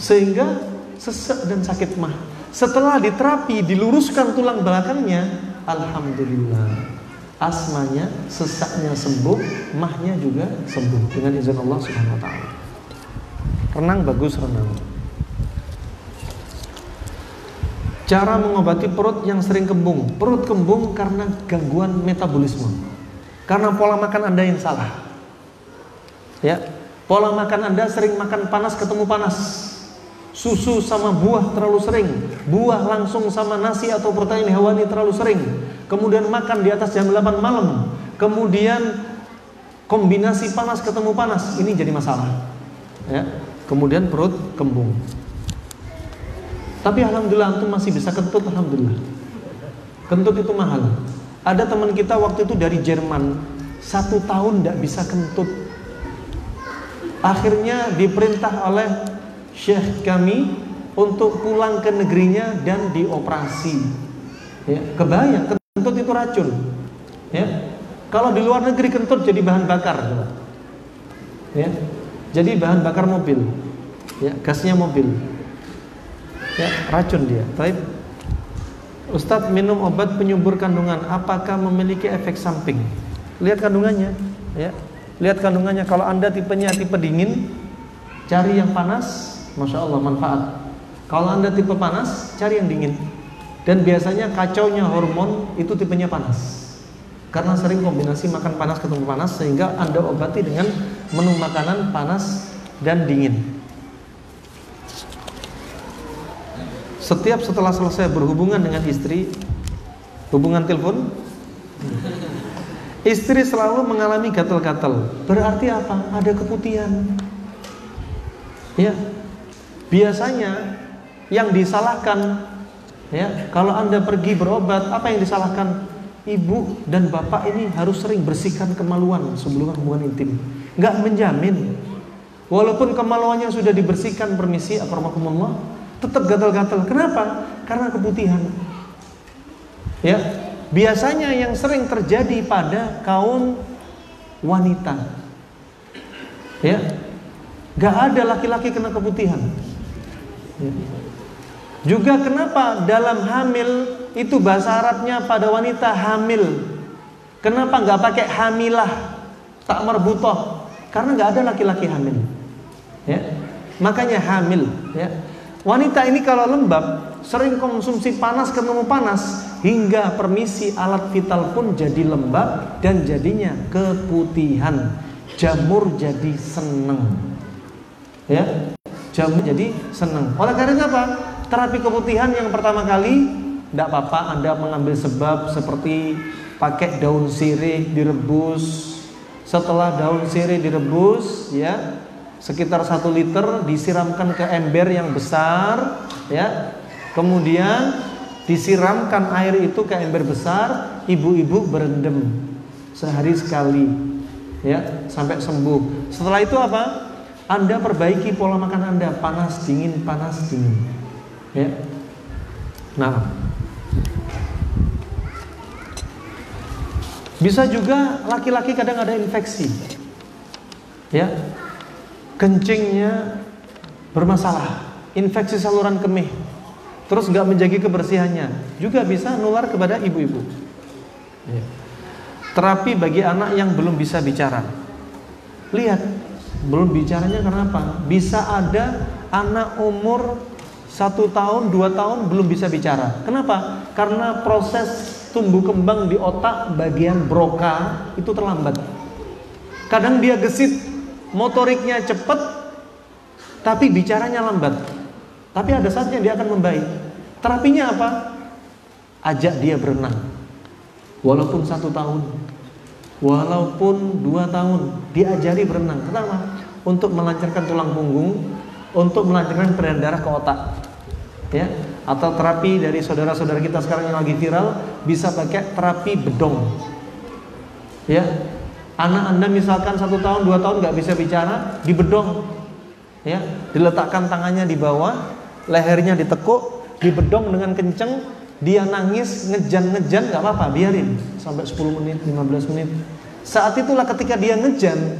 Sehingga sesak dan sakit mah. Setelah diterapi, diluruskan tulang belakangnya, alhamdulillah asmanya, sesaknya sembuh, mahnya juga sembuh dengan izin Allah Subhanahu wa taala. Renang bagus renang. Cara mengobati perut yang sering kembung. Perut kembung karena gangguan metabolisme. Karena pola makan Anda yang salah. Ya. Pola makan Anda sering makan panas ketemu panas. Susu sama buah terlalu sering. Buah langsung sama nasi atau protein hewani terlalu sering. Kemudian makan di atas jam 8 malam. Kemudian kombinasi panas ketemu panas. Ini jadi masalah. Ya. Kemudian perut kembung. Tapi alhamdulillah antum masih bisa kentut alhamdulillah. Kentut itu mahal. Ada teman kita waktu itu dari Jerman satu tahun tidak bisa kentut. Akhirnya diperintah oleh syekh kami untuk pulang ke negerinya dan dioperasi. Ya, kebayang kentut itu racun. Ya. Kalau di luar negeri kentut jadi bahan bakar. Ya. Jadi bahan bakar mobil. Ya, gasnya mobil ya racun dia Taib. Ustadz minum obat penyubur kandungan apakah memiliki efek samping lihat kandungannya ya lihat kandungannya kalau anda tipenya tipe dingin cari yang panas masya Allah manfaat kalau anda tipe panas cari yang dingin dan biasanya kacaunya hormon itu tipenya panas karena sering kombinasi makan panas ketemu panas sehingga anda obati dengan menu makanan panas dan dingin Setiap setelah selesai berhubungan dengan istri, hubungan telepon, istri selalu mengalami gatal-gatal. Berarti apa? Ada keputihan. Ya. Biasanya yang disalahkan ya, kalau Anda pergi berobat, apa yang disalahkan? Ibu dan bapak ini harus sering bersihkan kemaluan sebelum hubungan intim. Enggak menjamin. Walaupun kemaluannya sudah dibersihkan permisi, akramakumullah, tetap gatal-gatal. Kenapa? Karena keputihan. Ya, biasanya yang sering terjadi pada kaum wanita. Ya, gak ada laki-laki kena keputihan. Juga kenapa dalam hamil itu bahasa Arabnya pada wanita hamil. Kenapa nggak pakai hamilah, tak merbutoh? Karena nggak ada laki-laki hamil. Ya, makanya hamil. Ya, Wanita ini kalau lembab sering konsumsi panas ketemu panas hingga permisi alat vital pun jadi lembab dan jadinya keputihan. Jamur jadi seneng. Ya, jamur jadi seneng. Oleh karena apa? Terapi keputihan yang pertama kali tidak apa-apa Anda mengambil sebab seperti pakai daun sirih direbus. Setelah daun sirih direbus, ya sekitar satu liter disiramkan ke ember yang besar ya kemudian disiramkan air itu ke ember besar ibu-ibu berendam sehari sekali ya sampai sembuh setelah itu apa anda perbaiki pola makan anda. Panas dingin panas dingin. Ya. Nah. Bisa juga laki-laki kadang ada infeksi. Ya. Kencingnya bermasalah, infeksi saluran kemih, terus nggak menjaga kebersihannya, juga bisa nular kepada ibu-ibu. Ya. Terapi bagi anak yang belum bisa bicara. Lihat, belum bicaranya kenapa? Bisa ada anak umur satu tahun, dua tahun belum bisa bicara. Kenapa? Karena proses tumbuh kembang di otak bagian broka itu terlambat. Kadang dia gesit motoriknya cepat tapi bicaranya lambat. Tapi ada saatnya dia akan membaik. Terapinya apa? Ajak dia berenang. Walaupun satu tahun, walaupun dua tahun, diajari berenang. Kenapa? Untuk melancarkan tulang punggung, untuk melancarkan peredaran darah ke otak. Ya, atau terapi dari saudara-saudara kita sekarang yang lagi viral bisa pakai terapi bedong. Ya, Anak anda misalkan satu tahun dua tahun nggak bisa bicara, dibedong, ya, diletakkan tangannya di bawah, lehernya ditekuk, dibedong dengan kenceng, dia nangis, ngejan-ngejan nggak apa-apa, biarin sampai 10 menit, 15 menit. Saat itulah ketika dia ngejan,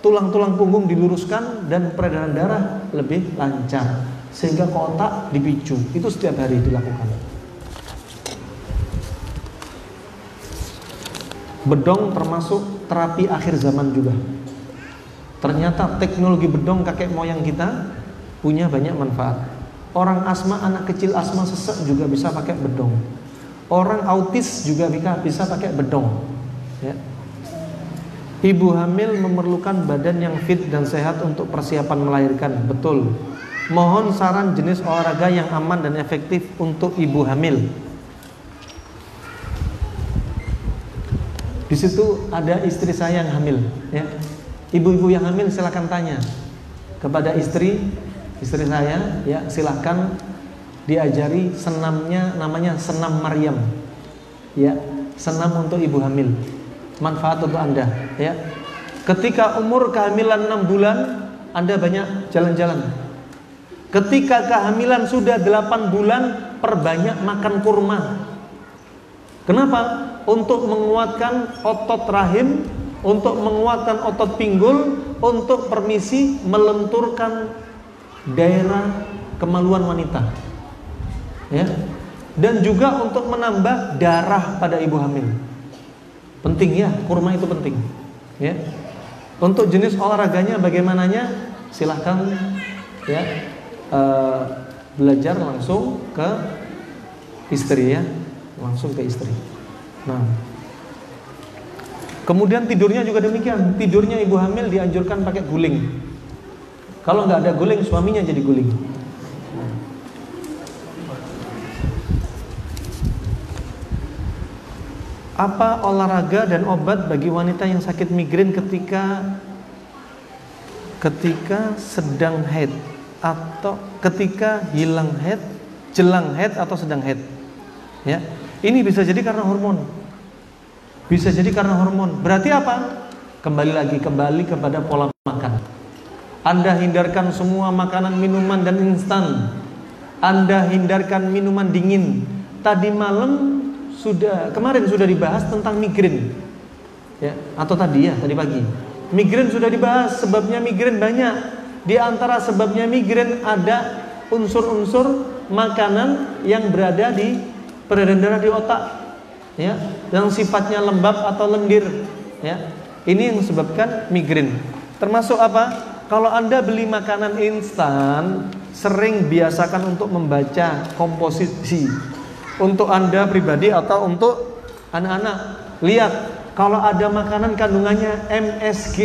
tulang-tulang punggung diluruskan dan peredaran darah lebih lancar sehingga kotak dipicu. Itu setiap hari dilakukan. Bedong termasuk terapi akhir zaman juga. Ternyata teknologi bedong kakek moyang kita punya banyak manfaat. Orang asma, anak kecil asma sesek juga bisa pakai bedong. Orang autis juga bisa pakai bedong. Ya. Ibu hamil memerlukan badan yang fit dan sehat untuk persiapan melahirkan. Betul. Mohon saran jenis olahraga yang aman dan efektif untuk ibu hamil. Di situ ada istri saya yang hamil, ya. Ibu-ibu yang hamil silakan tanya kepada istri istri saya, ya silakan diajari senamnya namanya senam Maryam. Ya, senam untuk ibu hamil. Manfaat untuk Anda, ya. Ketika umur kehamilan 6 bulan, Anda banyak jalan-jalan. Ketika kehamilan sudah 8 bulan, perbanyak makan kurma. Kenapa? Untuk menguatkan otot rahim, untuk menguatkan otot pinggul, untuk permisi melenturkan daerah kemaluan wanita. Ya. Dan juga untuk menambah darah pada ibu hamil. Penting ya kurma itu penting. Ya. Untuk jenis olahraganya bagaimananya silahkan ya uh, belajar langsung ke istri ya. Langsung ke istri. Nah. Kemudian tidurnya juga demikian. Tidurnya ibu hamil dianjurkan pakai guling kalau nggak ada guling suaminya jadi guling Apa olahraga dan obat bagi wanita yang sakit migrain ketika ketika sedang head atau ketika hilang head, jelang head atau sedang head? Ya. Ini bisa jadi karena hormon. Bisa jadi karena hormon. Berarti apa? Kembali lagi kembali kepada pola makan. Anda hindarkan semua makanan, minuman dan instan. Anda hindarkan minuman dingin. Tadi malam sudah kemarin sudah dibahas tentang migrain. Ya, atau tadi ya, tadi pagi. Migrain sudah dibahas, sebabnya migrain banyak. Di antara sebabnya migrain ada unsur-unsur makanan yang berada di peredaran di otak. Ya, yang sifatnya lembab atau lendir, ya. Ini yang sebabkan migrain. Termasuk apa? Kalau Anda beli makanan instan, sering biasakan untuk membaca komposisi untuk Anda pribadi atau untuk anak-anak. Lihat, kalau ada makanan kandungannya MSG,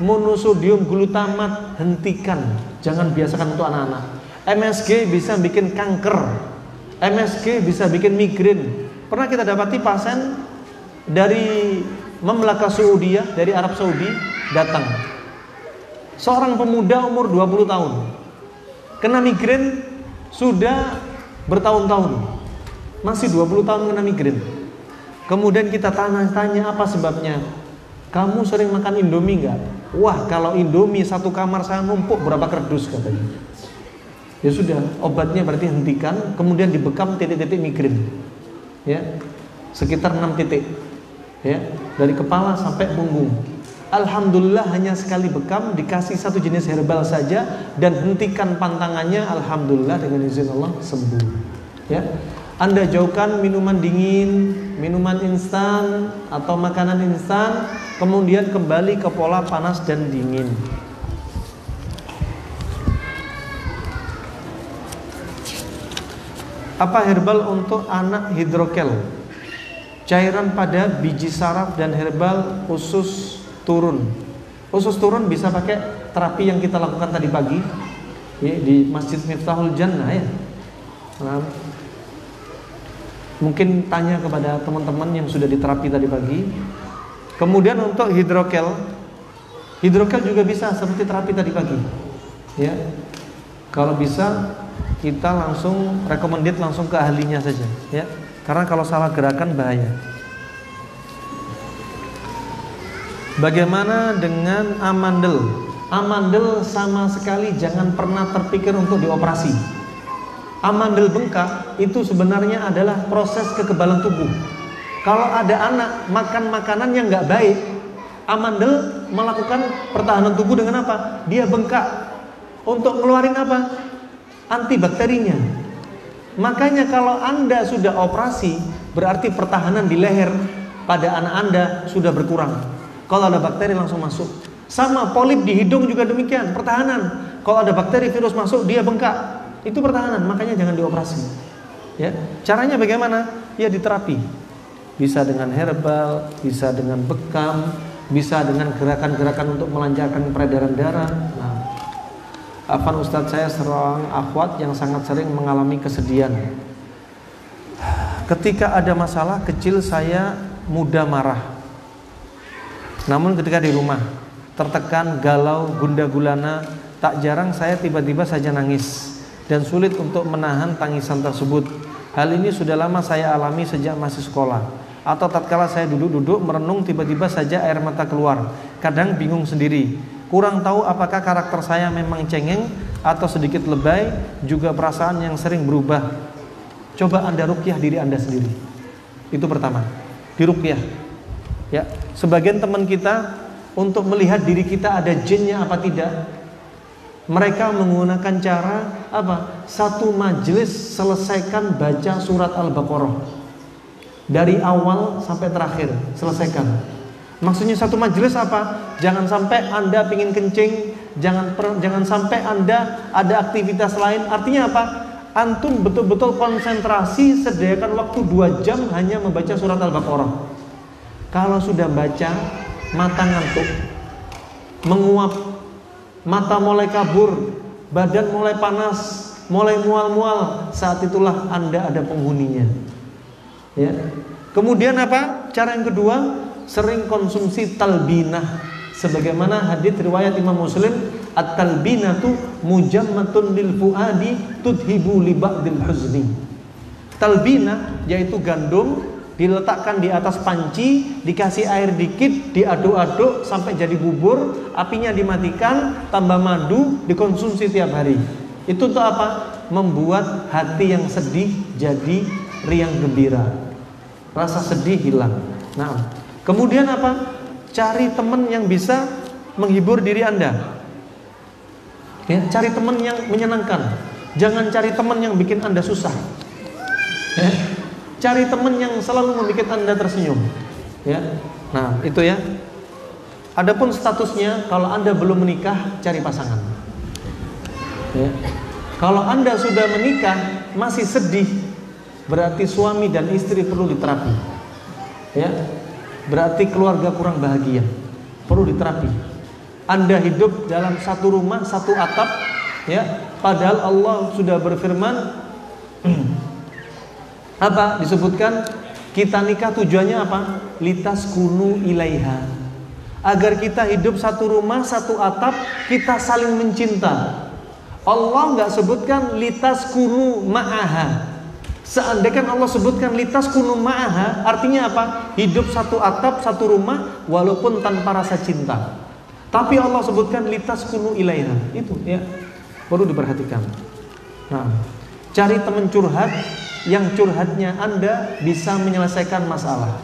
monosodium glutamat, hentikan. Jangan biasakan untuk anak-anak. MSG bisa bikin kanker. MSG bisa bikin migrain. Pernah kita dapati pasien dari Memlaka Saudi dari Arab Saudi datang. Seorang pemuda umur 20 tahun. Kena migrain sudah bertahun-tahun masih 20 tahun kena migrain. Kemudian kita tanya-tanya apa sebabnya. Kamu sering makan Indomie nggak? Wah, kalau Indomie satu kamar saya numpuk berapa kerdus katanya. Ya sudah, obatnya berarti hentikan, kemudian dibekam titik-titik migrain. Ya. Sekitar 6 titik. Ya, dari kepala sampai punggung. Alhamdulillah hanya sekali bekam dikasih satu jenis herbal saja dan hentikan pantangannya alhamdulillah dengan izin Allah sembuh. Ya. Anda jauhkan minuman dingin, minuman instan atau makanan instan, kemudian kembali ke pola panas dan dingin. Apa herbal untuk anak hidrokel? Cairan pada biji saraf dan herbal usus turun. Usus turun bisa pakai terapi yang kita lakukan tadi pagi ya, di Masjid Miftahul Jannah ya. Nah, Mungkin tanya kepada teman-teman yang sudah diterapi tadi pagi. Kemudian untuk hidrokel, hidrokel juga bisa seperti terapi tadi pagi. Ya, kalau bisa kita langsung recommended langsung ke ahlinya saja. Ya, karena kalau salah gerakan bahaya. Bagaimana dengan amandel? Amandel sama sekali jangan pernah terpikir untuk dioperasi amandel bengkak itu sebenarnya adalah proses kekebalan tubuh. Kalau ada anak makan makanan yang nggak baik, amandel melakukan pertahanan tubuh dengan apa? Dia bengkak untuk ngeluarin apa? Antibakterinya. Makanya kalau Anda sudah operasi, berarti pertahanan di leher pada anak Anda sudah berkurang. Kalau ada bakteri langsung masuk. Sama polip di hidung juga demikian, pertahanan. Kalau ada bakteri virus masuk, dia bengkak. Itu pertahanan, makanya jangan dioperasi. Ya, caranya bagaimana? Ya diterapi. Bisa dengan herbal, bisa dengan bekam, bisa dengan gerakan-gerakan untuk melancarkan peredaran darah. Nah, Afan Ustadz saya seorang akhwat yang sangat sering mengalami kesedihan. Ketika ada masalah kecil saya mudah marah. Namun ketika di rumah tertekan, galau, gunda gulana, tak jarang saya tiba-tiba saja nangis dan sulit untuk menahan tangisan tersebut. Hal ini sudah lama saya alami sejak masih sekolah. Atau tatkala saya duduk-duduk merenung tiba-tiba saja air mata keluar. Kadang bingung sendiri. Kurang tahu apakah karakter saya memang cengeng atau sedikit lebay, juga perasaan yang sering berubah. Coba Anda rukyah diri Anda sendiri. Itu pertama. Dirukyah. Ya, sebagian teman kita untuk melihat diri kita ada jinnya apa tidak, mereka menggunakan cara apa? Satu majelis selesaikan baca surat Al-Baqarah. Dari awal sampai terakhir, selesaikan. Maksudnya satu majelis apa? Jangan sampai Anda pingin kencing, jangan per, jangan sampai Anda ada aktivitas lain. Artinya apa? Antum betul-betul konsentrasi sediakan waktu dua jam hanya membaca surat Al-Baqarah. Kalau sudah baca, mata ngantuk, menguap mata mulai kabur, badan mulai panas, mulai mual-mual, saat itulah Anda ada penghuninya. Ya. Kemudian apa? Cara yang kedua, sering konsumsi talbinah. Sebagaimana hadis riwayat Imam Muslim, at-talbinatu mujammatun lil fuadi tudhibu li ba'dil huzni. Talbinah yaitu gandum diletakkan di atas panci, dikasih air dikit, diaduk-aduk sampai jadi bubur, apinya dimatikan, tambah madu, dikonsumsi tiap hari. Itu untuk apa? Membuat hati yang sedih jadi riang gembira. Rasa sedih hilang. Nah, kemudian apa? Cari teman yang bisa menghibur diri Anda. Ya, cari teman yang menyenangkan. Jangan cari teman yang bikin Anda susah. Ya, Cari teman yang selalu membuat Anda tersenyum. Ya. Nah, itu ya. Adapun statusnya kalau Anda belum menikah, cari pasangan. Ya. Kalau Anda sudah menikah, masih sedih, berarti suami dan istri perlu diterapi. Ya. Berarti keluarga kurang bahagia. Perlu diterapi. Anda hidup dalam satu rumah, satu atap, ya. Padahal Allah sudah berfirman Apa disebutkan kita nikah tujuannya apa? Litas kunu ilaiha. Agar kita hidup satu rumah, satu atap, kita saling mencinta. Allah nggak sebutkan litas kunu ma'aha. Seandainya Allah sebutkan litas kunu ma'aha, artinya apa? Hidup satu atap, satu rumah, walaupun tanpa rasa cinta. Tapi Allah sebutkan litas kunu ilaiha. Itu ya perlu diperhatikan. Nah, cari teman curhat yang curhatnya Anda bisa menyelesaikan masalah.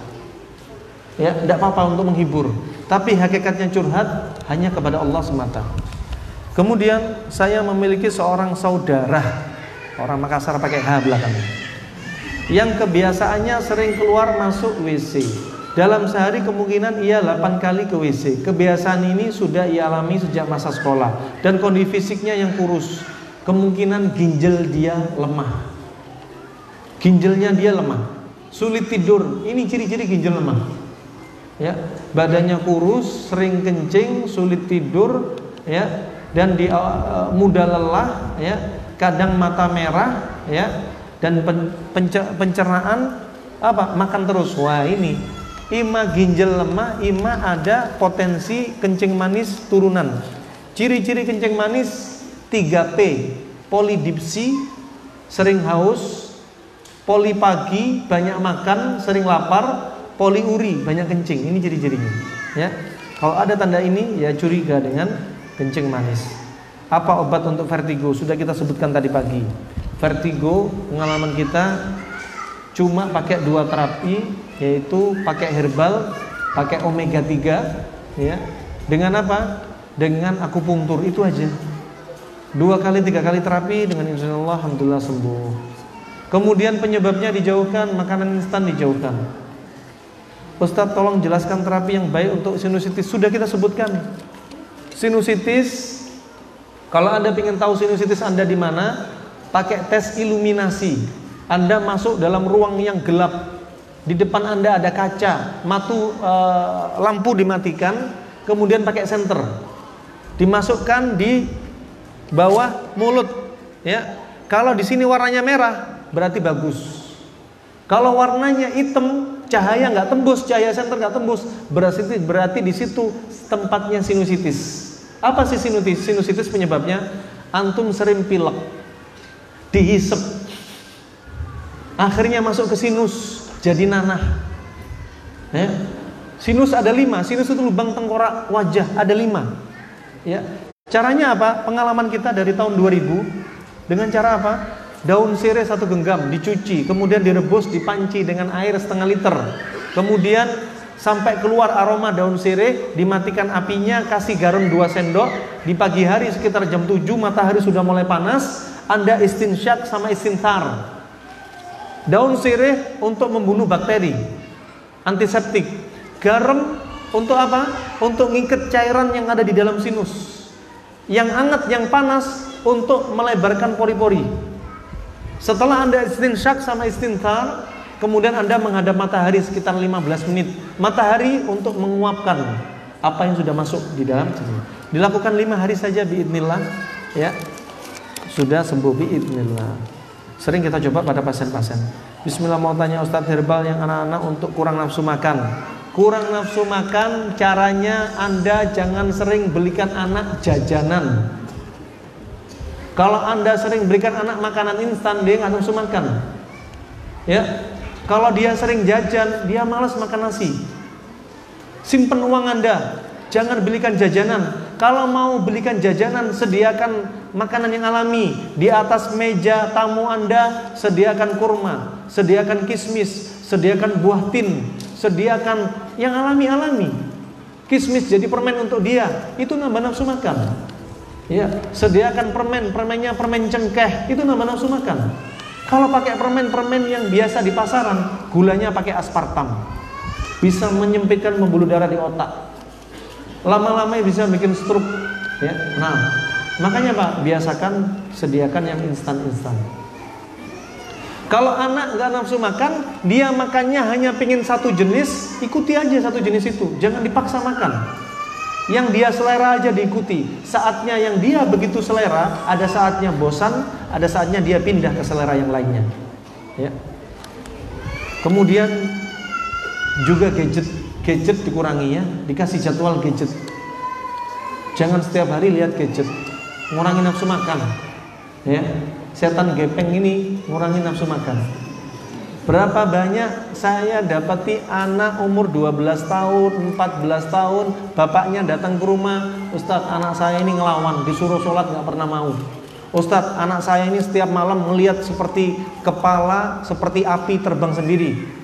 Ya, tidak apa-apa untuk menghibur. Tapi hakikatnya curhat hanya kepada Allah semata. Kemudian saya memiliki seorang saudara orang Makassar pakai H belakangnya. Yang kebiasaannya sering keluar masuk WC. Dalam sehari kemungkinan ia 8 kali ke WC. Kebiasaan ini sudah ia alami sejak masa sekolah dan kondisi fisiknya yang kurus. Kemungkinan ginjal dia lemah. Ginjalnya dia lemah, sulit tidur. Ini ciri-ciri ginjal lemah. Ya, badannya kurus, sering kencing, sulit tidur, ya, dan di uh, mudah lelah, ya, kadang mata merah, ya, dan pen, pencernaan apa? Makan terus. Wah, ini ima ginjal lemah, ima ada potensi kencing manis turunan. Ciri-ciri kencing manis 3P, polidipsi, sering haus, Poli pagi banyak makan, sering lapar, poliuri banyak kencing. Ini ciri-cirinya. Ya. Kalau ada tanda ini ya curiga dengan kencing manis. Apa obat untuk vertigo? Sudah kita sebutkan tadi pagi. Vertigo pengalaman kita cuma pakai dua terapi yaitu pakai herbal, pakai omega 3 ya. Dengan apa? Dengan akupunktur itu aja. Dua kali tiga kali terapi dengan insya Allah alhamdulillah sembuh. Kemudian penyebabnya dijauhkan, makanan instan dijauhkan. Ustadz tolong jelaskan terapi yang baik untuk sinusitis. Sudah kita sebutkan. Sinusitis, kalau Anda ingin tahu sinusitis Anda di mana, pakai tes iluminasi. Anda masuk dalam ruang yang gelap. di depan Anda ada kaca, matu e, lampu dimatikan, kemudian pakai senter. Dimasukkan di bawah mulut, ya. Kalau di sini warnanya merah, berarti bagus. Kalau warnanya hitam, cahaya nggak tembus, cahaya senter nggak tembus, berarti berarti di situ tempatnya sinusitis. Apa sih sinusitis? Sinusitis penyebabnya antum sering pilek, dihisep, akhirnya masuk ke sinus, jadi nanah. Ya. Sinus ada lima, sinus itu lubang tengkorak wajah ada lima. Ya. Caranya apa? Pengalaman kita dari tahun 2000 dengan cara apa? Daun sirih satu genggam dicuci, kemudian direbus di panci dengan air setengah liter. Kemudian sampai keluar aroma daun sirih, dimatikan apinya, kasih garam 2 sendok. Di pagi hari sekitar jam 7 matahari sudah mulai panas, Anda istinsyak sama istintar. Daun sirih untuk membunuh bakteri, antiseptik. Garam untuk apa? Untuk ngikat cairan yang ada di dalam sinus. Yang hangat, yang panas untuk melebarkan pori-pori. Setelah Anda istinsyak sama istintar, kemudian Anda menghadap matahari sekitar 15 menit. Matahari untuk menguapkan apa yang sudah masuk di dalam. Dilakukan lima hari saja biidnillah, ya. Sudah sembuh biidnillah. Sering kita coba pada pasien-pasien. Bismillah mau tanya Ustadz herbal yang anak-anak untuk kurang nafsu makan. Kurang nafsu makan caranya Anda jangan sering belikan anak jajanan. Kalau Anda sering berikan anak makanan instan dia nggak nafsu makan. Ya. Kalau dia sering jajan, dia malas makan nasi. Simpen uang Anda, jangan belikan jajanan. Kalau mau belikan jajanan, sediakan makanan yang alami. Di atas meja tamu Anda, sediakan kurma, sediakan kismis, sediakan buah tin, sediakan yang alami-alami. Kismis jadi permen untuk dia, itu nambah nafsu makan. Ya, sediakan permen, permennya permen cengkeh, itu nambah nafsu makan. Kalau pakai permen-permen yang biasa di pasaran, gulanya pakai aspartam. Bisa menyempitkan membuluh darah di otak. Lama-lama bisa bikin stroke ya. Nah makanya pak biasakan sediakan yang instan-instan. Kalau anak nggak nafsu makan dia makannya hanya pengen satu jenis ikuti aja satu jenis itu. Jangan dipaksa makan yang dia selera aja diikuti. Saatnya yang dia begitu selera ada saatnya bosan ada saatnya dia pindah ke selera yang lainnya. Ya. Kemudian juga gadget gadget dikurangi ya. Dikasih jadwal gadget. Jangan setiap hari lihat gadget. Ngurangi nafsu makan. Ya. Setan gepeng ini ngurangi nafsu makan berapa banyak saya dapati anak umur 12 tahun 14 tahun bapaknya datang ke rumah Ustadz anak saya ini ngelawan disuruh sholat nggak pernah mau Ustadz anak saya ini setiap malam melihat seperti kepala seperti api terbang sendiri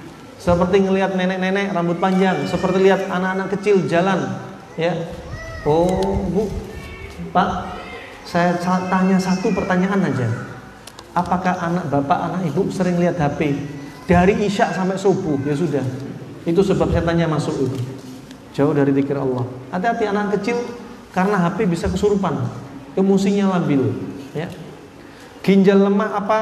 seperti ngelihat nenek-nenek rambut panjang, seperti lihat anak-anak kecil jalan, ya. Oh, Bu, Pak, saya tanya satu pertanyaan aja. Apakah anak bapak, anak ibu sering lihat HP dari isya sampai subuh? Ya sudah. Itu sebab saya tanya masuk itu. Jauh dari zikir Allah. Hati-hati anak kecil karena HP bisa kesurupan, emosinya labil, ya. Ginjal lemah apa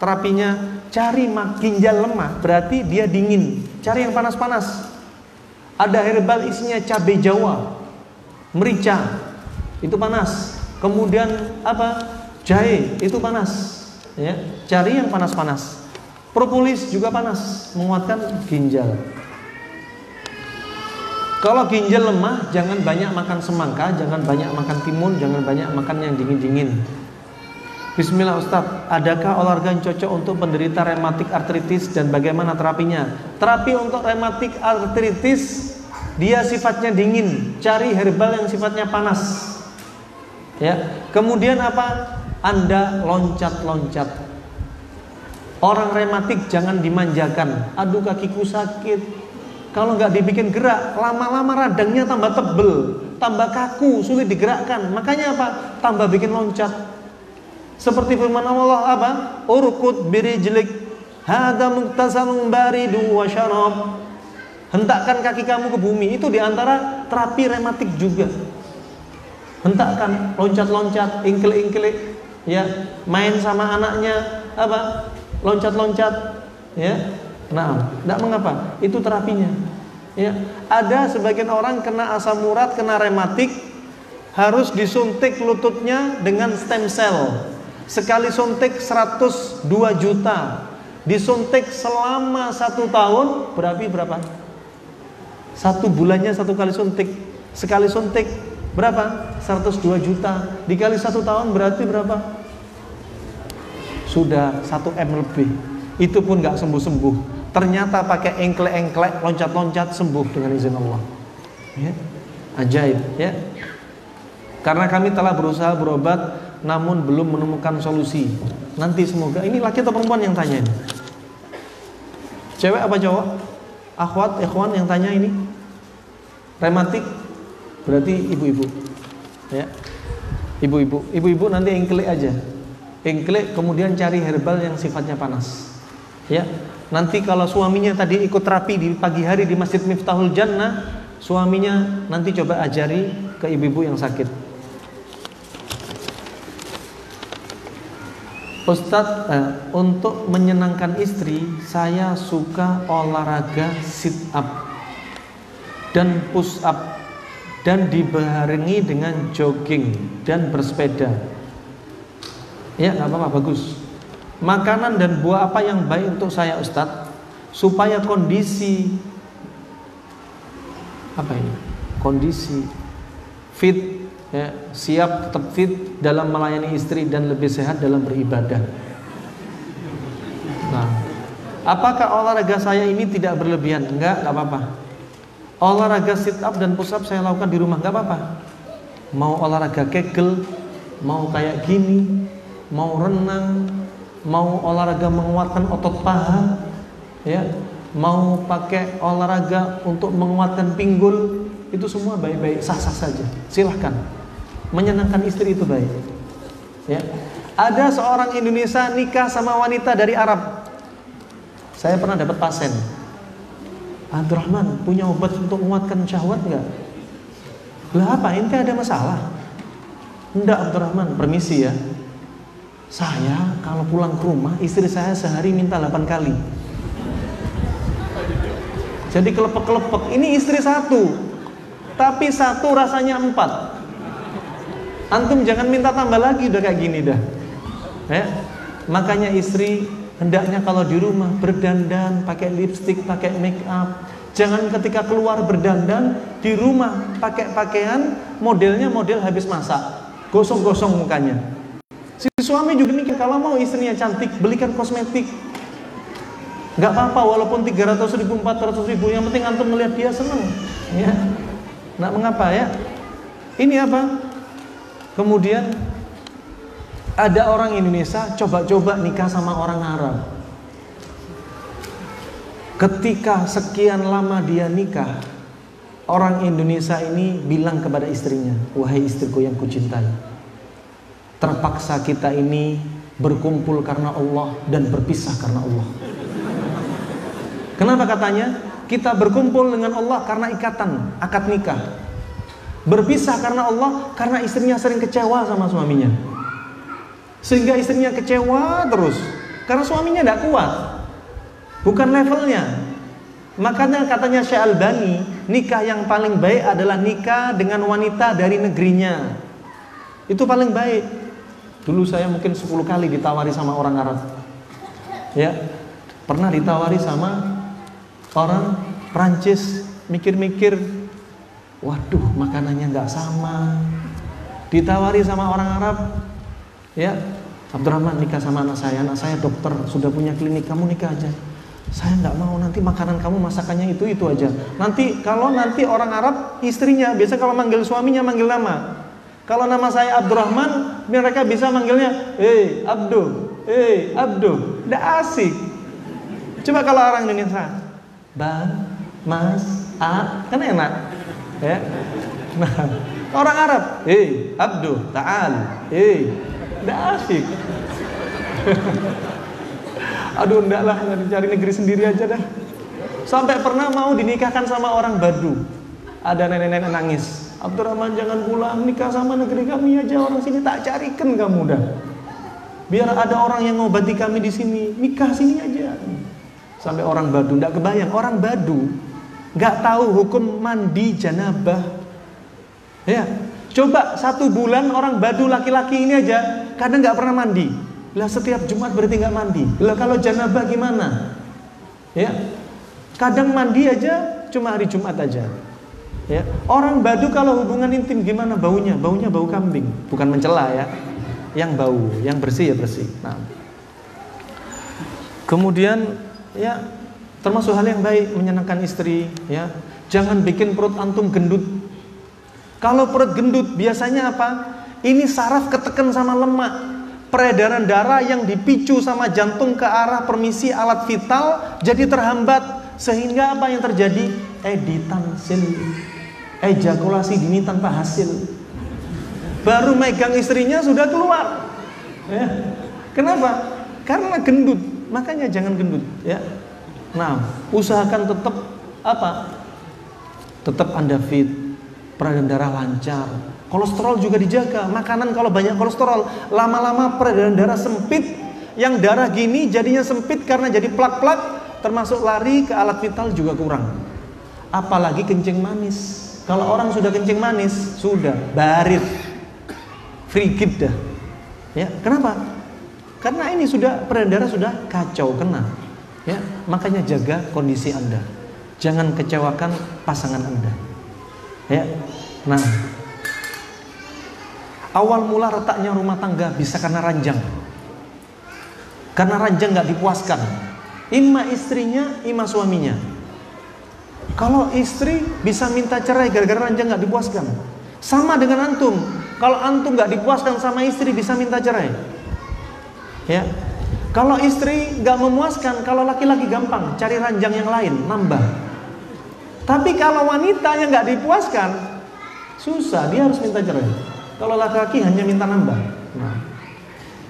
terapinya? Cari ginjal lemah berarti dia dingin. Cari yang panas-panas. Ada herbal isinya cabai jawa, merica, itu panas. Kemudian apa? Jahe, itu panas. Ya, cari yang panas-panas. Propolis juga panas, menguatkan ginjal. Kalau ginjal lemah, jangan banyak makan semangka, jangan banyak makan timun, jangan banyak makan yang dingin-dingin. Bismillah Ustaz, adakah olahraga yang cocok untuk penderita rematik artritis dan bagaimana terapinya? Terapi untuk rematik artritis dia sifatnya dingin, cari herbal yang sifatnya panas. Ya. Kemudian apa? Anda loncat-loncat. Orang rematik jangan dimanjakan. Aduh kakiku sakit. Kalau nggak dibikin gerak, lama-lama radangnya tambah tebel, tambah kaku, sulit digerakkan. Makanya apa? Tambah bikin loncat seperti firman Allah apa? Urkut birijlik hada muktasalun baridu wa syarab. Hentakkan kaki kamu ke bumi itu di antara terapi rematik juga. Hentakkan, loncat-loncat, ingkil-ingkil, ya, main sama anaknya, apa? Loncat-loncat, ya. Nah, tidak mengapa. Itu terapinya. Ya, ada sebagian orang kena asam urat, kena rematik, harus disuntik lututnya dengan stem cell. Sekali suntik 102 juta. Disuntik selama satu tahun, berarti berapa? Satu bulannya satu kali suntik. Sekali suntik berapa? 102 juta. Dikali satu tahun berarti berapa? Sudah satu M lebih. Itu pun nggak sembuh-sembuh. Ternyata pakai engklek-engklek loncat-loncat sembuh dengan izin Allah. Ya. ajaib ya. Karena kami telah berusaha berobat namun belum menemukan solusi. Nanti semoga. Ini laki atau perempuan yang tanya ini? Cewek apa cowok? Akhwat ikhwan yang tanya ini? Rematik? Berarti ibu-ibu. Ya. Ibu-ibu. Ibu-ibu nanti engklek aja engklek kemudian cari herbal yang sifatnya panas ya Nanti kalau suaminya tadi ikut terapi di pagi hari di Masjid Miftahul Jannah, suaminya nanti coba ajari ke ibu-ibu yang sakit. Ustadz, eh, untuk menyenangkan istri, saya suka olahraga sit up dan push up dan dibarengi dengan jogging dan bersepeda. Ya, nggak apa-apa, bagus. Makanan dan buah apa yang baik untuk saya Ustadz supaya kondisi apa ini? Kondisi fit ya, siap tetap fit dalam melayani istri dan lebih sehat dalam beribadah. Nah apakah olahraga saya ini tidak berlebihan? Enggak enggak apa-apa. Olahraga sit up dan push up saya lakukan di rumah enggak apa-apa. Mau olahraga kegel mau kayak gini mau renang mau olahraga menguatkan otot paha, ya, mau pakai olahraga untuk menguatkan pinggul, itu semua baik-baik, sah-sah saja. Silahkan. Menyenangkan istri itu baik. Ya. Ada seorang Indonesia nikah sama wanita dari Arab. Saya pernah dapat pasien. Abdurrahman punya obat untuk menguatkan syahwat nggak? Lah apa? Ini ada masalah? Enggak Abdurrahman, permisi ya. Saya kalau pulang ke rumah istri saya sehari minta 8 kali. Jadi kelepek-kelepek. Ini istri satu. Tapi satu rasanya empat. Antum jangan minta tambah lagi udah kayak gini dah. Ya. Makanya istri hendaknya kalau di rumah berdandan, pakai lipstick, pakai make up. Jangan ketika keluar berdandan di rumah pakai pakaian modelnya model habis masak. Gosong-gosong mukanya. Si suami juga mikir kalau mau istrinya cantik, belikan kosmetik. Gak apa-apa walaupun 300 ribu, 400 ribu, yang penting antum melihat dia senang. Ya. Nggak mengapa ya. Ini apa? Kemudian ada orang Indonesia coba-coba nikah sama orang Arab. Ketika sekian lama dia nikah, orang Indonesia ini bilang kepada istrinya, "Wahai istriku yang kucintai, terpaksa kita ini berkumpul karena Allah dan berpisah karena Allah. Kenapa katanya? Kita berkumpul dengan Allah karena ikatan, akad nikah. Berpisah karena Allah karena istrinya sering kecewa sama suaminya. Sehingga istrinya kecewa terus karena suaminya tidak kuat. Bukan levelnya. Makanya katanya Syekh Albani, nikah yang paling baik adalah nikah dengan wanita dari negerinya. Itu paling baik. Dulu saya mungkin 10 kali ditawari sama orang Arab. Ya, pernah ditawari sama orang Prancis mikir-mikir, waduh makanannya nggak sama. Ditawari sama orang Arab, ya Abdurrahman nikah sama anak saya, anak saya dokter, sudah punya klinik, kamu nikah aja. Saya nggak mau nanti makanan kamu masakannya itu itu aja. Nanti kalau nanti orang Arab istrinya biasa kalau manggil suaminya manggil nama, kalau nama saya Abdurrahman, mereka bisa manggilnya, "Hei, Abdu, hei, Abdu." Tidak asik. Coba kalau orang Indonesia, "Bang, Mas, A," kan enak. Ya. Nah, orang Arab, "Hei, Abdu, ta'al." Hei, tidak asik. Aduh, enggak lah, cari negeri sendiri aja dah. Sampai pernah mau dinikahkan sama orang Badu. Ada nenek-nenek nangis. Abdurrahman jangan pulang nikah sama negeri kami aja orang sini tak carikan kamu dah. Biar ada orang yang ngobati kami di sini nikah sini aja. Sampai orang Badu nggak kebayang, orang Badu nggak tahu hukum mandi janabah. Ya, coba satu bulan orang Badu laki-laki ini aja kadang nggak pernah mandi. Lah setiap Jumat berarti nggak mandi. Lah kalau janabah gimana? Ya, kadang mandi aja cuma hari Jumat aja. Ya, orang Badu kalau hubungan intim gimana baunya? Baunya bau kambing, bukan mencela ya. Yang bau, yang bersih ya bersih. Nah. Kemudian ya termasuk hal yang baik menyenangkan istri ya. Jangan bikin perut antum gendut. Kalau perut gendut biasanya apa? Ini saraf ketekan sama lemak. Peredaran darah yang dipicu sama jantung ke arah permisi alat vital jadi terhambat sehingga apa yang terjadi? Editansil ejakulasi dini tanpa hasil. Baru megang istrinya sudah keluar. Ya. Kenapa? Karena gendut. Makanya jangan gendut, ya. Nah, usahakan tetap apa? Tetap Anda fit, peredaran darah lancar. Kolesterol juga dijaga. Makanan kalau banyak kolesterol, lama-lama peredaran darah sempit. Yang darah gini jadinya sempit karena jadi plak-plak, termasuk lari ke alat vital juga kurang. Apalagi kencing manis. Kalau orang sudah kencing manis, sudah barit, frigid dah. Ya, kenapa? Karena ini sudah peredaran sudah kacau kena. Ya, makanya jaga kondisi Anda. Jangan kecewakan pasangan Anda. Ya. Nah, awal mula retaknya rumah tangga bisa karena ranjang. Karena ranjang nggak dipuaskan. Ima istrinya, ima suaminya. Kalau istri bisa minta cerai gara-gara ranjang nggak dipuaskan. Sama dengan antum. Kalau antum nggak dipuaskan sama istri bisa minta cerai. Ya. Kalau istri nggak memuaskan, kalau laki-laki gampang cari ranjang yang lain, nambah. Tapi kalau wanita yang nggak dipuaskan, susah dia harus minta cerai. Kalau laki-laki hanya minta nambah. Nah.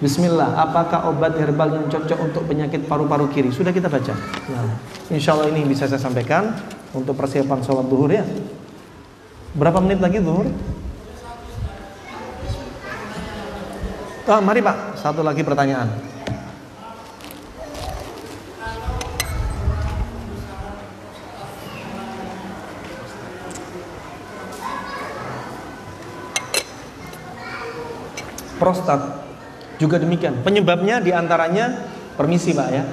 Bismillah, apakah obat herbal yang cocok untuk penyakit paru-paru kiri? Sudah kita baca. Nah, insya Allah ini bisa saya sampaikan untuk persiapan sholat duhur ya. Berapa menit lagi duhur? Oh, mari Pak, satu lagi pertanyaan. Prostat juga demikian. Penyebabnya di antaranya permisi pak ya.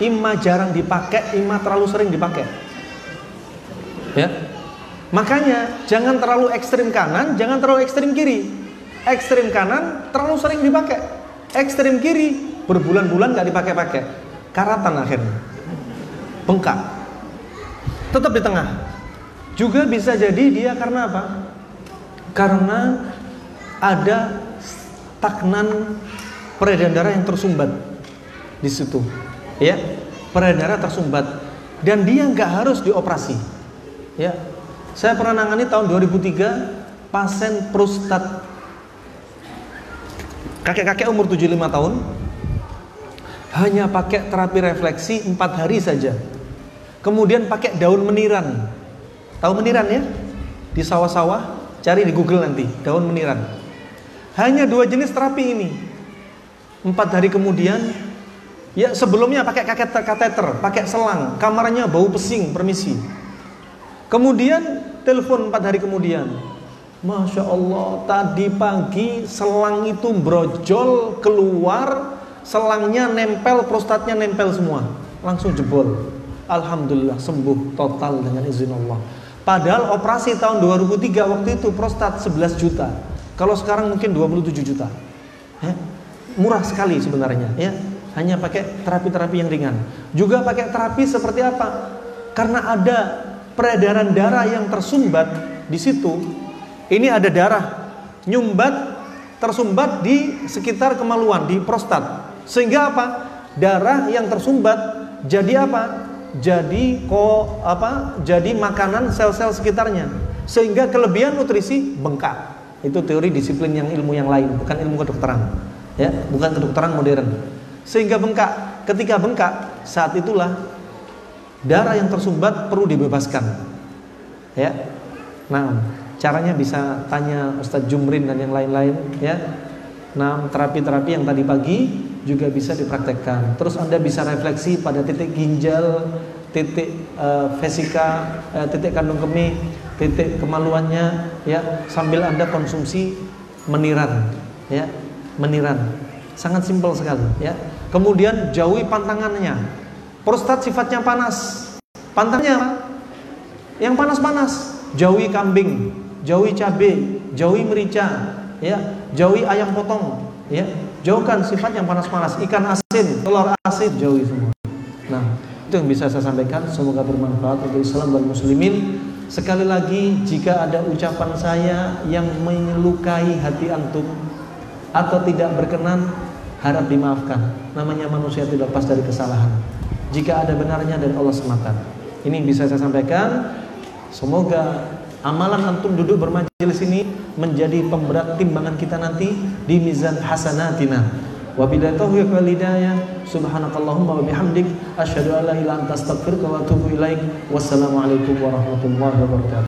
Ima jarang dipakai, ima terlalu sering dipakai. Ya. Makanya jangan terlalu ekstrim kanan, jangan terlalu ekstrim kiri. Ekstrim kanan terlalu sering dipakai. Ekstrim kiri berbulan-bulan nggak dipakai-pakai. Karatan akhirnya. Bengkak. Tetap di tengah. Juga bisa jadi dia karena apa? Karena ada stagnan peredaran darah yang tersumbat di situ. Ya, peredaran darah tersumbat dan dia nggak harus dioperasi. Ya, saya pernah nangani tahun 2003 pasien prostat kakek-kakek umur 75 tahun hanya pakai terapi refleksi 4 hari saja. Kemudian pakai daun meniran. Tahu meniran ya? Di sawah-sawah, cari di Google nanti, daun meniran. Hanya dua jenis terapi ini. Empat hari kemudian, ya sebelumnya pakai kateter, kateter, pakai selang, kamarnya bau pesing, permisi. Kemudian telepon empat hari kemudian, Masya Allah, tadi pagi selang itu brojol keluar, selangnya nempel, prostatnya nempel semua, langsung jebol. Alhamdulillah sembuh total dengan izin Allah. Padahal operasi tahun 2003 waktu itu prostat 11 juta. Kalau sekarang mungkin 27 juta. Ya, murah sekali sebenarnya ya. Hanya pakai terapi-terapi yang ringan. Juga pakai terapi seperti apa? Karena ada peredaran darah yang tersumbat di situ. Ini ada darah nyumbat tersumbat di sekitar kemaluan di prostat. Sehingga apa? Darah yang tersumbat jadi apa? jadi ko apa jadi makanan sel-sel sekitarnya sehingga kelebihan nutrisi bengkak itu teori disiplin yang ilmu yang lain bukan ilmu kedokteran ya bukan kedokteran modern sehingga bengkak ketika bengkak saat itulah darah yang tersumbat perlu dibebaskan ya nah caranya bisa tanya Ustadz Jumrin dan yang lain-lain ya nah terapi-terapi yang tadi pagi juga bisa dipraktekkan. Terus Anda bisa refleksi pada titik ginjal, titik uh, vesika, uh, titik kandung kemih, titik kemaluannya ya sambil Anda konsumsi meniran ya, meniran. Sangat simpel sekali ya. Kemudian jauhi pantangannya. Prostat sifatnya panas. Pantangannya apa? Yang panas-panas. Jauhi kambing, jauhi cabai, jauhi merica, ya, jauhi ayam potong, ya Jauhkan sifat yang panas-panas, ikan asin, telur asin, jauhi semua. Nah, itu yang bisa saya sampaikan. Semoga bermanfaat untuk Islam dan Muslimin. Sekali lagi, jika ada ucapan saya yang menyukai hati antum atau tidak berkenan, harap dimaafkan. Namanya manusia tidak lepas dari kesalahan. Jika ada benarnya dari Allah semata. Ini bisa saya sampaikan. Semoga amalan antum duduk bermajelis ini menjadi pemberat timbangan kita nanti di mizan hasanatina. Wabillahi taufiq wal hidayah. Subhanakallahumma wa bihamdik asyhadu an la ilaha illa anta astaghfiruka wa atubu ilaik. Wassalamualaikum warahmatullahi wabarakatuh.